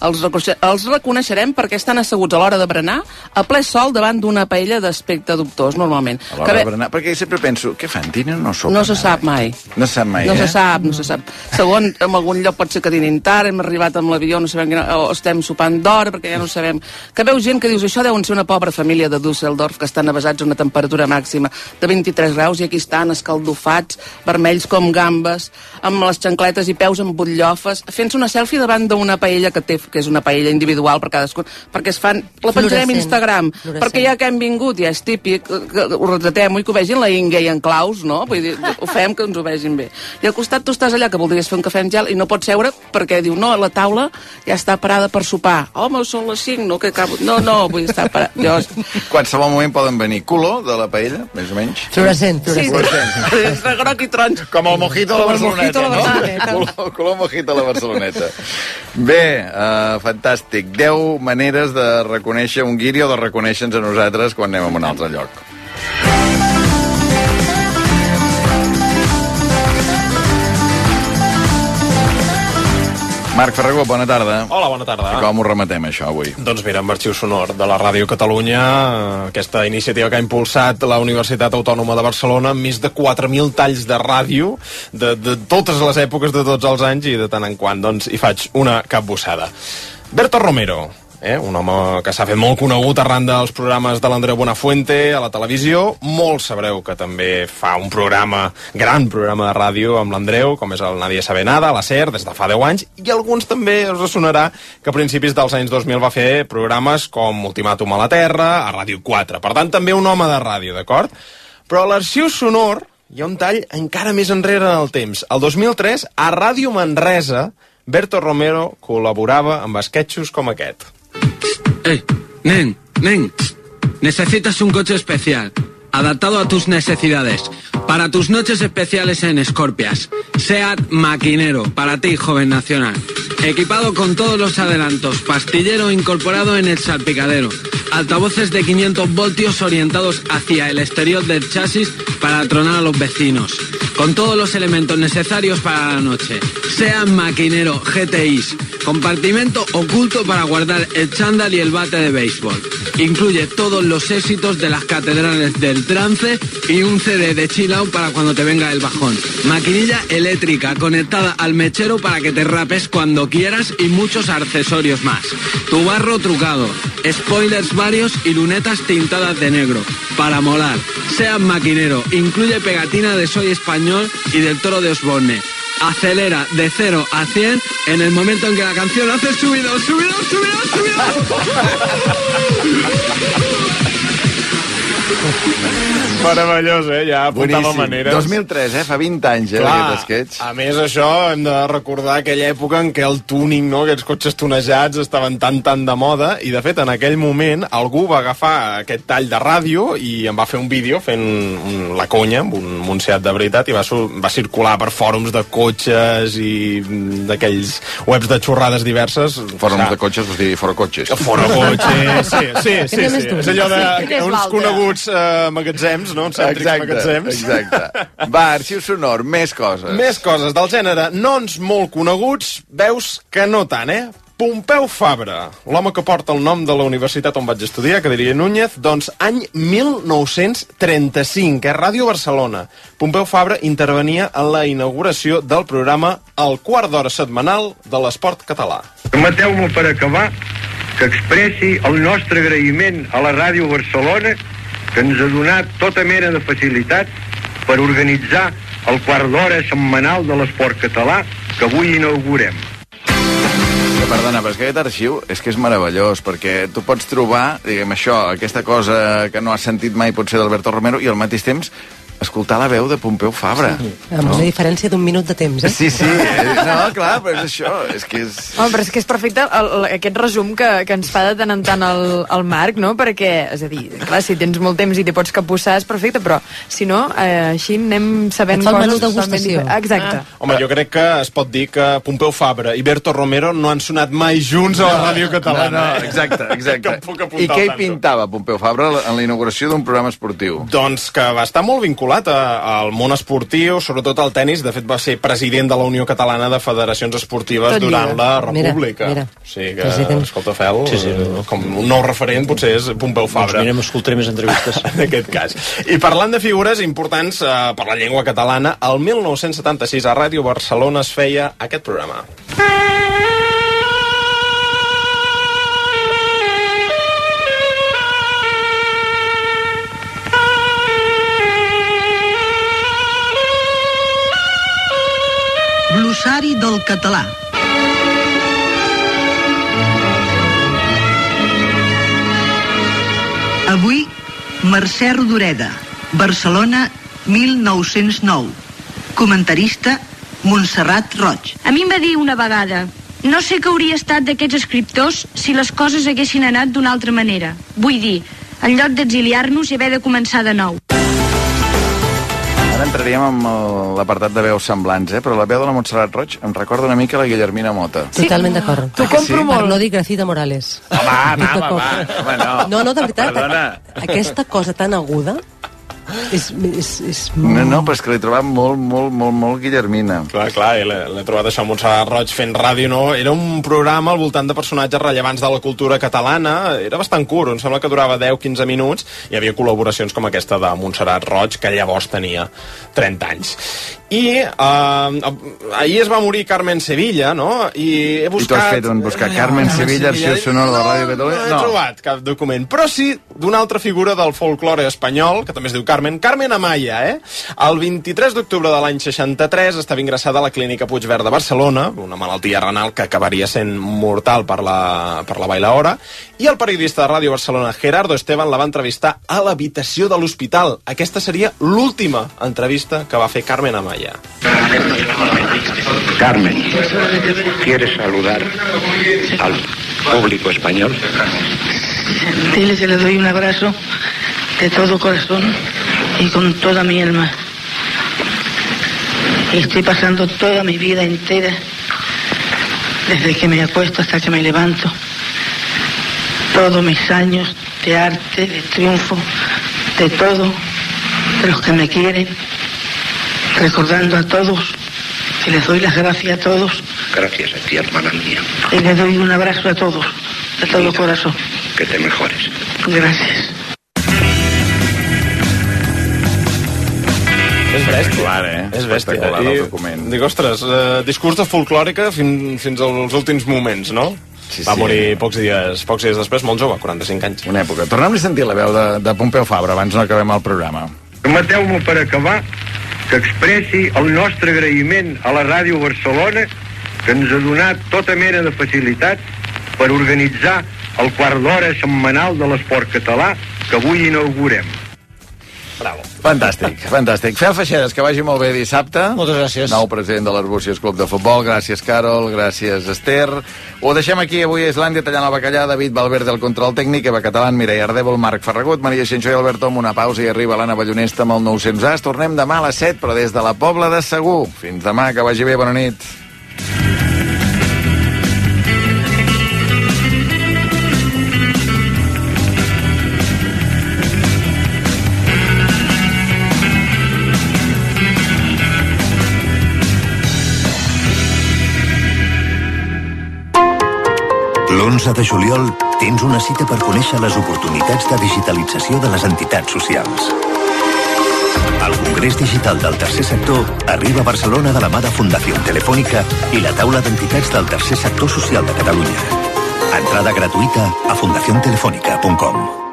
[SPEAKER 29] Els, els reconeixerem perquè estan asseguts a l'hora de berenar a ple sol davant d'una paella d'aspecte dubtós, normalment.
[SPEAKER 3] A l'hora de berenar, perquè sempre penso, què fan, dinen o sopen?
[SPEAKER 29] No se sap mai.
[SPEAKER 3] No se sap mai,
[SPEAKER 29] no
[SPEAKER 3] eh?
[SPEAKER 29] se sap, no se sap. Segon, en algun lloc pot ser que dinin tard, hem arribat amb l'avió, no sabem quina, o estem sopant d'hora, perquè ja no sabem. Que veus gent que dius, això deuen ser una pobra família de Düsseldorf que estan avasats a una temperatura màxima de 23 graus i aquí estan escaldofats, vermells com gambes, amb les xancletes i peus amb butllofes, fent-se una selfie davant d'una paella que té, que és una paella individual per cadascun, perquè es fan... La penjarem a
[SPEAKER 30] Fluorescent.
[SPEAKER 29] Instagram,
[SPEAKER 30] Fluorescent.
[SPEAKER 29] perquè ja que hem vingut, ja és típic, que, que ho retratem i que ho vegin la Inge i en Claus, no? Vull dir, ho fem que ens ho vegin bé. I al costat tu estàs allà que voldries fer un cafè amb gel i no pots seure perquè diu, no, la taula ja està parada per sopar. Home, són les 5, no? Que acabo... No, no, vull estar parat. Jo...
[SPEAKER 3] Qualsevol moment poden venir color de la paella, més o menys.
[SPEAKER 30] Fluorescent,
[SPEAKER 29] Sí, és de groc i.
[SPEAKER 3] Com el mojito a la Barceloneta, no? Color, color mojito a la Barceloneta. Bé, uh, fantàstic. 10 maneres de reconèixer un guiri o de reconèixer-nos a nosaltres quan anem a un altre lloc. Marc Ferragó, bona tarda.
[SPEAKER 31] Hola, bona tarda.
[SPEAKER 3] I com ho rematem, això, avui?
[SPEAKER 31] Doncs mira, amb Arxiu Sonor de la Ràdio Catalunya, aquesta iniciativa que ha impulsat la Universitat Autònoma de Barcelona, amb més de 4.000 talls de ràdio de, de totes les èpoques, de tots els anys, i de tant en quant doncs, hi faig una capbussada. Berto Romero, eh? un home que s'ha fet molt conegut arran dels programes de l'Andreu Buenafuente a la televisió. Molts sabreu que també fa un programa, gran programa de ràdio amb l'Andreu, com és el Nadie sabe nada, a la SER, des de fa 10 anys, i alguns també us sonarà que a principis dels anys 2000 va fer programes com Ultimàtum a la Terra, a Ràdio 4. Per tant, també un home de ràdio, d'acord? Però a l'arxiu sonor hi ha un tall encara més enrere en el temps. El 2003, a Ràdio Manresa, Berto Romero col·laborava amb esquetxos com aquest.
[SPEAKER 32] Eh, nen, nen, necesitas un coche especial, adaptado a tus necesidades. Para tus noches especiales en Scorpias. SEAT Maquinero, para ti, joven nacional. Equipado con todos los adelantos, pastillero incorporado en el salpicadero, altavoces de 500 voltios orientados hacia el exterior del chasis para tronar a los vecinos, con todos los elementos necesarios para la noche. Sean maquinero GTIs, compartimento oculto para guardar el chándal y el bate de béisbol. Incluye todos los éxitos de las catedrales del trance y un CD de chill para cuando te venga el bajón. Maquinilla eléctrica conectada al mechero para que te rapes cuando quieras y muchos accesorios más. Tu barro trucado, spoilers varios y lunetas tintadas de negro. Para molar. Sean maquinero. Incluye pegatina de Soy Español y del Toro de Osborne. Acelera de 0 a 100 en el momento en que la canción hace subido, subido, subido,
[SPEAKER 31] Meravellós, eh? Ja apuntava
[SPEAKER 3] Boníssim.
[SPEAKER 31] maneres.
[SPEAKER 3] 2003, eh? Fa 20 anys, eh,
[SPEAKER 31] Clar,
[SPEAKER 3] aquest sketch.
[SPEAKER 31] a més això hem de recordar aquella època en què el tuning, no, aquests cotxes tunejats estaven tan tan de moda i de fet en aquell moment algú va agafar aquest tall de ràdio i em va fer un vídeo fent un, la conya amb un Montseat de veritat i va, va circular per fòrums de cotxes i mm, d'aquells webs de xorrades diverses.
[SPEAKER 3] Fòrums de cotxes, vols dir fora cotxes.
[SPEAKER 31] Fora cotxes, sí, sí, sí, sí.
[SPEAKER 3] tu?
[SPEAKER 31] És allò de
[SPEAKER 3] és
[SPEAKER 31] uns coneguts eh, magatzems, no? Cèntrics
[SPEAKER 3] Exacte,
[SPEAKER 31] magatzems.
[SPEAKER 3] exacte. Va, arxiu sonor, més coses.
[SPEAKER 31] Més coses del gènere noms molt coneguts, veus que no tant, eh? Pompeu Fabra, l'home que porta el nom de la universitat on vaig estudiar, que diria Núñez, doncs any 1935, eh? Ràdio Barcelona. Pompeu Fabra intervenia en la inauguració del programa El quart d'hora setmanal de l'esport català.
[SPEAKER 33] Permeteu-me per acabar que expressi el nostre agraïment a la Ràdio Barcelona que ens ha donat tota mena de facilitats per organitzar el quart d'hora setmanal de l'esport català que avui inaugurem.
[SPEAKER 3] Que, perdona, però és que aquest arxiu és que és meravellós, perquè tu pots trobar, diguem, això, aquesta cosa que no has sentit mai potser d'Alberto Romero, i al mateix temps escoltar la veu de Pompeu Fabra. Sí.
[SPEAKER 30] Amb una diferència d'un minut de temps, eh?
[SPEAKER 3] Sí, sí, eh, no, clar, però és això, és que és...
[SPEAKER 4] Home, però és que és perfecte el, el, aquest resum que, que ens fa de tant en tant el, el Marc, no? Perquè, és a dir, clar, si tens molt temps i t'hi pots capussar és perfecte, però si no, eh, així anem sabent
[SPEAKER 30] Et fa el menú
[SPEAKER 4] coses
[SPEAKER 30] degustació.
[SPEAKER 4] Exacte.
[SPEAKER 31] Ah. Home, jo crec que es pot dir que Pompeu Fabra i Berto Romero no han sonat mai junts a la ràdio catalana.
[SPEAKER 3] No, no, exacte, exacte. I què hi pintava Pompeu Fabra en la inauguració d'un programa esportiu?
[SPEAKER 31] Doncs que va estar molt vinculat a, al món esportiu, sobretot al tennis. De fet, va ser president de la Unió Catalana de Federacions Esportives
[SPEAKER 30] Tot
[SPEAKER 31] durant
[SPEAKER 30] lliga.
[SPEAKER 31] la
[SPEAKER 30] Mira,
[SPEAKER 31] República.
[SPEAKER 30] mira.
[SPEAKER 31] O sigui que,
[SPEAKER 30] President.
[SPEAKER 31] escolta, Fel,
[SPEAKER 5] Sí, sí.
[SPEAKER 31] com un nou referent potser és Pompeu Fabra.
[SPEAKER 5] Doncs mira, m'escoltaré més entrevistes.
[SPEAKER 31] en aquest cas. I parlant de figures importants eh, per la llengua catalana, el 1976 a Ràdio Barcelona es feia aquest programa.
[SPEAKER 34] Glossari del català. Avui, Mercè Rodoreda, Barcelona, 1909. Comentarista, Montserrat Roig.
[SPEAKER 35] A mi em va dir una vegada no sé què hauria estat d'aquests escriptors si les coses haguessin anat d'una altra manera. Vull dir, en lloc d'exiliar-nos i haver de començar de nou.
[SPEAKER 3] Ara entraríem amb l'apartat de veus semblants, eh? però la veu de la Montserrat Roig em recorda una mica la Guillermina Mota.
[SPEAKER 30] Sí. Totalment d'acord.
[SPEAKER 3] T'ho compro
[SPEAKER 30] Per
[SPEAKER 3] molt.
[SPEAKER 30] no dir Gracida Morales.
[SPEAKER 3] Home, va, va, va, home, no.
[SPEAKER 30] No, no, de veritat.
[SPEAKER 3] Perdona.
[SPEAKER 30] Aquesta cosa tan aguda és... és, és...
[SPEAKER 3] No, no, però és que l'he trobat molt, molt, molt, molt Guillermina.
[SPEAKER 31] Clar, clar, i l'he trobat això amb Montserrat Roig fent ràdio, no? Era un programa al voltant de personatges rellevants de la cultura catalana, era bastant curt, em sembla que durava 10-15 minuts, hi havia col·laboracions com aquesta de Montserrat Roig, que llavors tenia 30 anys. I eh, ahir es va morir Carmen Sevilla, no? I he
[SPEAKER 3] I tu
[SPEAKER 31] buscat...
[SPEAKER 3] has fet un buscar Carmen Sevilla, arxiu sonor de la Ràdio
[SPEAKER 31] No
[SPEAKER 3] Catalunya?
[SPEAKER 31] he trobat cap document, però sí d'una altra figura del folklore espanyol, que també es diu Carmen, Carmen Amaya, eh? El 23 d'octubre de l'any 63 estava ingressada a la clínica Puigverd de Barcelona, una malaltia renal que acabaria sent mortal per la, per la bailaora, i el periodista de Ràdio Barcelona, Gerardo Esteban, la va entrevistar a l'habitació de l'hospital. Aquesta seria l'última entrevista que va fer Carmen Amaya.
[SPEAKER 33] Carmen, ¿quieres saludar al público español?
[SPEAKER 35] Dile que le doy un abrazo de todo corazón y con toda mi alma. Estoy pasando toda mi vida entera
[SPEAKER 36] desde que me acuesto hasta que me levanto. Todos mis años de arte, de triunfo, de todo, de los que me quieren, recordando a todos que les doy las gracias a todos
[SPEAKER 33] Gracias a ti, hermana mía.
[SPEAKER 36] y les doy un abrazo a todos, de todo corazón.
[SPEAKER 33] Que te mejores.
[SPEAKER 36] Gracias.
[SPEAKER 31] És bèstia.
[SPEAKER 3] Clar, eh?
[SPEAKER 31] És bèstia.
[SPEAKER 3] Espectacular,
[SPEAKER 31] I
[SPEAKER 3] el document.
[SPEAKER 31] Dic, ostres, eh, discurs de folclòrica fin, fins als últims moments, no?
[SPEAKER 3] Sí,
[SPEAKER 31] Va
[SPEAKER 3] sí.
[SPEAKER 31] morir pocs dies, pocs dies després, molt jove, 45 anys.
[SPEAKER 3] Una època. Tornem a sentir la veu de, de Pompeu Fabra abans no acabem el programa.
[SPEAKER 33] Permeteu-me per acabar que expressi el nostre agraïment a la Ràdio Barcelona que ens ha donat tota mena de facilitats per organitzar el quart d'hora setmanal de l'esport català que avui inaugurem.
[SPEAKER 31] Bravo.
[SPEAKER 3] Fantàstic, fantàstic. Fel Feixedes, que vagi molt bé dissabte.
[SPEAKER 5] Moltes gràcies.
[SPEAKER 3] Nou president de l'Arbúcies Club de Futbol. Gràcies, Carol. Gràcies, Esther. Ho deixem aquí avui a Islàndia, tallant el bacallà. David Valverde, el control tècnic. Eva Catalán, Mireia Ardèvol, Marc Ferragut, Maria Xinxó i Alberto amb una pausa i arriba l'Anna Ballonesta amb el 900 As. Tornem demà a les 7, però des de la Pobla de Segur. Fins demà, que vagi bé, bona nit.
[SPEAKER 37] L'11 de juliol tens una cita per conèixer les oportunitats de digitalització de les entitats socials. El Congrés Digital del Tercer Sector arriba a Barcelona de la mà de Fundació Telefònica i la taula d'entitats del Tercer Sector Social de Catalunya. Entrada gratuïta a fundaciontelefónica.com.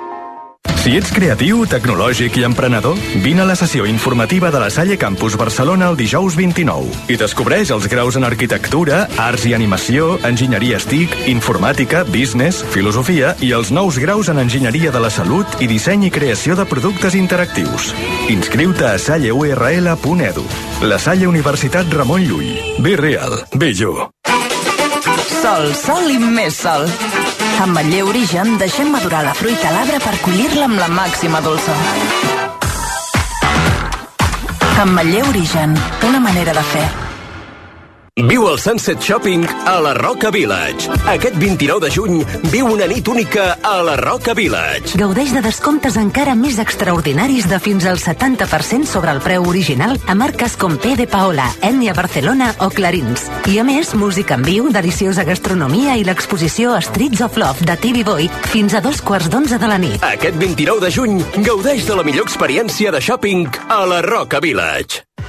[SPEAKER 38] Si ets creatiu, tecnològic i emprenedor, vine a la sessió informativa de la Salle Campus Barcelona el dijous 29 i descobreix els graus en arquitectura, arts i animació, enginyeria STIC, informàtica, business, filosofia i els nous graus en enginyeria de la salut i disseny i creació de productes interactius. Inscriu-te a salleurl.edu. La Salle Universitat Ramon Llull. Be real, be you.
[SPEAKER 39] Sol, sol i més sol. Amb Matller Origen deixem madurar la fruita a l'arbre per collir-la amb la màxima dolçor. Amb Matller Origen, una manera de fer.
[SPEAKER 12] Viu el Sunset Shopping a la Roca Village. Aquest 29 de juny viu una nit única a la Roca Village.
[SPEAKER 40] Gaudeix de descomptes encara més extraordinaris de fins al 70% sobre el preu original a marques com P de Paola, Enya Barcelona o Clarins. I a més, música en viu, deliciosa gastronomia i l'exposició Streets of Love de TV Boy fins a dos quarts d'onze de la nit.
[SPEAKER 12] Aquest 29 de juny gaudeix de la millor experiència de shopping a la Roca Village.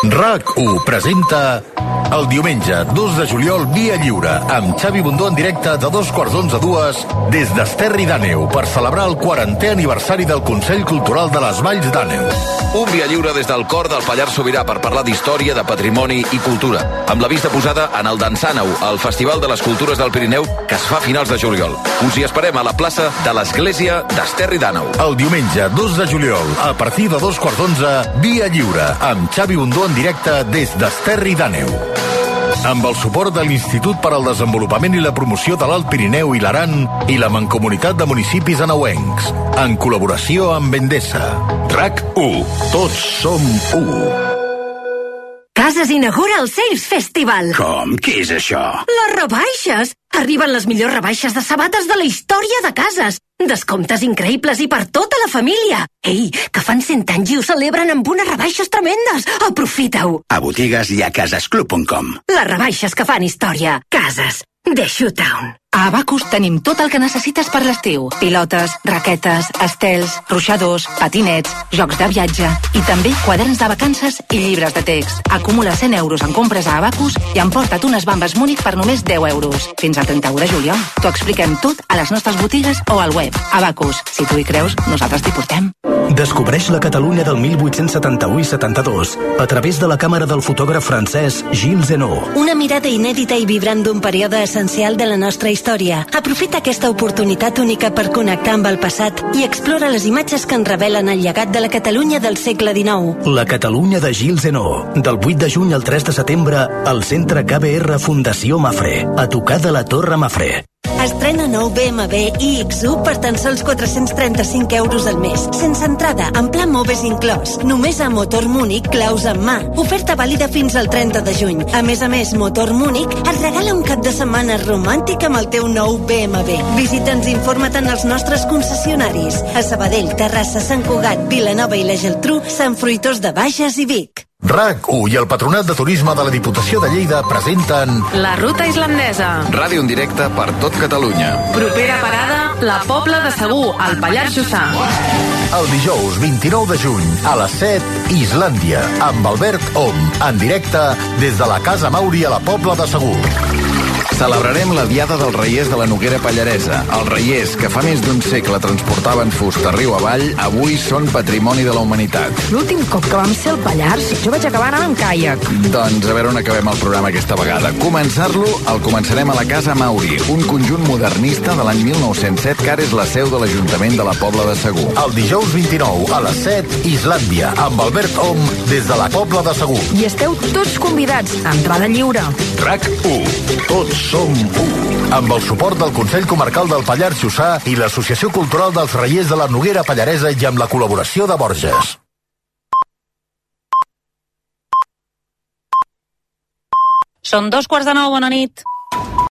[SPEAKER 16] RAC1 presenta el diumenge 2 de juliol Via Lliure amb Xavi Bundó en directe de dos quarts d'onze a dues des d'Esterri d'Àneu per celebrar el 40è aniversari del Consell Cultural de les Valls d'Àneu.
[SPEAKER 41] Un via lliure des del cor del Pallars Sobirà per parlar d'història, de patrimoni i cultura, amb la vista posada en el Dansàneu, el Festival de les Cultures del Pirineu, que es fa a finals de juliol. Us hi esperem a la plaça de l'Església d'Esterri d'Àneu.
[SPEAKER 16] El diumenge 2 de juliol, a partir de dos quarts d'onze, Via Lliure, amb Xavi Bundó en directe des d'Esterri d'Àneu. Amb el suport de l'Institut per al Desenvolupament i la Promoció de l'Alt Pirineu i l'Aran i la Mancomunitat de Municipis Anauencs, en col·laboració amb Endesa. RAC 1. Tots som 1.
[SPEAKER 42] Cases inaugura el Sales Festival.
[SPEAKER 41] Com? Què és això?
[SPEAKER 42] Les rebaixes! Arriben les millors rebaixes de sabates de la història de cases. Descomptes increïbles i per tota la família. Ei, que fan 100 anys i ho celebren amb unes rebaixes tremendes. Aprofita-ho.
[SPEAKER 41] A botigues i a casasclub.com.
[SPEAKER 42] Les rebaixes que fan història. Cases. The Showtown.
[SPEAKER 10] A Abacus tenim tot el que necessites per l'estiu. Pilotes, raquetes, estels, ruixadors, patinets, jocs de viatge i també quaderns de vacances i llibres de text. Acumula 100 euros en compres a Abacus i emporta't unes bambes Múnich per només 10 euros. Fins al 31 de juliol. T'ho expliquem tot a les nostres botigues o al web. Abacus. Si tu hi creus, nosaltres t'hi portem.
[SPEAKER 37] Descobreix la Catalunya del 1871 i 72 a través de la càmera del fotògraf francès Gilles Zenot.
[SPEAKER 43] Una mirada inèdita i vibrant d'un període essencial de la nostra història. Aprofita aquesta oportunitat única per connectar amb el passat i explora les imatges que en revelen el llegat de la Catalunya del segle XIX.
[SPEAKER 37] La Catalunya de Gilles Zenot. Del 8 de juny al 3 de setembre al Centre KBR Fundació Mafre. A tocar de la Torre Mafre.
[SPEAKER 43] Estrena nou BMW iX1 per tan sols 435 euros al mes, sense entrada, en pla Moves inclòs. Només a Motor Múnich, claus en mà. Oferta vàlida fins al 30 de juny. A més a més, Motor Múnich et regala un cap de setmana romàntic amb el teu nou BMW. Visita'ns i informa't en els nostres concessionaris. A Sabadell, Terrassa, Sant Cugat, Vilanova i la Geltrú, Sant Fruitós de Bages i Vic.
[SPEAKER 16] RAC1 i el Patronat de Turisme de la Diputació de Lleida presenten
[SPEAKER 44] La ruta islandesa.
[SPEAKER 3] Ràdio en directe per tot Catalunya.
[SPEAKER 44] Propera parada, la Pobla de Segur, al Pallars Jussà.
[SPEAKER 16] el dijous 29 de juny a les 7, Islàndia, amb Albert Om, en directe des de la Casa Mauri a la Pobla de Segur.
[SPEAKER 3] Celebrarem la Diada dels Reiers de la Noguera Pallaresa. Els reiers, que fa més d'un segle transportaven fusta riu avall, avui són patrimoni de la humanitat.
[SPEAKER 4] L'últim cop que vam ser al Pallars, jo vaig acabar anant amb caiac.
[SPEAKER 3] Doncs a veure on acabem el programa aquesta vegada. Començar-lo el començarem a la Casa Mauri, un conjunt modernista de l'any 1907 que ara és la seu de l'Ajuntament de la Pobla de Segur.
[SPEAKER 16] El dijous 29 a les 7, Islàndia, amb Albert Om des de la Pobla de Segur.
[SPEAKER 4] I esteu tots convidats, entrada lliure.
[SPEAKER 16] RAC 1. Tots som 1. Amb el suport del Consell Comarcal del Pallars Jussà i l'Associació Cultural dels Reiers de la Noguera Pallaresa i amb la col·laboració de Borges.
[SPEAKER 45] Són dos quarts de nou, bona nit.